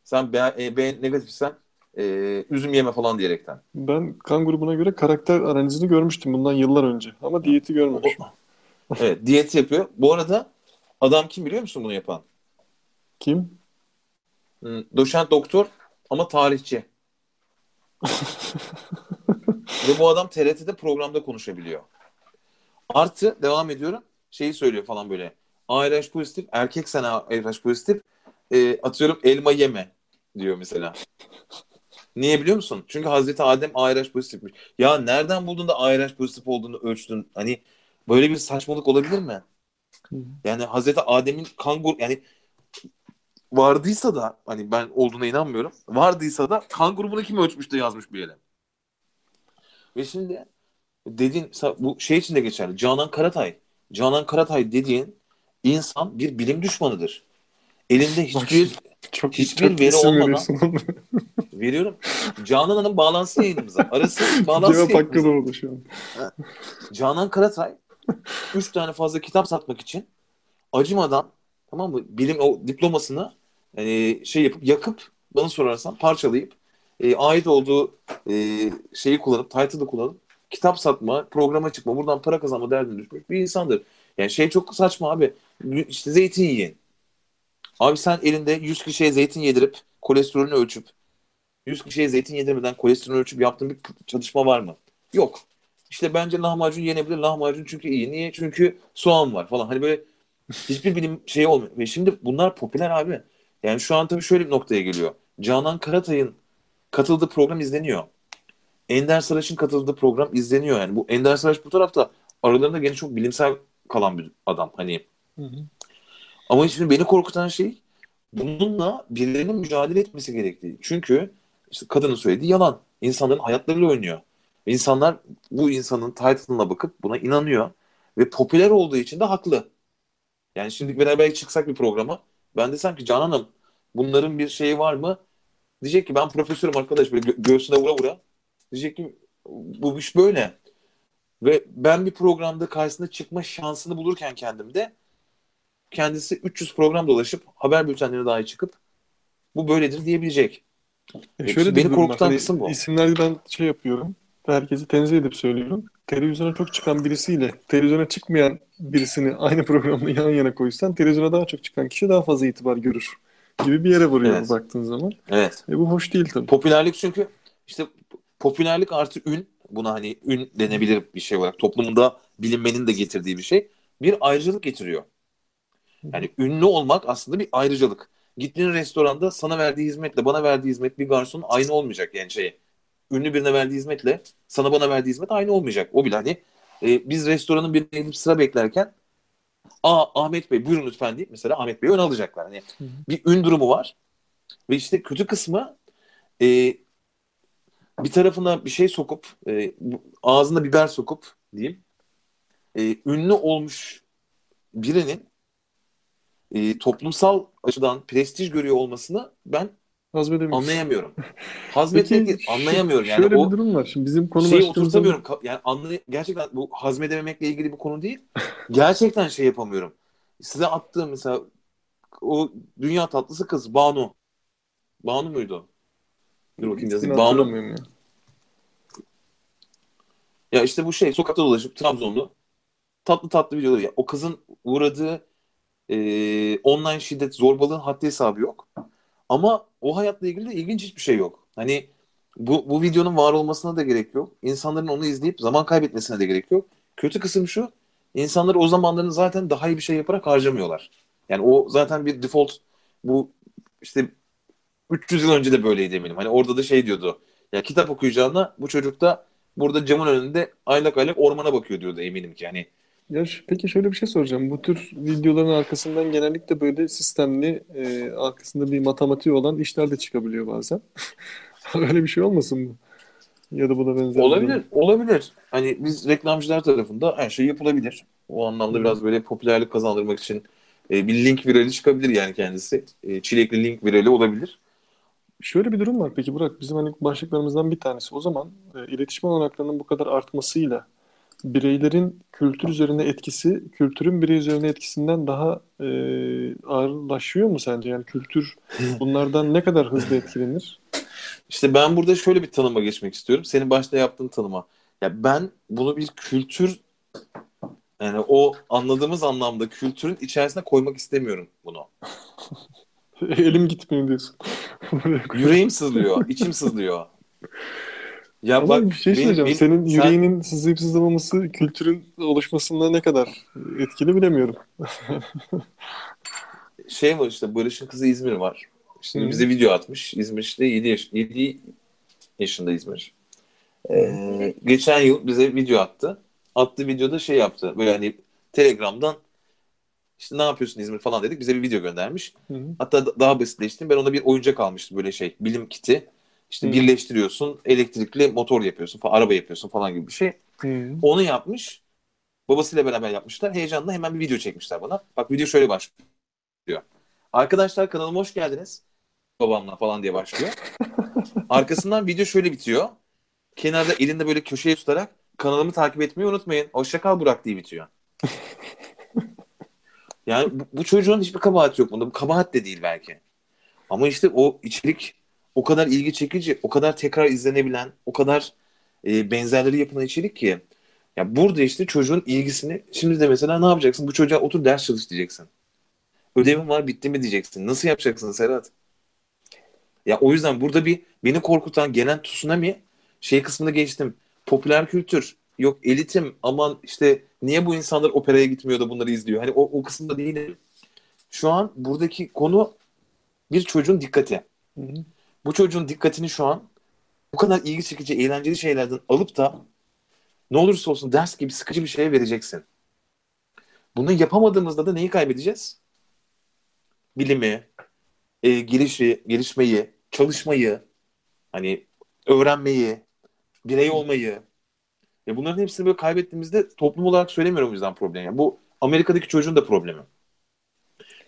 Sen B, e, B negatifsen e, üzüm yeme falan diyerekten. Ben kan grubuna göre karakter analizini görmüştüm bundan yıllar önce. Ama diyeti görmemişim. Evet diyet yapıyor. Bu arada adam kim biliyor musun bunu yapan? Kim? Hmm, doçent doktor ama tarihçi. Ve bu adam TRT'de programda konuşabiliyor. Artı devam ediyorum. Şeyi söylüyor falan böyle. ARH pozitif, erkek sana ARH pozitif. E, atıyorum elma yeme diyor mesela. Niye biliyor musun? Çünkü Hazreti Adem ARH pozitifmiş. Ya nereden buldun da ARH pozitif olduğunu ölçtün? Hani Böyle bir saçmalık olabilir mi? Yani Hazreti Adem'in kan grubu yani vardıysa da hani ben olduğuna inanmıyorum. Vardıysa da kan grubunu kim ölçmüş de yazmış bir yere. Ve şimdi dediğin bu şey için de geçerli. Canan Karatay. Canan Karatay dediğin insan bir bilim düşmanıdır. Elinde hiçbir çok, hiçbir çok veri olmadan veriyorum. Canan Hanım bağlansın yayınımıza. Arası bağlansın Cevap hakkı oldu şu an. Canan Karatay üç tane fazla kitap satmak için acımadan Tamam mı? Bilim o diplomasını e, şey yapıp yakıp bana sorarsan parçalayıp e, ait olduğu e, şeyi kullanıp title'ı kullanıp kitap satma, programa çıkma, buradan para kazanma derdine düşmüş bir insandır. Yani şey çok saçma abi. İşte zeytin yiyin. Abi sen elinde 100 kişiye zeytin yedirip kolesterolünü ölçüp 100 kişiye zeytin yedirmeden kolesterolünü ölçüp yaptığın bir çalışma var mı? Yok. İşte bence lahmacun yenebilir. Lahmacun çünkü iyi. Niye? Çünkü soğan var falan. Hani böyle hiçbir bilim şeyi olmuyor. Ve şimdi bunlar popüler abi. Yani şu an tabii şöyle bir noktaya geliyor. Canan Karatay'ın katıldığı program izleniyor. Ender Saraç'ın katıldığı program izleniyor. Yani bu Ender Saraç bu tarafta aralarında gene çok bilimsel kalan bir adam. Hani hı hı. Ama şimdi beni korkutan şey bununla birilerinin mücadele etmesi gerektiği. Çünkü işte kadının söylediği yalan. İnsanların hayatlarıyla oynuyor. İnsanlar bu insanın title'ına bakıp buna inanıyor. Ve popüler olduğu için de haklı. Yani şimdi beraber çıksak bir programa ben desem ki Canan'ım bunların bir şeyi var mı? Diyecek ki ben profesörüm arkadaş böyle gö- göğsüne vura vura. Diyecek ki bu iş böyle. Ve ben bir programda karşısına çıkma şansını bulurken kendimde kendisi 300 program dolaşıp haber bültenlerine dahi çıkıp bu böyledir diyebilecek. E şöyle beni korkutan hani kısım bu. İsimleri ben şey yapıyorum. Herkesi tenzih edip söylüyorum. Televizyona çok çıkan birisiyle televizyona çıkmayan birisini aynı programda yan yana koysan televizyona daha çok çıkan kişi daha fazla itibar görür gibi bir yere vuruyor evet. baktığın zaman. Evet. E bu hoş değil tabii. Popülerlik çünkü işte popülerlik artı ün buna hani ün denebilir bir şey olarak toplumda bilinmenin de getirdiği bir şey. Bir ayrıcalık getiriyor. Yani ünlü olmak aslında bir ayrıcalık. Gittiğin restoranda sana verdiği hizmetle bana verdiği hizmet bir garsonun aynı olmayacak yani şey. Ünlü birine verdiği hizmetle sana bana verdiği hizmet aynı olmayacak. O bile hani e, biz restoranın birine gidip sıra beklerken Aa Ahmet Bey buyurun lütfen deyip mesela Ahmet Bey'i ön alacaklar. Hani hı hı. bir ün durumu var. Ve işte kötü kısmı e, bir tarafına bir şey sokup e, ağzına biber sokup diyeyim e, ünlü olmuş birinin e, toplumsal açıdan prestij görüyor olmasını ben anlayamıyorum. Hazmetmek anlayamıyorum. Yani şöyle o bir durum var. Şimdi bizim konu şeyi oturtamıyorum. Zaman... Yani anlay gerçekten bu hazmedememekle ilgili bir konu değil. gerçekten şey yapamıyorum. Size attığım mesela o dünya tatlısı kız Banu. Banu muydu? Dur bakayım yazayım. Banu. Ya. ya işte bu şey sokakta dolaşıp Trabzonlu tatlı tatlı videoları. Ya, o kızın uğradığı e, online şiddet zorbalığın haddi hesabı yok. Ama o hayatla ilgili de ilginç hiçbir şey yok. Hani bu, bu videonun var olmasına da gerek yok. İnsanların onu izleyip zaman kaybetmesine de gerek yok. Kötü kısım şu. İnsanlar o zamanlarını zaten daha iyi bir şey yaparak harcamıyorlar. Yani o zaten bir default bu işte 300 yıl önce de böyleydi eminim. Hani orada da şey diyordu. Ya kitap okuyacağına bu çocuk da burada camın önünde aylak aylak ormana bakıyor diyordu eminim ki. Yani ya peki şöyle bir şey soracağım. Bu tür videoların arkasından genellikle böyle sistemli e, arkasında bir matematiği olan işler de çıkabiliyor bazen. Öyle bir şey olmasın mı? Ya da buna benzer. Olabilir, olabilir. Hani biz reklamcılar tarafında her şey yapılabilir. O anlamda Hı. biraz böyle popülerlik kazandırmak için e, bir link virali çıkabilir yani kendisi. E, çilekli link virali olabilir. Şöyle bir durum var peki Burak. Bizim hani başlıklarımızdan bir tanesi. O zaman e, iletişim olanaklarının bu kadar artmasıyla bireylerin kültür üzerine etkisi, kültürün birey üzerine etkisinden daha e, ağırlaşıyor mu sence? Yani kültür bunlardan ne kadar hızlı etkilenir? İşte ben burada şöyle bir tanıma geçmek istiyorum. Senin başta yaptığın tanıma. Ya ben bunu bir kültür yani o anladığımız anlamda kültürün içerisine koymak istemiyorum bunu. Elim gitmiyor diyorsun. Yüreğim sızlıyor, içim sızlıyor. Ya Ama bak bir şey söyleyeceğim. Benim, Senin sen... yüreğinin sızlayıp sızlamaması kültürün oluşmasında ne kadar etkili bilemiyorum. şey var işte Barış'ın kızı İzmir var. Şimdi Hı. bize video atmış. İzmir işte 7, yaş 7 yaşında İzmir. Ee, geçen yıl bize video attı. Attığı videoda şey yaptı. Böyle hani Telegram'dan işte ne yapıyorsun İzmir falan dedik. Bize bir video göndermiş. Hı hı. Hatta daha basitleştim. Ben ona bir oyuncak almıştım böyle şey. Bilim kiti. İşte hmm. birleştiriyorsun, elektrikli motor yapıyorsun, falan, araba yapıyorsun falan gibi bir şey. Hmm. Onu yapmış. Babasıyla beraber yapmışlar. Heyecanla hemen bir video çekmişler bana. Bak video şöyle başlıyor. Arkadaşlar kanalıma hoş geldiniz. Babamla falan diye başlıyor. Arkasından video şöyle bitiyor. Kenarda elinde böyle köşeye tutarak kanalımı takip etmeyi unutmayın. Hoşça kal Burak diye bitiyor. Yani bu, bu çocuğun hiçbir kabahati yok bunda. Bu kabahat de değil belki. Ama işte o içerik o kadar ilgi çekici, o kadar tekrar izlenebilen, o kadar e, benzerleri yapılan içerik ki. Ya burada işte çocuğun ilgisini şimdi de mesela ne yapacaksın? Bu çocuğa otur ders çalış diyeceksin. Ödevim var bitti mi diyeceksin. Nasıl yapacaksın Serhat? Ya o yüzden burada bir beni korkutan gelen tsunami şey kısmında geçtim. Popüler kültür, yok elitim aman işte niye bu insanlar operaya gitmiyor da bunları izliyor. Hani o, o kısımda değilim. Şu an buradaki konu bir çocuğun dikkati. Hı hı. Bu çocuğun dikkatini şu an bu kadar ilgi çekici, eğlenceli şeylerden alıp da ne olursa olsun ders gibi sıkıcı bir şeye vereceksin. Bunu yapamadığımızda da neyi kaybedeceğiz? Bilimi, e, gelişi, gelişmeyi, çalışmayı, hani öğrenmeyi, birey olmayı. Ya bunların hepsini böyle kaybettiğimizde toplum olarak söylemiyorum o yüzden problem. Yani bu Amerika'daki çocuğun da problemi.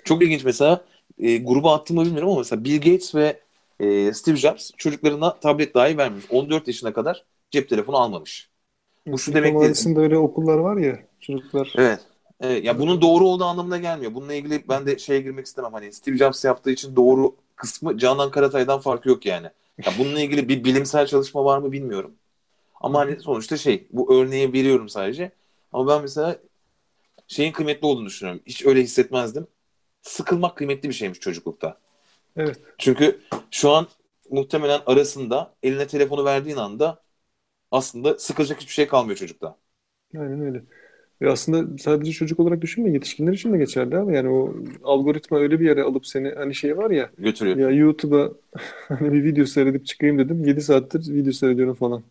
Çok ilginç mesela e, gruba attığımı bilmiyorum ama mesela Bill Gates ve e, Steve Jobs çocuklarına tablet dahi vermiş. 14 yaşına kadar cep telefonu almamış. Bu şu demek değil. öyle okullar var ya çocuklar. Evet. Evet, ya bunun doğru olduğu anlamına gelmiyor. Bununla ilgili ben de şeye girmek istemem. Hani Steve Jobs yaptığı için doğru kısmı Canan Karatay'dan farkı yok yani. Ya bununla ilgili bir bilimsel çalışma var mı bilmiyorum. Ama hani sonuçta şey bu örneği veriyorum sadece. Ama ben mesela şeyin kıymetli olduğunu düşünüyorum. Hiç öyle hissetmezdim. Sıkılmak kıymetli bir şeymiş çocuklukta. Evet. Çünkü şu an muhtemelen arasında eline telefonu verdiğin anda aslında sıkılacak hiçbir şey kalmıyor çocukta. Aynen öyle. Ve aslında sadece çocuk olarak düşünme yetişkinler için de geçerli ama yani o algoritma öyle bir yere alıp seni hani şey var ya götürüyor. Ya YouTube'a hani bir video seyredip çıkayım dedim 7 saattir video seyrediyorum falan.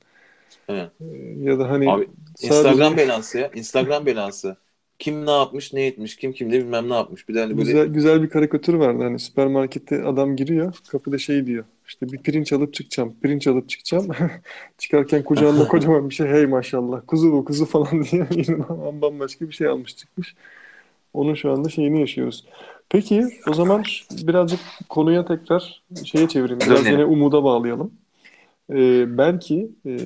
Evet. Ya da hani Abi, sadece... Instagram belası ya. Instagram belası kim ne yapmış ne etmiş kim kimde bilmem ne yapmış. Bir de hani böyle... güzel, güzel bir karikatür vardı hani süpermarkette adam giriyor kapıda şey diyor işte bir pirinç alıp çıkacağım pirinç alıp çıkacağım çıkarken kucağında kocaman bir şey hey maşallah kuzu bu kuzu falan diye bambaşka bir şey almış çıkmış. Onun şu anda şeyini yaşıyoruz. Peki o zaman birazcık konuya tekrar şeye çevireyim. Biraz yine umuda bağlayalım. Ee, belki e,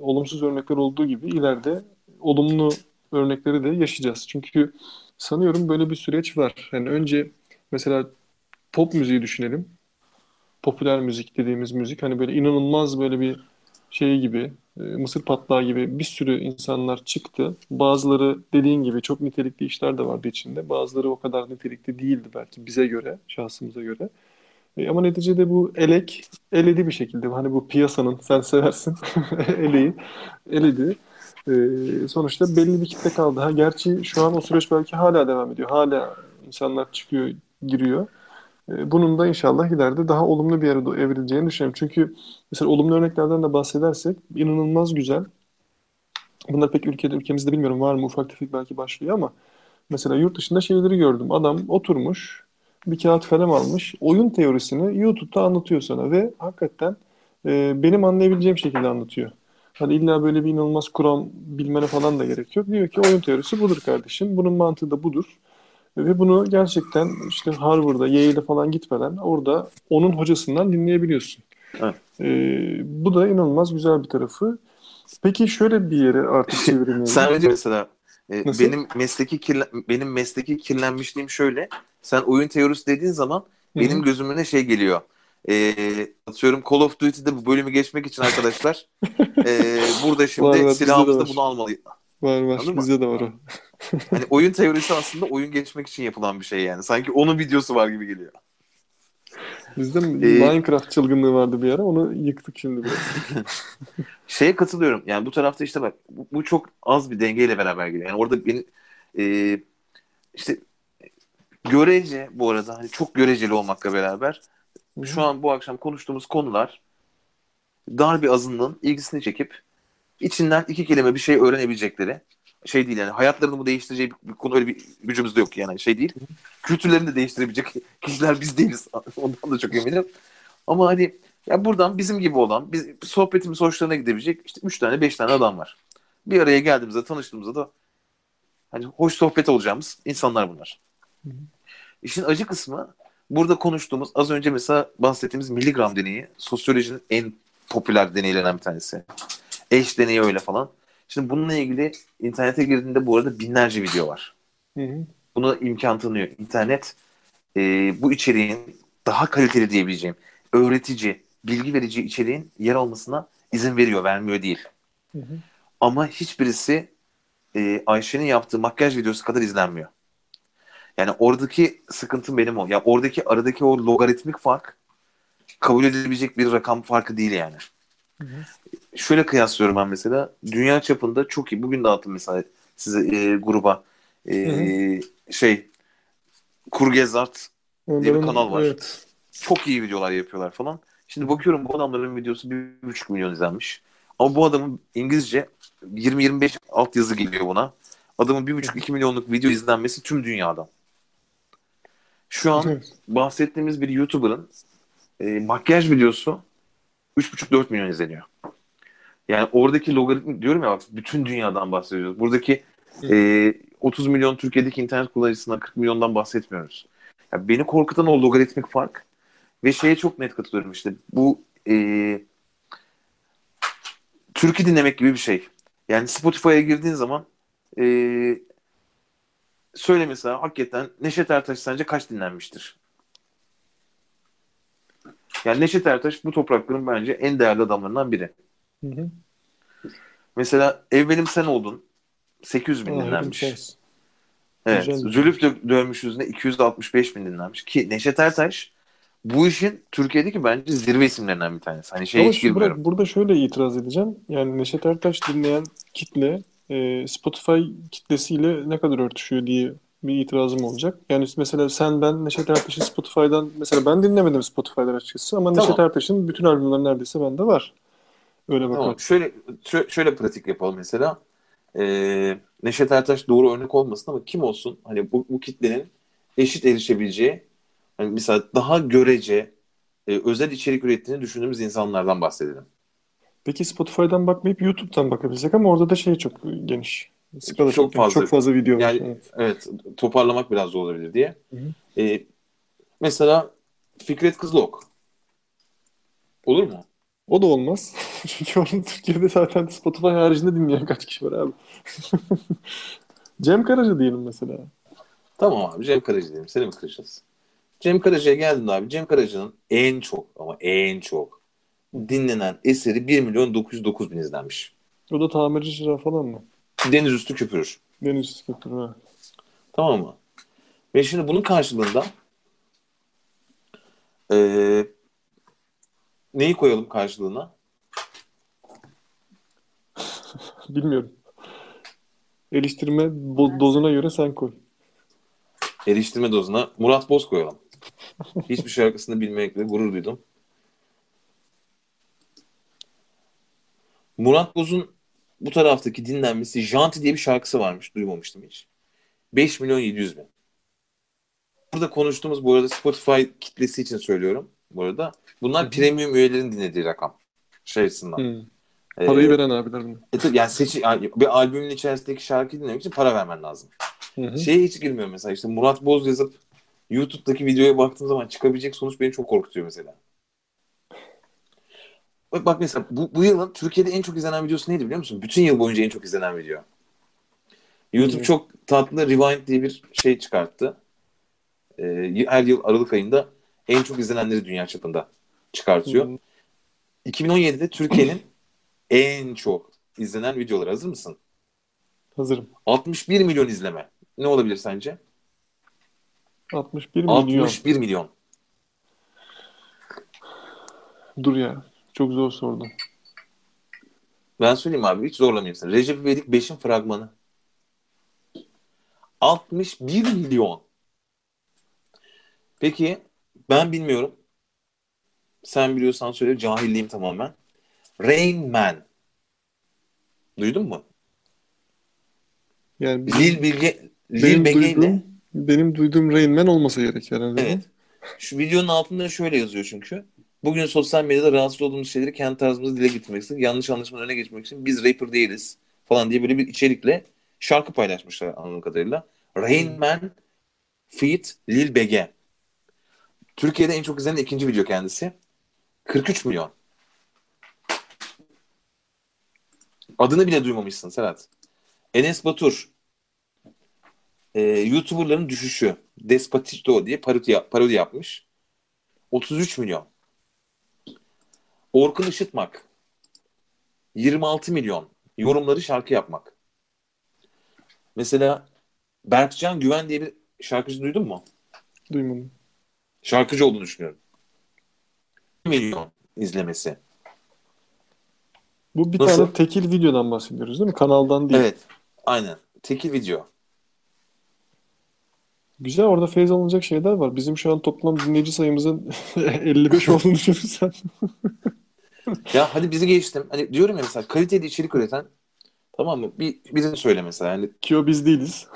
olumsuz örnekler olduğu gibi ileride olumlu örnekleri de yaşayacağız. Çünkü sanıyorum böyle bir süreç var. Yani önce mesela pop müziği düşünelim. Popüler müzik dediğimiz müzik hani böyle inanılmaz böyle bir şey gibi e, mısır patlağı gibi bir sürü insanlar çıktı. Bazıları dediğin gibi çok nitelikli işler de vardı içinde. Bazıları o kadar nitelikli değildi belki bize göre, şahsımıza göre. E, ama neticede bu elek eledi bir şekilde. Hani bu piyasanın sen seversin eleği eledi. E, sonuçta belli bir kitle kaldı. Ha, gerçi şu an o süreç belki hala devam ediyor. Hala insanlar çıkıyor, giriyor. E, bunun da inşallah ileride daha olumlu bir yere evrileceğini düşünüyorum. Çünkü mesela olumlu örneklerden de bahsedersek inanılmaz güzel. Bunlar pek ülkede ülkemizde bilmiyorum var mı ufak tefek belki başlıyor ama mesela yurt dışında şeyleri gördüm. Adam oturmuş bir kağıt kalem almış. Oyun teorisini YouTube'da anlatıyor sana ve hakikaten e, benim anlayabileceğim şekilde anlatıyor. Hani illa böyle bir inanılmaz kuram bilmene falan da gerek yok. Diyor ki oyun teorisi budur kardeşim. Bunun mantığı da budur. Ve bunu gerçekten işte Harvard'a, Yale'e falan gitmeden orada onun hocasından dinleyebiliyorsun. Evet. Ee, bu da inanılmaz güzel bir tarafı. Peki şöyle bir yere artık çevireyim. Sen önce mesela e, benim mesleki kirlen, benim mesleki kirlenmişliğim şöyle. Sen oyun teorisi dediğin zaman Hı-hı. benim gözümüne şey geliyor e, atıyorum Call of Duty'de bu bölümü geçmek için arkadaşlar e, burada şimdi var, var, silahımızda bunu almalıyız. Var var Anladın bizde mı? de var o. hani oyun teorisi aslında oyun geçmek için yapılan bir şey yani. Sanki onun videosu var gibi geliyor. Bizde ee, Minecraft çılgınlığı vardı bir ara. Onu yıktık şimdi biraz. Şeye katılıyorum. Yani bu tarafta işte bak bu, bu çok az bir dengeyle beraber geliyor. Yani orada benim e, işte görece bu arada hani çok göreceli olmakla beraber şu an bu akşam konuştuğumuz konular dar bir azınlığın ilgisini çekip içinden iki kelime bir şey öğrenebilecekleri şey değil yani hayatlarını bu değiştireceği bir, konu öyle bir gücümüz de yok yani şey değil. Kültürlerini de değiştirebilecek kişiler biz değiliz. Ondan da çok eminim. Ama hani ya buradan bizim gibi olan biz sohbetimiz hoşlarına gidebilecek işte üç tane beş tane adam var. Bir araya geldiğimizde tanıştığımızda da hani hoş sohbet olacağımız insanlar bunlar. Hı hı. İşin acı kısmı burada konuştuğumuz az önce mesela bahsettiğimiz miligram deneyi sosyolojinin en popüler deneylerinden bir tanesi. Eş deneyi öyle falan. Şimdi bununla ilgili internete girdiğinde bu arada binlerce video var. Hı hı. buna imkan tanıyor. İnternet e, bu içeriğin daha kaliteli diyebileceğim, öğretici, bilgi verici içeriğin yer almasına izin veriyor, vermiyor değil. Hı hı. Ama hiçbirisi e, Ayşe'nin yaptığı makyaj videosu kadar izlenmiyor. Yani oradaki sıkıntım benim o. Ya oradaki aradaki o logaritmik fark kabul edilebilecek bir rakam farkı değil yani. Hı hı. Şöyle kıyaslıyorum ben mesela. Dünya çapında çok iyi. Bugün dağıttım mesela size e, gruba. E, hı hı. Şey Kurgezart diye bir kanal var. Evet. Çok iyi videolar yapıyorlar falan. Şimdi bakıyorum bu adamların videosu 1,5 milyon izlenmiş. Ama bu adamın İngilizce 20-25 alt yazı geliyor buna. Adamın 1,5-2 milyonluk video izlenmesi tüm dünyada. Şu an evet. bahsettiğimiz bir YouTuber'ın e, makyaj videosu 3,5-4 milyon izleniyor. Yani oradaki logaritmi diyorum ya bak bütün dünyadan bahsediyoruz. Buradaki e, 30 milyon Türkiye'deki internet kullanıcısından 40 milyondan bahsetmiyoruz. Yani beni korkutan o logaritmik fark ve şeye çok net katılıyorum işte bu e, türkü dinlemek gibi bir şey. Yani Spotify'a girdiğin zaman e, söyle mesela hakikaten Neşet Ertaş sence kaç dinlenmiştir? Yani Neşet Ertaş bu toprakların bence en değerli adamlarından biri. Hı hı. Mesela Evvelim Sen Oldun 800 bin dinlenmiş. Evet. Zülüf dö- dövmüş yüzüne 265 bin dinlenmiş. Ki Neşet Ertaş bu işin Türkiye'deki bence zirve isimlerinden bir tanesi. Hani şey hiç. Burada, burada şöyle itiraz edeceğim. Yani Neşet Ertaş dinleyen kitle e, Spotify kitlesiyle ne kadar örtüşüyor diye bir itirazım olacak. Yani mesela sen ben Neşet Ertaş'ı Spotify'dan mesela ben dinlemedim Spotify'dan açıkçası ama tamam. Neşet Ertaş'ın bütün albümleri neredeyse bende var. Öyle bakalım. Tamam. Şöyle, şöyle, şöyle pratik yapalım mesela. Ee, Neşet Ertaş doğru örnek olmasın ama kim olsun hani bu, bu kitlenin eşit erişebileceği hani mesela daha görece e, özel içerik ürettiğini düşündüğümüz insanlardan bahsedelim. Peki Spotify'dan bakmayıp YouTube'dan bakabilsek ama orada da şey çok geniş. Skala çok, çok fazla. Çok fazla video var. Yani, evet. evet toparlamak biraz zor olabilir diye. Hı hı. Ee, mesela Fikret Kızılok. Olur mu? O da olmaz. Çünkü onun Türkiye'de zaten Spotify haricinde dinleyen kaç kişi var abi. Cem Karaca diyelim mesela. Tamam abi Cem Karaca diyelim. Seni mi kıracağız? Cem Karaca'ya geldin abi. Cem Karaca'nın en çok ama en çok dinlenen eseri 1 milyon 909 bin izlenmiş. O da tamirci çırağı falan mı? Deniz üstü köpürür. Deniz üstü köpürür. Tamam mı? Ve şimdi bunun karşılığında ee, neyi koyalım karşılığına? Bilmiyorum. Eleştirme dozuna göre sen koy. Eleştirme dozuna Murat Boz koyalım. Hiçbir şarkısını bilmekle gurur duydum. Murat Boz'un bu taraftaki dinlenmesi Janti diye bir şarkısı varmış. Duymamıştım hiç. 5 milyon 700 bin. Burada konuştuğumuz bu arada Spotify kitlesi için söylüyorum. Bu arada bunlar Hı-hı. premium üyelerin dinlediği rakam. Şey açısından. Hı. Ee, Parayı veren abiler mi? E, yani seç, yani bir albümün içerisindeki şarkı dinlemek için para vermen lazım. Hı Şeye hiç girmiyor mesela işte Murat Boz yazıp YouTube'daki videoya baktığım zaman çıkabilecek sonuç beni çok korkutuyor mesela. Bak mesela bu, bu yılın Türkiye'de en çok izlenen videosu neydi biliyor musun? Bütün yıl boyunca en çok izlenen video. YouTube hmm. çok tatlı Rewind diye bir şey çıkarttı. Ee, her yıl Aralık ayında en çok izlenenleri dünya çapında çıkartıyor. Hmm. 2017'de Türkiye'nin en çok izlenen videoları hazır mısın? Hazırım. 61 milyon izleme. Ne olabilir sence? 61 milyon. 61 milyon. Dur ya. Çok zor sordun. Ben söyleyeyim abi hiç zorlamayayım seni. Recep İvedik 5'in fragmanı. 61 milyon. Peki ben bilmiyorum. Sen biliyorsan söyle cahilliğim tamamen. Rain Man. Duydun mu? Yani bizim, Lil Bilge Lil Bege ile benim duyduğum Rain Man olmasa gerek herhalde. Evet. Şu videonun altında şöyle yazıyor çünkü. Bugün sosyal medyada rahatsız olduğumuz şeyleri kendi tarzımızda dile getirmek için, yanlış anlaşmanın önüne geçmek için biz rapper değiliz falan diye böyle bir içerikle şarkı paylaşmışlar anladığım kadarıyla. Rain Man feat Lil Bege. Türkiye'de en çok izlenen ikinci video kendisi. 43 milyon. Adını bile duymamışsın Serhat. Enes Batur. e, YouTuber'ların düşüşü. Despacito diye parodi, parodi yapmış. 33 milyon. Orkun Işıtmak 26 milyon. Yorumları şarkı yapmak. Mesela Berkcan Güven diye bir şarkıcı duydun mu? Duymadım. Şarkıcı olduğunu düşünüyorum. milyon izlemesi. Bu bir Nasıl? tane tekil videodan bahsediyoruz değil mi? Kanaldan değil. Evet. Aynen. Tekil video. Güzel orada feyz alınacak şeyler var. Bizim şu an toplam dinleyici sayımızın 55 olduğunu düşünürsen. ya hadi bizi geçtim. Hani diyorum ya mesela kaliteli içerik üreten tamam mı? Bir, birini söyle mesela. Yani... Ki o biz değiliz.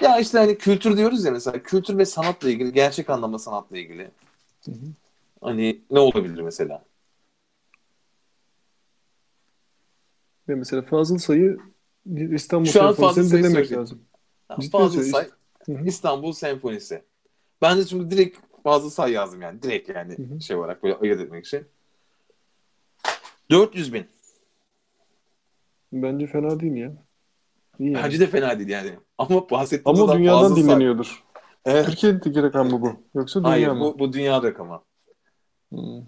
ya işte hani kültür diyoruz ya mesela. Kültür ve sanatla ilgili, gerçek anlamda sanatla ilgili. Hani ne olabilir mesela? Ve mesela Fazıl Say'ı İstanbul Şu an Say'ı dinlemek lazım. Fazıl Say İstanbul Senfonisi. Ben de şimdi direkt Fazıl Say yazdım yani. Direkt yani Hı-hı. şey olarak böyle ayırt etmek için. 400 bin. Bence fena değil ya. İyi yani. Bence de fena değil yani. Ama bahsettiğimiz Ama dünyadan Fazıl dinleniyordur. Evet. Türkiye'deki rakam mı bu? Yoksa dünya Hayır, mı? Bu, bu dünya rakamı. Hmm.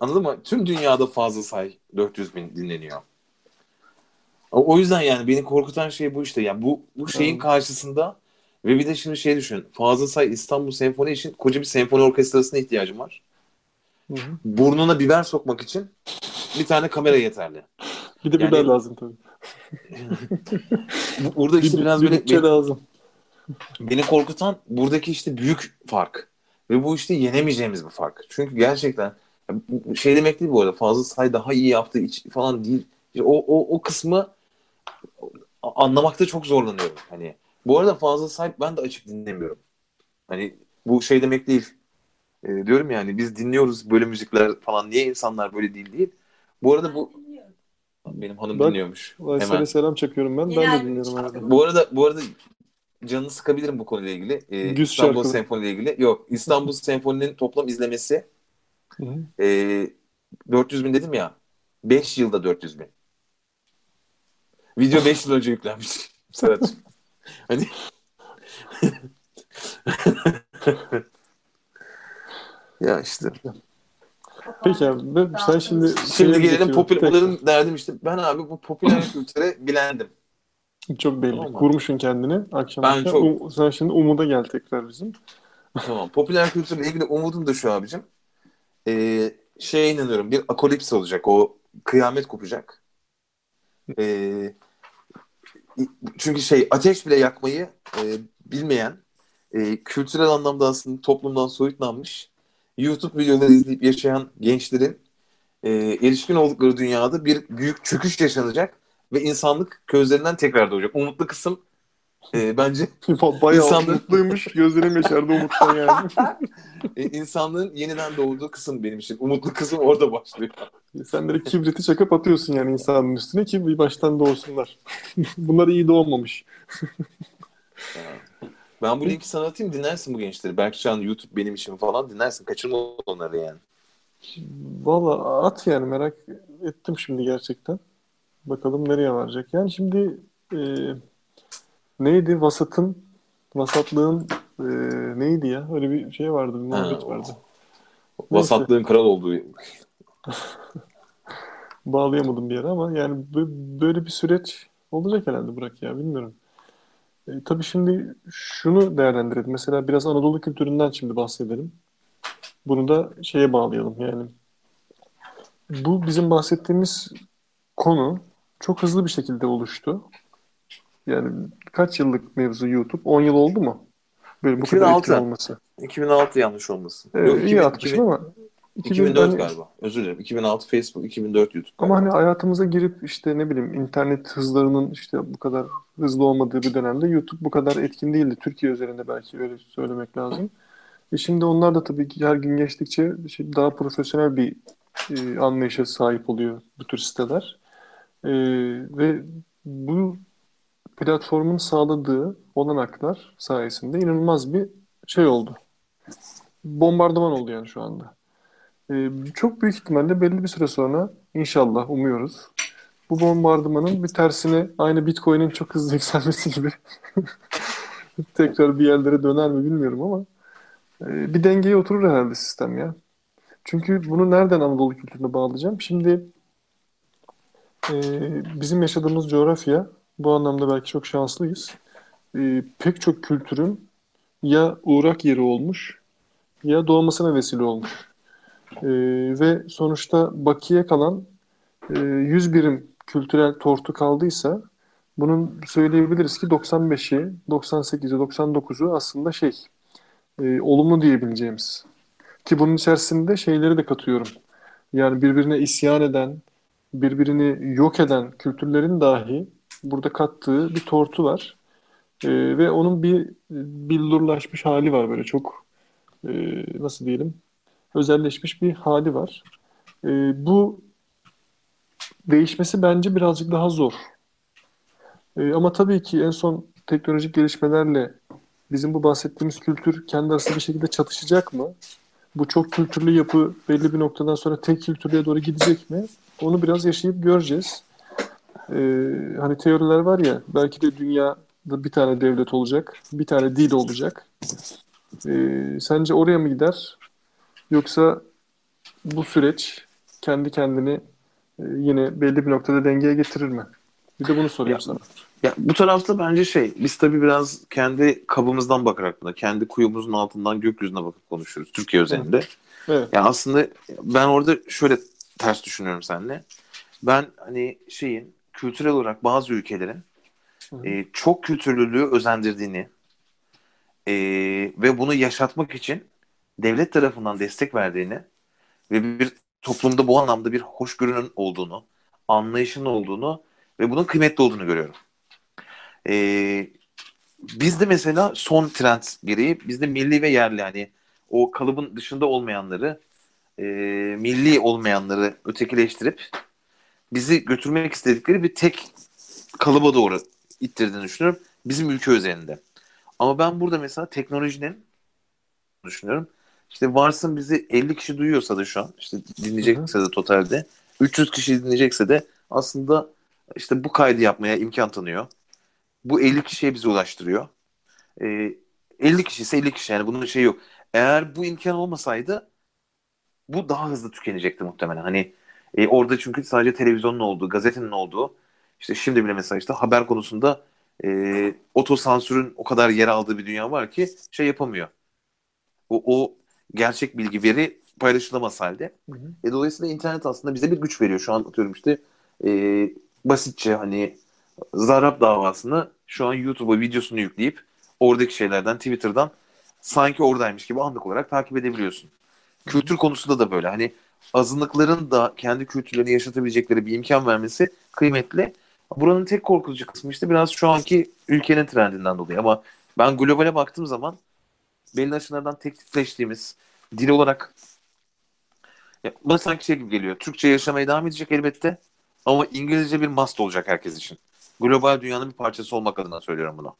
Anladın mı? Tüm dünyada fazla say 400 bin dinleniyor. O yüzden yani beni korkutan şey bu işte. Yani bu bu şeyin karşısında ve bir de şimdi şey düşün. Fazıl Say İstanbul Senfoni için koca bir senfoni orkestrasına ihtiyacım var. Hı hı. Burnuna biber sokmak için bir tane kamera yeterli. Bir de yani, biber lazım tabii. burada işte bir, biraz böyle beni, lazım. beni korkutan buradaki işte büyük fark. Ve bu işte yenemeyeceğimiz bir fark. Çünkü gerçekten şey demek değil bu arada. Fazıl Say daha iyi yaptığı iç, falan değil. O, o, o kısmı anlamakta çok zorlanıyorum. Hani bu arada fazla sahip ben de açık dinlemiyorum. Hani bu şey demek değil. E, diyorum yani biz dinliyoruz böyle müzikler falan. Niye insanlar böyle değil değil. Bu arada bu benim hanım Bak, dinliyormuş. Hemen. selam çakıyorum ben. Ben de dinliyorum arada. Bu arada bu arada canını sıkabilirim bu konuyla ilgili. Ee, Güz İstanbul şarkı. Senfoni ile ilgili. Yok İstanbul Senfoni'nin toplam izlemesi e, 400 bin dedim ya 5 yılda 400 bin. Video 5 yıl önce yüklenmiş. Serhat. hani ya işte. Peki abi sen şimdi şimdi gelelim popüler derdim işte ben abi bu popüler kültüre bilendim. Çok belli. Tamam. Kurmuşsun kendini akşam ben akşam. Çok... Um, sen şimdi umuda gel tekrar bizim. Tamam. Popüler kültürle ilgili umudum da şu abicim. Ee, şeye inanıyorum. Bir akolips olacak. O kıyamet kopacak. Ee, çünkü şey ateş bile yakmayı e, bilmeyen e, kültürel anlamda aslında toplumdan soyutlanmış YouTube videoları izleyip yaşayan gençlerin e, erişkin oldukları dünyada bir büyük çöküş yaşanacak ve insanlık gözlerinden tekrar doğacak. Umutlu kısım e, bence bayağı insanlığın... mutluymuş. Gözlerim yaşardı umuttan yani. e, insanlığın yeniden doğduğu kısım benim için. Umutlu kısım orada başlıyor. Sen direkt kibriti çakıp atıyorsun yani insanın üstüne ki bir baştan doğsunlar. Bunlar iyi doğmamış. ben bu linki sana atayım dinlersin bu gençleri. Berkcan YouTube benim işim falan dinlersin. Kaçırma onları yani. Valla at yani merak ettim şimdi gerçekten. Bakalım nereye varacak. Yani şimdi e, neydi vasatın vasatlığın e, neydi ya? Öyle bir şey vardı, bir muhabbet vardı. Vasatlığın kral olduğu. Bağlayamadım bir yere ama yani böyle bir süreç olacak herhalde Burak ya bilmiyorum. E, tabii şimdi şunu değerlendirelim. Mesela biraz Anadolu kültüründen şimdi bahsedelim. Bunu da şeye bağlayalım yani. Bu bizim bahsettiğimiz konu çok hızlı bir şekilde oluştu. Yani kaç yıllık mevzu YouTube? 10 yıl oldu mu? Böyle bu 2006. kadar olması. 2006 yanlış olmasın. Evet, Yok, iyi 2000, atmışım 2000, ama 2004 hani, galiba. Özür dilerim. 2006 Facebook, 2004 YouTube. Galiba. Ama hani hayatımıza girip işte ne bileyim internet hızlarının işte bu kadar hızlı olmadığı bir dönemde YouTube bu kadar etkin değildi. Türkiye üzerinde belki öyle söylemek lazım. E şimdi onlar da tabii ki her gün geçtikçe daha profesyonel bir e, anlayışa sahip oluyor bu tür siteler. E, ve bu platformun sağladığı olanaklar sayesinde inanılmaz bir şey oldu. Bombardıman oldu yani şu anda. Ee, çok büyük ihtimalle belli bir süre sonra inşallah umuyoruz bu bombardımanın bir tersine aynı Bitcoin'in çok hızlı yükselmesi gibi tekrar bir yerlere döner mi bilmiyorum ama e, bir dengeye oturur herhalde sistem ya. Çünkü bunu nereden Anadolu kültürüne bağlayacağım? Şimdi e, bizim yaşadığımız coğrafya bu anlamda belki çok şanslıyız. E, pek çok kültürün ya uğrak yeri olmuş ya doğmasına vesile olmuş. E, ve sonuçta bakiye kalan e, 100 birim kültürel tortu kaldıysa bunun söyleyebiliriz ki 95'i, 98'i, 99'u aslında şey e, olumlu diyebileceğimiz. Ki bunun içerisinde şeyleri de katıyorum. Yani birbirine isyan eden, birbirini yok eden kültürlerin dahi burada kattığı bir tortu var. E, ve onun bir billurlaşmış hali var böyle çok e, nasıl diyelim özelleşmiş bir hali var. E, bu değişmesi bence birazcık daha zor. E, ama tabii ki en son teknolojik gelişmelerle bizim bu bahsettiğimiz kültür kendi arasında bir şekilde çatışacak mı? Bu çok kültürlü yapı belli bir noktadan sonra tek kültürlüğe doğru gidecek mi? Onu biraz yaşayıp göreceğiz. Ee, hani teoriler var ya belki de dünyada bir tane devlet olacak, bir tane dil olacak. Ee, sence oraya mı gider? Yoksa bu süreç kendi kendini e, yine belli bir noktada dengeye getirir mi? Bir de bunu sorayım ya, sana. Ya bu tarafta bence şey, biz tabii biraz kendi kabımızdan bakarak buna, kendi kuyumuzun altından gökyüzüne bakıp konuşuyoruz Türkiye özelinde. Evet. evet. Yani aslında ben orada şöyle ters düşünüyorum seninle. Ben hani şeyin kültürel olarak bazı ülkelerin e, çok kültürlülüğü özendirdiğini e, ve bunu yaşatmak için devlet tarafından destek verdiğini ve bir toplumda bu anlamda bir hoşgörünün olduğunu, anlayışın olduğunu ve bunun kıymetli olduğunu görüyorum. Ee, bizde mesela son trend gereği bizde milli ve yerli hani o kalıbın dışında olmayanları e, milli olmayanları ötekileştirip bizi götürmek istedikleri bir tek kalıba doğru ittirdiğini düşünüyorum. Bizim ülke özelinde. Ama ben burada mesela teknolojinin düşünüyorum. İşte varsın bizi 50 kişi duyuyorsa da şu an işte dinleyecekse de totalde 300 kişi dinleyecekse de aslında işte bu kaydı yapmaya imkan tanıyor. Bu 50 kişiye bizi ulaştırıyor. E, 50 kişi ise 50 kişi yani bunun şey yok. Eğer bu imkan olmasaydı bu daha hızlı tükenecekti muhtemelen. Hani e, orada çünkü sadece televizyonun olduğu, gazetenin olduğu işte şimdi bile mesela işte haber konusunda e, otosansürün o kadar yer aldığı bir dünya var ki şey yapamıyor. O, o gerçek bilgi veri paylaşılamaz halde. Hı hı. E, dolayısıyla internet aslında bize bir güç veriyor. Şu an atıyorum işte e, basitçe hani Zarap davasını şu an YouTube'a videosunu yükleyip oradaki şeylerden Twitter'dan sanki oradaymış gibi anlık olarak takip edebiliyorsun. Kültür konusunda da böyle. Hani azınlıkların da kendi kültürlerini yaşatabilecekleri bir imkan vermesi kıymetli. Buranın tek korkutucu kısmı işte biraz şu anki ülkenin trendinden dolayı. Ama ben globale baktığım zaman belli açılardan teknikleştiğimiz dil olarak ya, bana sanki şey gibi geliyor. Türkçe yaşamaya devam edecek elbette. Ama İngilizce bir must olacak herkes için. Global dünyanın bir parçası olmak adına söylüyorum bunu.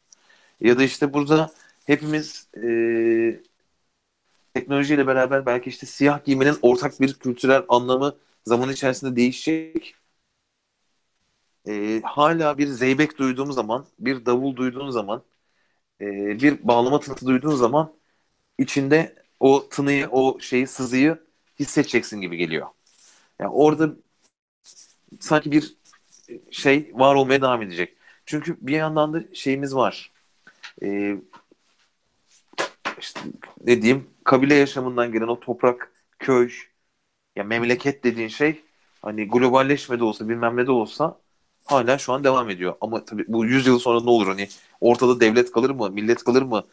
Ya da işte burada hepimiz e, teknolojiyle beraber belki işte siyah giymenin ortak bir kültürel anlamı zaman içerisinde değişecek. E, hala bir zeybek duyduğum zaman, bir davul duyduğun zaman, e, bir bağlama tınısı duyduğun zaman içinde o tınıyı, o şeyi, sızıyı hissedeceksin gibi geliyor. Yani orada sanki bir şey var olmaya devam edecek. Çünkü bir yandan da şeyimiz var. Ee, işte ne diyeyim kabile yaşamından gelen o toprak, köy, ya memleket dediğin şey hani globalleşme de olsa bilmem ne de olsa hala şu an devam ediyor. Ama tabii bu 100 yıl sonra ne olur hani ortada devlet kalır mı, millet kalır mı?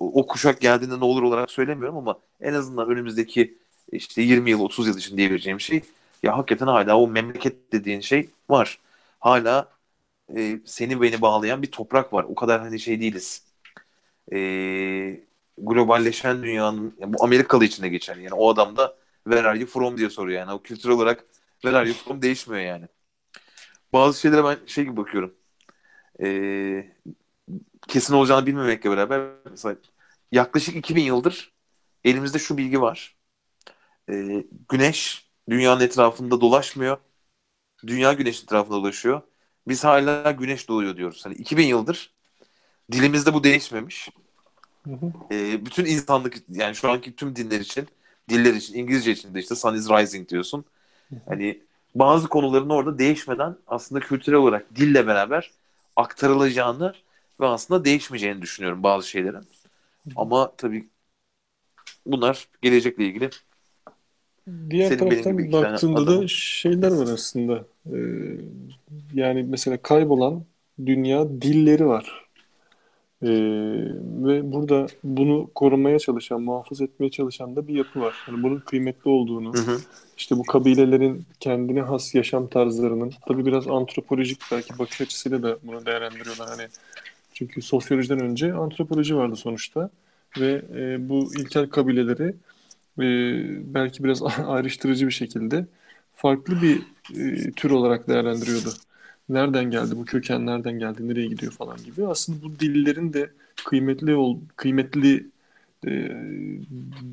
O, o kuşak geldiğinde ne olur olarak söylemiyorum ama en azından önümüzdeki işte 20 yıl 30 yıl için diyebileceğim şey ya hakikaten hala o memleket dediğin şey var. Hala e, seni beni bağlayan bir toprak var. O kadar hani şey değiliz. E, globalleşen dünyanın yani bu Amerikalı içinde geçer. Yani o adam da where are you from diye soruyor. Yani o kültür olarak where are you from değişmiyor yani. Bazı şeylere ben şey gibi bakıyorum. E, kesin olacağını bilmemekle beraber mesela yaklaşık 2000 yıldır elimizde şu bilgi var. E, güneş dünyanın etrafında dolaşmıyor. Dünya güneş etrafında dolaşıyor. Biz hala güneş doğuyor diyoruz. Hani 2000 yıldır dilimizde bu değişmemiş. Hı hı. E, bütün insanlık yani şu anki tüm dinler için diller için İngilizce için de işte sun is rising diyorsun. Hı hı. Hani bazı konuların orada değişmeden aslında kültürel olarak dille beraber aktarılacağını ve aslında değişmeyeceğini düşünüyorum bazı şeylerin. Ama tabii bunlar gelecekle ilgili. Diğer Senin taraftan baktığında da şeyler var aslında. Ee, yani mesela kaybolan dünya dilleri var. Ee, ve burada bunu korumaya çalışan, muhafaza etmeye çalışan da bir yapı var. Yani bunun kıymetli olduğunu, hı hı. işte bu kabilelerin kendine has yaşam tarzlarının, tabii biraz antropolojik belki bakış açısıyla da bunu değerlendiriyorlar. Hani çünkü sosyolojiden önce antropoloji vardı sonuçta ve e, bu ilkel kabileleri e, belki biraz ayrıştırıcı bir şekilde farklı bir e, tür olarak değerlendiriyordu. Nereden geldi bu köken, nereden geldi, nereye gidiyor falan gibi. Aslında bu dillerin de kıymetli ol, kıymetli e,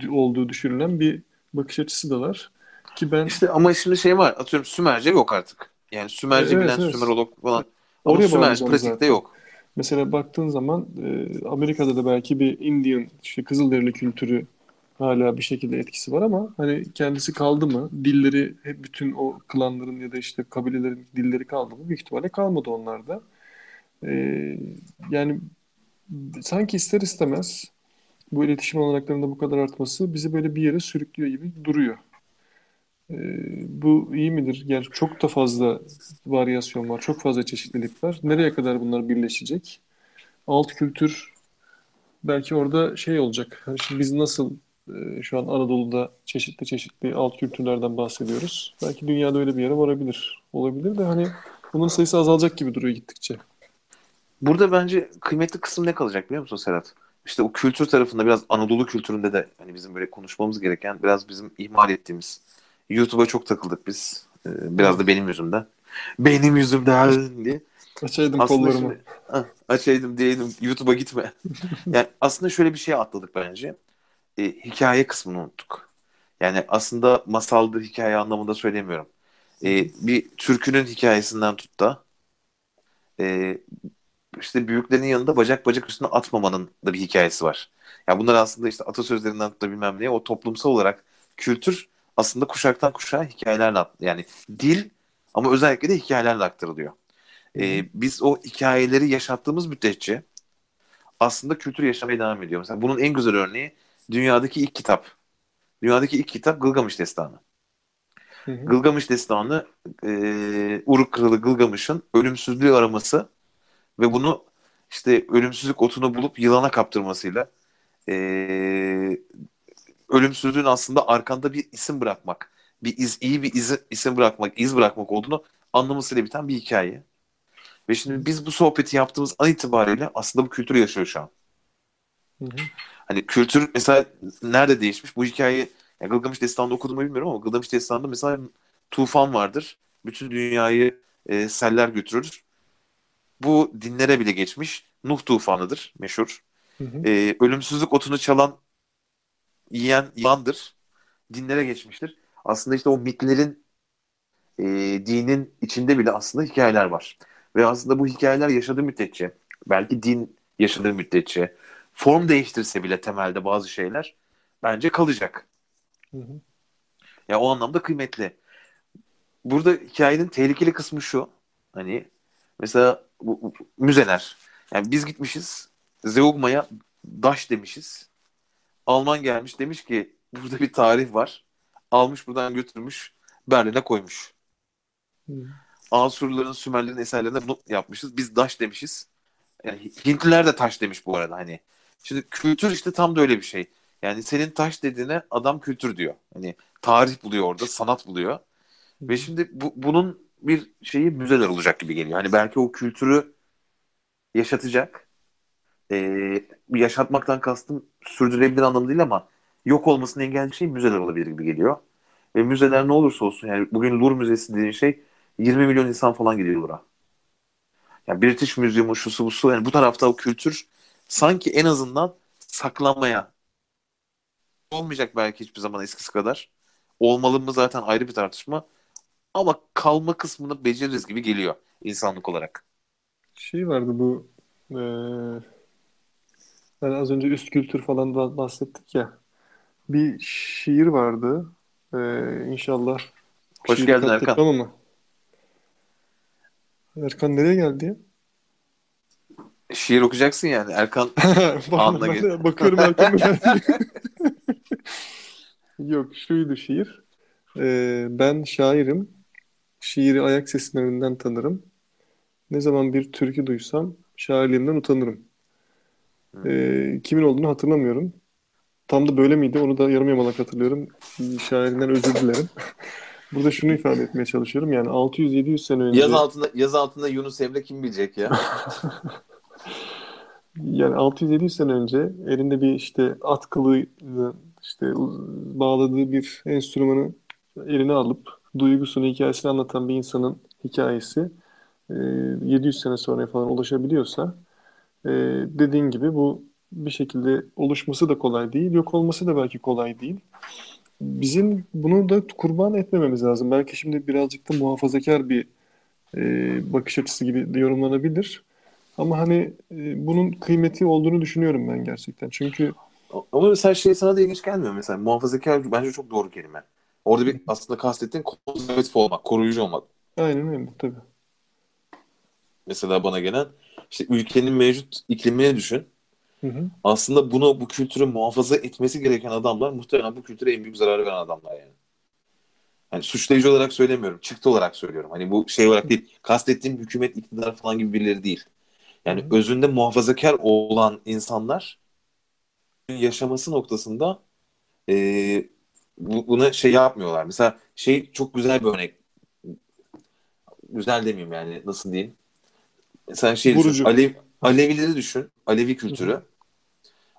olduğu düşünülen bir bakış açısı da var. Ki ben işte ama şimdi şey var. Atıyorum Sümerce yok artık. Yani Sümerce evet, bilen evet. Sümerolog falan. Ama Oraya Sümerce pratikte zaten. yok. Mesela baktığın zaman e, Amerika'da da belki bir Indian, işte Kızılderili kültürü hala bir şekilde etkisi var ama hani kendisi kaldı mı? Dilleri hep bütün o klanların ya da işte kabilelerin dilleri kaldı mı? Büyük ihtimalle kalmadı onlarda. Ee, yani sanki ister istemez bu iletişim olanaklarında bu kadar artması bizi böyle bir yere sürüklüyor gibi duruyor. Ee, bu iyi midir? Yani çok da fazla varyasyon var, çok fazla çeşitlilik var. Nereye kadar bunlar birleşecek? Alt kültür belki orada şey olacak. Hani şimdi biz nasıl şu an Anadolu'da çeşitli çeşitli alt kültürlerden bahsediyoruz. Belki dünyada öyle bir yere varabilir. Olabilir de hani bunun sayısı azalacak gibi duruyor gittikçe. Burada bence kıymetli kısım ne kalacak biliyor musun Serhat? İşte o kültür tarafında biraz Anadolu kültüründe de hani bizim böyle konuşmamız gereken biraz bizim ihmal ettiğimiz YouTube'a çok takıldık biz. Ee, biraz da benim yüzümden. Benim yüzümden diye. Açaydım aslında kollarımı. Şimdi, ah, açaydım diyeydim YouTube'a gitme. yani aslında şöyle bir şey atladık bence. E, hikaye kısmını unuttuk. Yani aslında masaldır hikaye anlamında söylemiyorum. E, bir türkünün hikayesinden tut da e, işte büyüklerin yanında bacak bacak üstüne atmamanın da bir hikayesi var. Ya yani bunlar aslında işte atasözlerinden tut da bilmem ne o toplumsal olarak kültür aslında kuşaktan kuşağa hikayelerle yani dil ama özellikle de hikayelerle aktarılıyor. Ee, biz o hikayeleri yaşattığımız müddetçe aslında kültür yaşamaya devam ediyor. Mesela bunun en güzel örneği dünyadaki ilk kitap. Dünyadaki ilk kitap Gılgamış Destanı. Hı hı. Gılgamış Destanı e, Uruk Kralı Gılgamış'ın ölümsüzlüğü araması ve bunu işte ölümsüzlük otunu bulup yılana kaptırmasıyla e, ölümsüzlüğün aslında arkanda bir isim bırakmak, bir iz, iyi bir iz, isim bırakmak, iz bırakmak olduğunu anlamasıyla biten bir hikaye. Ve şimdi biz bu sohbeti yaptığımız an itibariyle aslında bu kültür yaşıyor şu an. Hı hı. Hani kültür mesela nerede değişmiş? Bu hikayeyi yani Gılgamış Destanı'nda okudum mu bilmiyorum ama Gılgamış Destanı'nda mesela tufan vardır. Bütün dünyayı e, seller götürür. Bu dinlere bile geçmiş. Nuh tufanıdır meşhur. Hı hı. E, ölümsüzlük otunu çalan yiyen yılandır. Dinlere geçmiştir. Aslında işte o mitlerin e, dinin içinde bile aslında hikayeler var. Ve aslında bu hikayeler yaşadığı müddetçe, belki din yaşadığı müddetçe, form değiştirse bile temelde bazı şeyler bence kalacak. Hı hı. Ya o anlamda kıymetli. Burada hikayenin tehlikeli kısmı şu. Hani mesela bu, bu, müzeler. Yani biz gitmişiz Zeugma'ya daş demişiz. Alman gelmiş demiş ki burada bir tarih var. Almış buradan götürmüş Berlin'e koymuş. Hmm. Asurların, Sümerlerin eserlerine bunu yapmışız. Biz daş demişiz. Yani Hintliler de taş demiş bu arada hani. Şimdi kültür işte tam da öyle bir şey. Yani senin taş dediğine adam kültür diyor. Hani tarih buluyor orada, sanat buluyor. Ve şimdi bu, bunun bir şeyi müzeler olacak gibi geliyor. Hani belki o kültürü yaşatacak e, yaşatmaktan kastım sürdürülebilir anlamı değil ama yok olmasını engelleyen şey müzeler olabilir gibi geliyor. Ve müzeler ne olursa olsun yani bugün Louvre Müzesi dediğin şey 20 milyon insan falan gidiyor Louvre'a. Yani British Museum'u şusu busu yani bu tarafta o kültür sanki en azından saklanmaya olmayacak belki hiçbir zaman eskisi kadar. Olmalı mı zaten ayrı bir tartışma. ama kalma kısmını beceririz gibi geliyor insanlık olarak. Şey vardı bu e, yani az önce üst kültür falan bahsettik ya. Bir şiir vardı. E, inşallah Hoş geldin Erkan. Ama. Erkan nereye geldi ya? Şiir okuyacaksın yani. Erkan anla gel. Bakıyorum Erkan Yok şuydu şiir. Ee, ben şairim. Şiiri ayak seslerinden tanırım. Ne zaman bir türkü duysam şairliğimden utanırım. Ee, kimin olduğunu hatırlamıyorum. Tam da böyle miydi? Onu da yarım yamalak hatırlıyorum. Şairinden özür dilerim. Burada şunu ifade etmeye çalışıyorum. Yani 600-700 sene önce... Yaz altında, yaz altında Yunus Emre kim bilecek ya? Yani 600-700 sene önce elinde bir işte at kılı işte bağladığı bir enstrümanı eline alıp duygusunu, hikayesini anlatan bir insanın hikayesi 700 sene sonra falan ulaşabiliyorsa dediğin gibi bu bir şekilde oluşması da kolay değil, yok olması da belki kolay değil. Bizim bunu da kurban etmememiz lazım. Belki şimdi birazcık da muhafazakar bir e, bakış açısı gibi yorumlanabilir. Ama hani e, bunun kıymeti olduğunu düşünüyorum ben gerçekten. Çünkü ama mesela şey sana da ilginç gelmiyor mesela. Muhafazakar bence çok doğru kelime. Orada bir aslında kastettiğin konservatif olmak, koruyucu olmak. Aynen öyle tabii. Mesela bana gelen işte ülkenin mevcut iklimini düşün. Hı hı. Aslında bunu bu kültürü muhafaza etmesi gereken adamlar muhtemelen bu kültüre en büyük zararı veren adamlar yani. Hani suçlayıcı olarak söylemiyorum. Çıktı olarak söylüyorum. Hani bu şey olarak değil. Kastettiğim hükümet, iktidar falan gibi birileri değil. Yani hı özünde muhafazakar olan insanlar yaşaması noktasında e, bu, buna şey yapmıyorlar. Mesela şey çok güzel bir örnek. Güzel demeyeyim yani nasıl diyeyim. Sen şey düşün. Alev, Alevileri düşün. Alevi kültürü. Hı.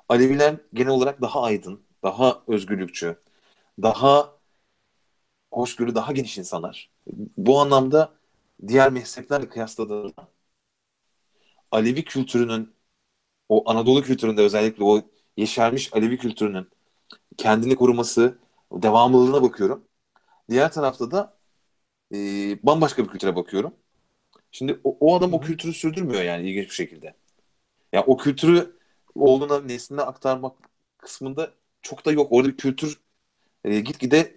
Aleviler genel olarak daha aydın, daha özgürlükçü, daha hoşgörü, daha geniş insanlar. Bu anlamda diğer mezheplerle kıyasladığında Alevi kültürünün o Anadolu kültüründe özellikle o yeşermiş Alevi kültürünün kendini koruması, devamlılığına bakıyorum. Diğer tarafta da e, bambaşka bir kültüre bakıyorum. Şimdi o, o adam o kültürü sürdürmüyor yani ilginç bir şekilde. Ya yani o kültürü oğluna nesline aktarmak kısmında çok da yok. Orada bir kültür e, gitgide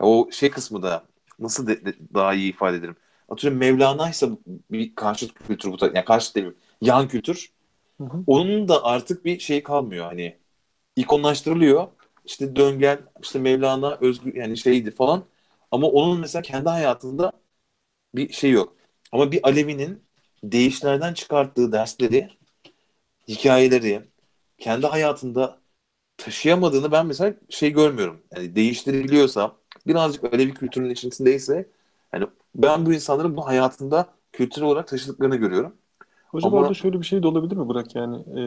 o şey kısmı da nasıl de, de, daha iyi ifade ederim. Atıyorum Mevlana ise bir karşıt kültür bu yani karşıt değil yan kültür. Hı hı. Onun da artık bir şey kalmıyor hani ikonlaştırılıyor. İşte Döngel, işte Mevlana, Özgür yani şeydi falan. Ama onun mesela kendi hayatında bir şey yok. Ama bir Alevi'nin değişlerden çıkarttığı dersleri, hikayeleri, kendi hayatında taşıyamadığını ben mesela şey görmüyorum. Yani değiştirebiliyorsa birazcık Alevi kültürünün içindeyse yani ben bu insanların bu hayatında kültür olarak taşıdıklarını görüyorum. Hocam Ama... orada şöyle bir şey de olabilir mi Burak yani e,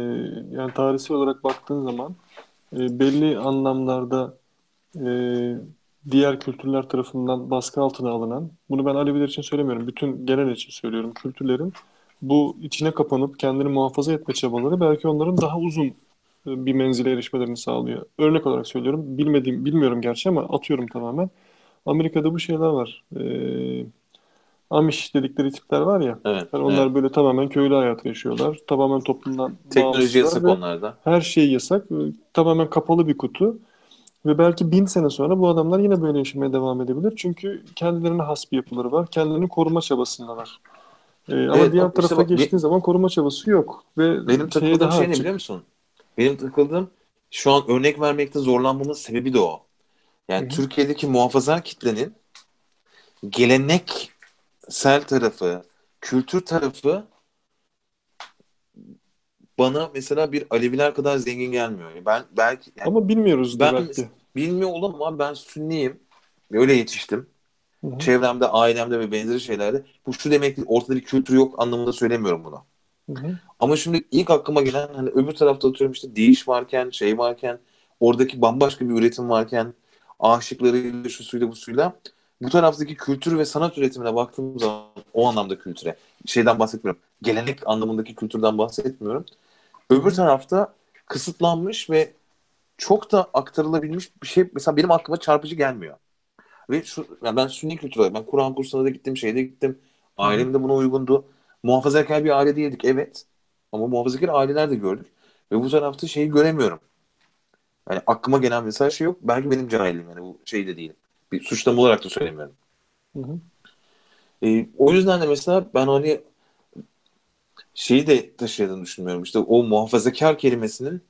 yani tarihsel olarak baktığın zaman e, belli anlamlarda e, diğer kültürler tarafından baskı altına alınan bunu ben Aleviler için söylemiyorum bütün genel için söylüyorum kültürlerin bu içine kapanıp kendini muhafaza etme çabaları belki onların daha uzun e, bir menzile erişmelerini sağlıyor. Örnek olarak söylüyorum. Bilmediğim, bilmiyorum gerçi ama atıyorum tamamen. Amerika'da bu şeyler var. Ee, Amish dedikleri tipler var ya. Evet, yani onlar evet. böyle tamamen köylü hayatı yaşıyorlar. Tamamen toplumdan Teknoloji yasak onlarda. Her şey yasak. Tamamen kapalı bir kutu. Ve belki bin sene sonra bu adamlar yine böyle yaşamaya devam edebilir. Çünkü kendilerine has bir yapıları var. Kendilerini koruma çabasındalar. Ee, evet, ama diğer tarafa bak, geçtiğin be, zaman koruma çabası yok. Ve benim takıldığım şey ne biliyor musun? Benim takıldığım şu an örnek vermekte zorlanmamın sebebi de o. Yani Hı-hı. Türkiye'deki muhafaza kitlenin geleneksel tarafı, kültür tarafı bana mesela bir Aleviler kadar zengin gelmiyor. Ben belki yani, ama bilmiyoruz ben belki. bilmiyor olamam ama ben Sünniyim. Öyle yetiştim. Hı-hı. Çevremde, ailemde ve benzeri şeylerde. Bu şu demek değil, ortada bir kültür yok anlamında söylemiyorum bunu. Hı-hı. Ama şimdi ilk aklıma gelen hani öbür tarafta atıyorum işte değiş varken, şey varken, oradaki bambaşka bir üretim varken, aşıklarıyla, şu suyla, bu suyla bu taraftaki kültür ve sanat üretimine baktığım zaman o anlamda kültüre şeyden bahsetmiyorum. Gelenek anlamındaki kültürden bahsetmiyorum. Öbür tarafta kısıtlanmış ve çok da aktarılabilmiş bir şey mesela benim aklıma çarpıcı gelmiyor. Ve şu, yani ben sünni kültür ben Kur'an kursuna da gittim, şeyde gittim. Ailem de buna uygundu. Muhafazakar bir aile değildik evet. Ama muhafazakar aileler de gördük. Ve bu tarafta şeyi göremiyorum. Yani aklıma gelen mesela şey yok. Belki benim cahilim yani bu şey de değil. Bir suçlama olarak da söylemiyorum. Hı hı. E, o yüzden de mesela ben hani şeyi de taşıyadığını düşünmüyorum. İşte o muhafazakar kelimesinin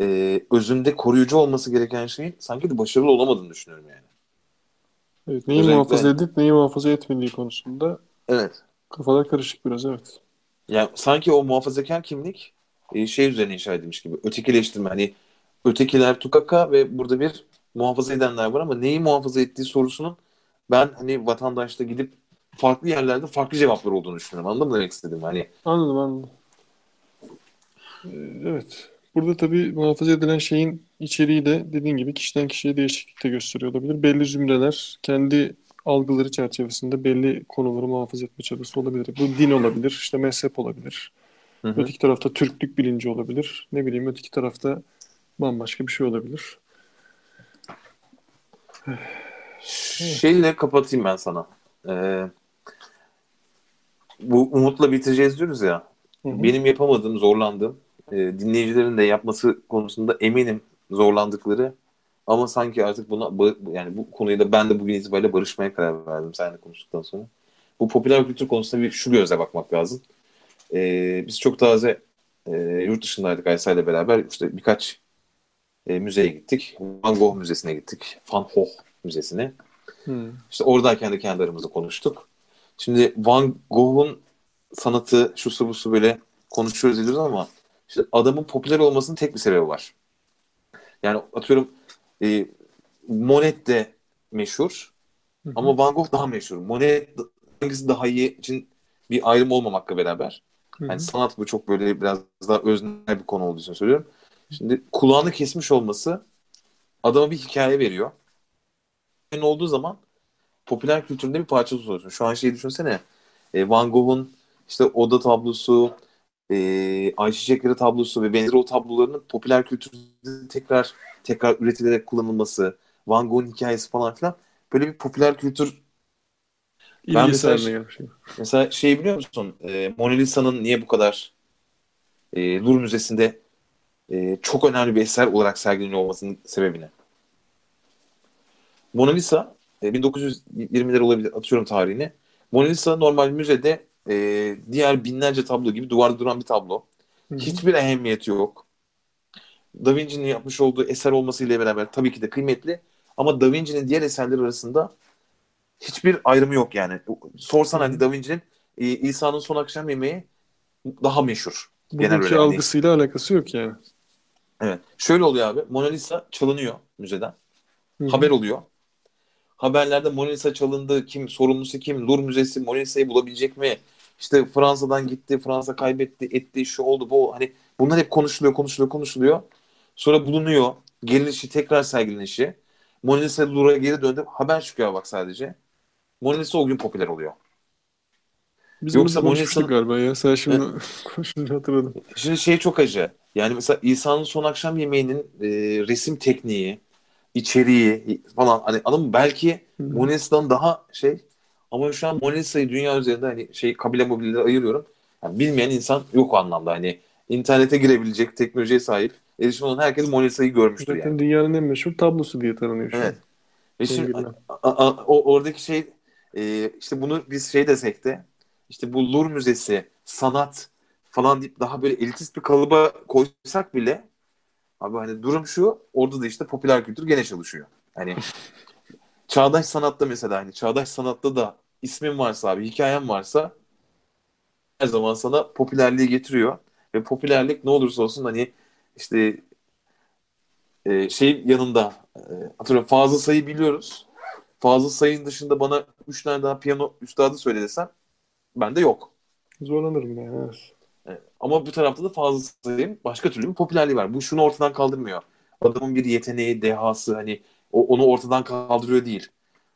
e, özünde koruyucu olması gereken şeyin sanki de başarılı olamadığını düşünüyorum yani. Evet, neyi Özellikle... muhafaza edip neyi muhafaza etmediği konusunda evet. kafalar karışık biraz evet. Yani sanki o muhafazakar kimlik e, şey üzerine inşa edilmiş gibi. Ötekileştirme. Hani ötekiler tukaka ve burada bir muhafaza edenler var ama neyi muhafaza ettiği sorusunun ben hani vatandaşta gidip farklı yerlerde farklı cevaplar olduğunu düşünüyorum. Anladın mı demek istedim? Hani... Anladım anladım. Ee, evet. Burada tabii muhafaza edilen şeyin içeriği de dediğin gibi kişiden kişiye değişiklik de gösteriyor olabilir. Belli zümreler kendi algıları çerçevesinde belli konuları muhafaza etme çabası olabilir. Bu din olabilir, işte mezhep olabilir. Hı hı. Öteki tarafta Türklük bilinci olabilir. Ne bileyim öteki tarafta bambaşka bir şey olabilir. Şeyle kapatayım ben sana. Ee, bu umutla bitireceğiz diyoruz ya. Hı hı. Benim yapamadığım, zorlandığım, e, dinleyicilerin de yapması konusunda eminim zorlandıkları ama sanki artık buna yani bu konuyu da ben de bugün itibariyle barışmaya karar verdim seninle konuştuktan sonra. Bu popüler kültür konusunda bir şu gözle bakmak lazım. Ee, biz çok taze e, yurt dışındaydık Aysel ile beraber. işte birkaç e, müzeye gittik. Van Gogh Müzesi'ne gittik. Van Gogh Müzesi'ne. Hmm. İşte oradayken de kendi aramızda konuştuk. Şimdi Van Gogh'un sanatı şu su bu su böyle konuşuyoruz ediyoruz ama işte adamın popüler olmasının tek bir sebebi var. Yani atıyorum e, Monet de meşhur hı hı. ama Van Gogh daha meşhur. Monet hangisi daha iyi için bir ayrım olmamakla beraber. Hı hı. Yani sanat bu çok böyle biraz daha öznel bir konu olduğu için söylüyorum. Şimdi kulağını kesmiş olması adama bir hikaye veriyor. Yani olduğu zaman popüler kültüründe bir parçası oluyorsun. Şu an şeyi düşünsene. E, Van Gogh'un işte oda tablosu, e, Ayşe tablosu ve benzeri o tablolarının popüler kültürde tekrar tekrar üretilerek kullanılması, Van Gogh'un hikayesi falan filan böyle bir popüler kültür ben mesela, şey, mesela şey biliyor musun? E, Mona Lisa'nın niye bu kadar e, Louvre Müzesi'nde e, çok önemli bir eser olarak sergileniyor olmasının sebebini. Mona Lisa e, 1920'ler olabilir atıyorum tarihini. Mona Lisa normal müzede e, diğer binlerce tablo gibi duvarda duran bir tablo. Hı-hı. Hiçbir ehemmiyeti yok. Da Vinci'nin yapmış olduğu eser olmasıyla beraber tabii ki de kıymetli. Ama Da Vinci'nin diğer eserleri arasında hiçbir ayrımı yok yani. Sorsan hani Da Vinci'nin e, İsa'nın son akşam yemeği daha meşhur. Bugünkü genel algısıyla alakası yok yani. Evet. Şöyle oluyor abi. Mona Lisa çalınıyor müzeden. Hı-hı. Haber oluyor. Haberlerde Mona Lisa çalındı. Kim sorumlusu kim? Louvre Müzesi Mona Lisa'yı bulabilecek mi? İşte Fransa'dan gitti. Fransa kaybetti. Etti. Şu oldu. Bu hani bunlar hep konuşuluyor, konuşuluyor, konuşuluyor. Sonra bulunuyor. Gelinişi tekrar sergilenişi. Mona Lisa Louvre'a geri döndü. Haber çıkıyor bak sadece. Mona Lisa o gün popüler oluyor. Biz Yoksa Mona Lisa'nın... galiba ya. Sen şimdi konuşunca hatırladım. Şimdi şey çok acı. Yani mesela İsa'nın son akşam yemeğinin e, resim tekniği, içeriği falan hani anladın Belki Mona Lisa'dan daha şey ama şu an Mona Lisa'yı dünya üzerinde hani şey kabile mobilleri ayırıyorum. Yani bilmeyen insan yok o anlamda. Hani internete girebilecek teknolojiye sahip erişim olan herkes Mona Lisa'yı görmüştür Zaten yani. dünyanın en meşhur tablosu diye tanınıyor şu Evet. Ve şimdi a, a, o, oradaki şey e, işte bunu biz şey desek de işte bu Louvre Müzesi, sanat falan deyip daha böyle elitist bir kalıba koysak bile abi hani durum şu orada da işte popüler kültür gene çalışıyor. Hani çağdaş sanatta mesela hani çağdaş sanatta da ismin varsa abi hikayen varsa her zaman sana popülerliği getiriyor ve popülerlik ne olursa olsun hani işte e, şey yanında e, atıyorum fazla sayı biliyoruz. Fazla sayın dışında bana 3 tane daha piyano üstadı söyle desem bende yok. Zorlanırım yani. Evet. evet. Ama bu tarafta da fazla sayın başka türlü bir popülerliği var. Bu şunu ortadan kaldırmıyor. Adamın bir yeteneği, dehası hani o, onu ortadan kaldırıyor değil.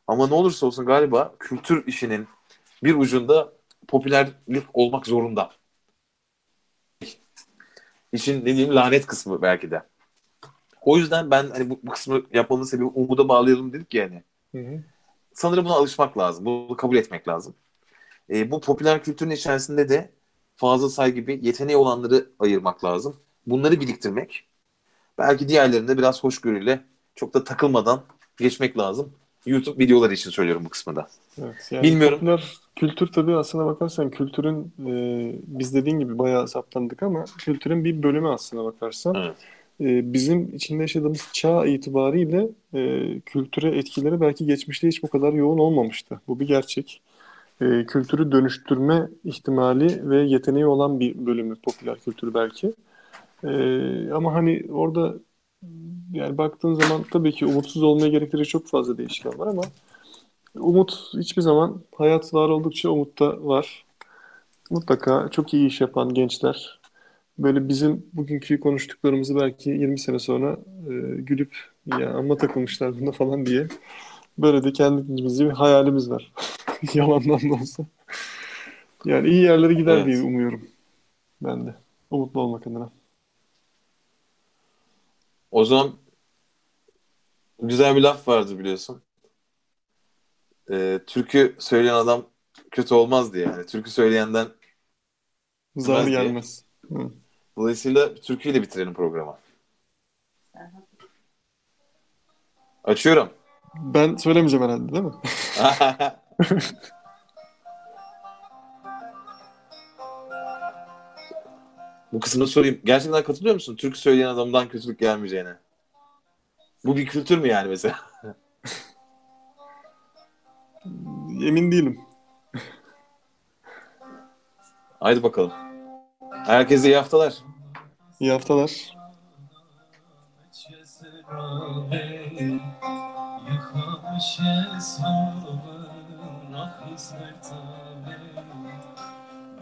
Ama ne olursa olsun galiba kültür işinin bir ucunda popülerlik olmak zorunda. İşin ne diyeyim lanet kısmı belki de. O yüzden ben hani bu, bu kısmı yapmamın sebebi umuda bağlayalım dedik yani. Hı hı. sanırım buna alışmak lazım. Bunu kabul etmek lazım. E, bu popüler kültürün içerisinde de fazla say gibi yeteneği olanları ayırmak lazım. Bunları biriktirmek. Belki diğerlerinde biraz hoşgörüyle çok da takılmadan geçmek lazım. YouTube videoları için söylüyorum bu kısmında. Evet, yani Bilmiyorum. Popüler kültür tabii aslına bakarsan kültürün e, biz dediğin gibi bayağı saptandık ama kültürün bir bölümü aslına bakarsan. Evet. E, bizim içinde yaşadığımız çağ itibariyle e, kültüre etkileri belki geçmişte hiç bu kadar yoğun olmamıştı. Bu bir gerçek. E, kültürü dönüştürme ihtimali ve yeteneği olan bir bölümü popüler kültür belki. E, ama hani orada yani baktığın zaman tabii ki umutsuz olmaya gerektirecek çok fazla değişken var ama umut hiçbir zaman hayat var oldukça umut da var. Mutlaka çok iyi iş yapan gençler böyle bizim bugünkü konuştuklarımızı belki 20 sene sonra e, gülüp ya amma takılmışlar bunda falan diye böyle de kendimizce bir hayalimiz var. Yalandan da olsa. Yani iyi yerlere gider Evet. diye umuyorum ben de. Umutlu olmak adına. O zaman güzel bir laf vardı biliyorsun. E, türkü söyleyen adam kötü olmaz diye. Yani türkü söyleyenden Zar Bilmez diye. gelmez. Hı. Dolayısıyla türküyle bitirelim programı. Açıyorum. Ben söylemeyeceğim herhalde değil mi? Bu kısmını sorayım. Gerçekten katılıyor musun? Türkü söyleyen adamdan kötülük gelmeyeceğine. Bu bir kültür mü yani mesela? Emin değilim. Haydi bakalım. Herkese iyi haftalar. İyi haftalar.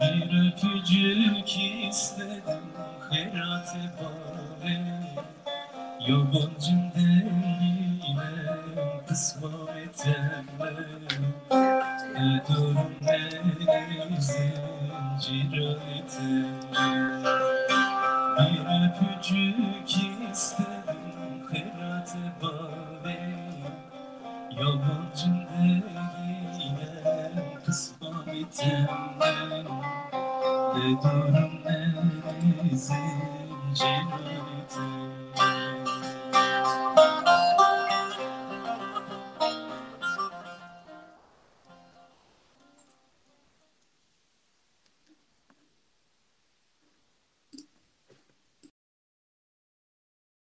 Bir öpücük istedim hayrat bari Yabancım değilim kısmet etme Ne durum ne zincir etme Bir öpücük istedim hayrat bari Yabancım değilim kısmet etme ne durum ne? Zincir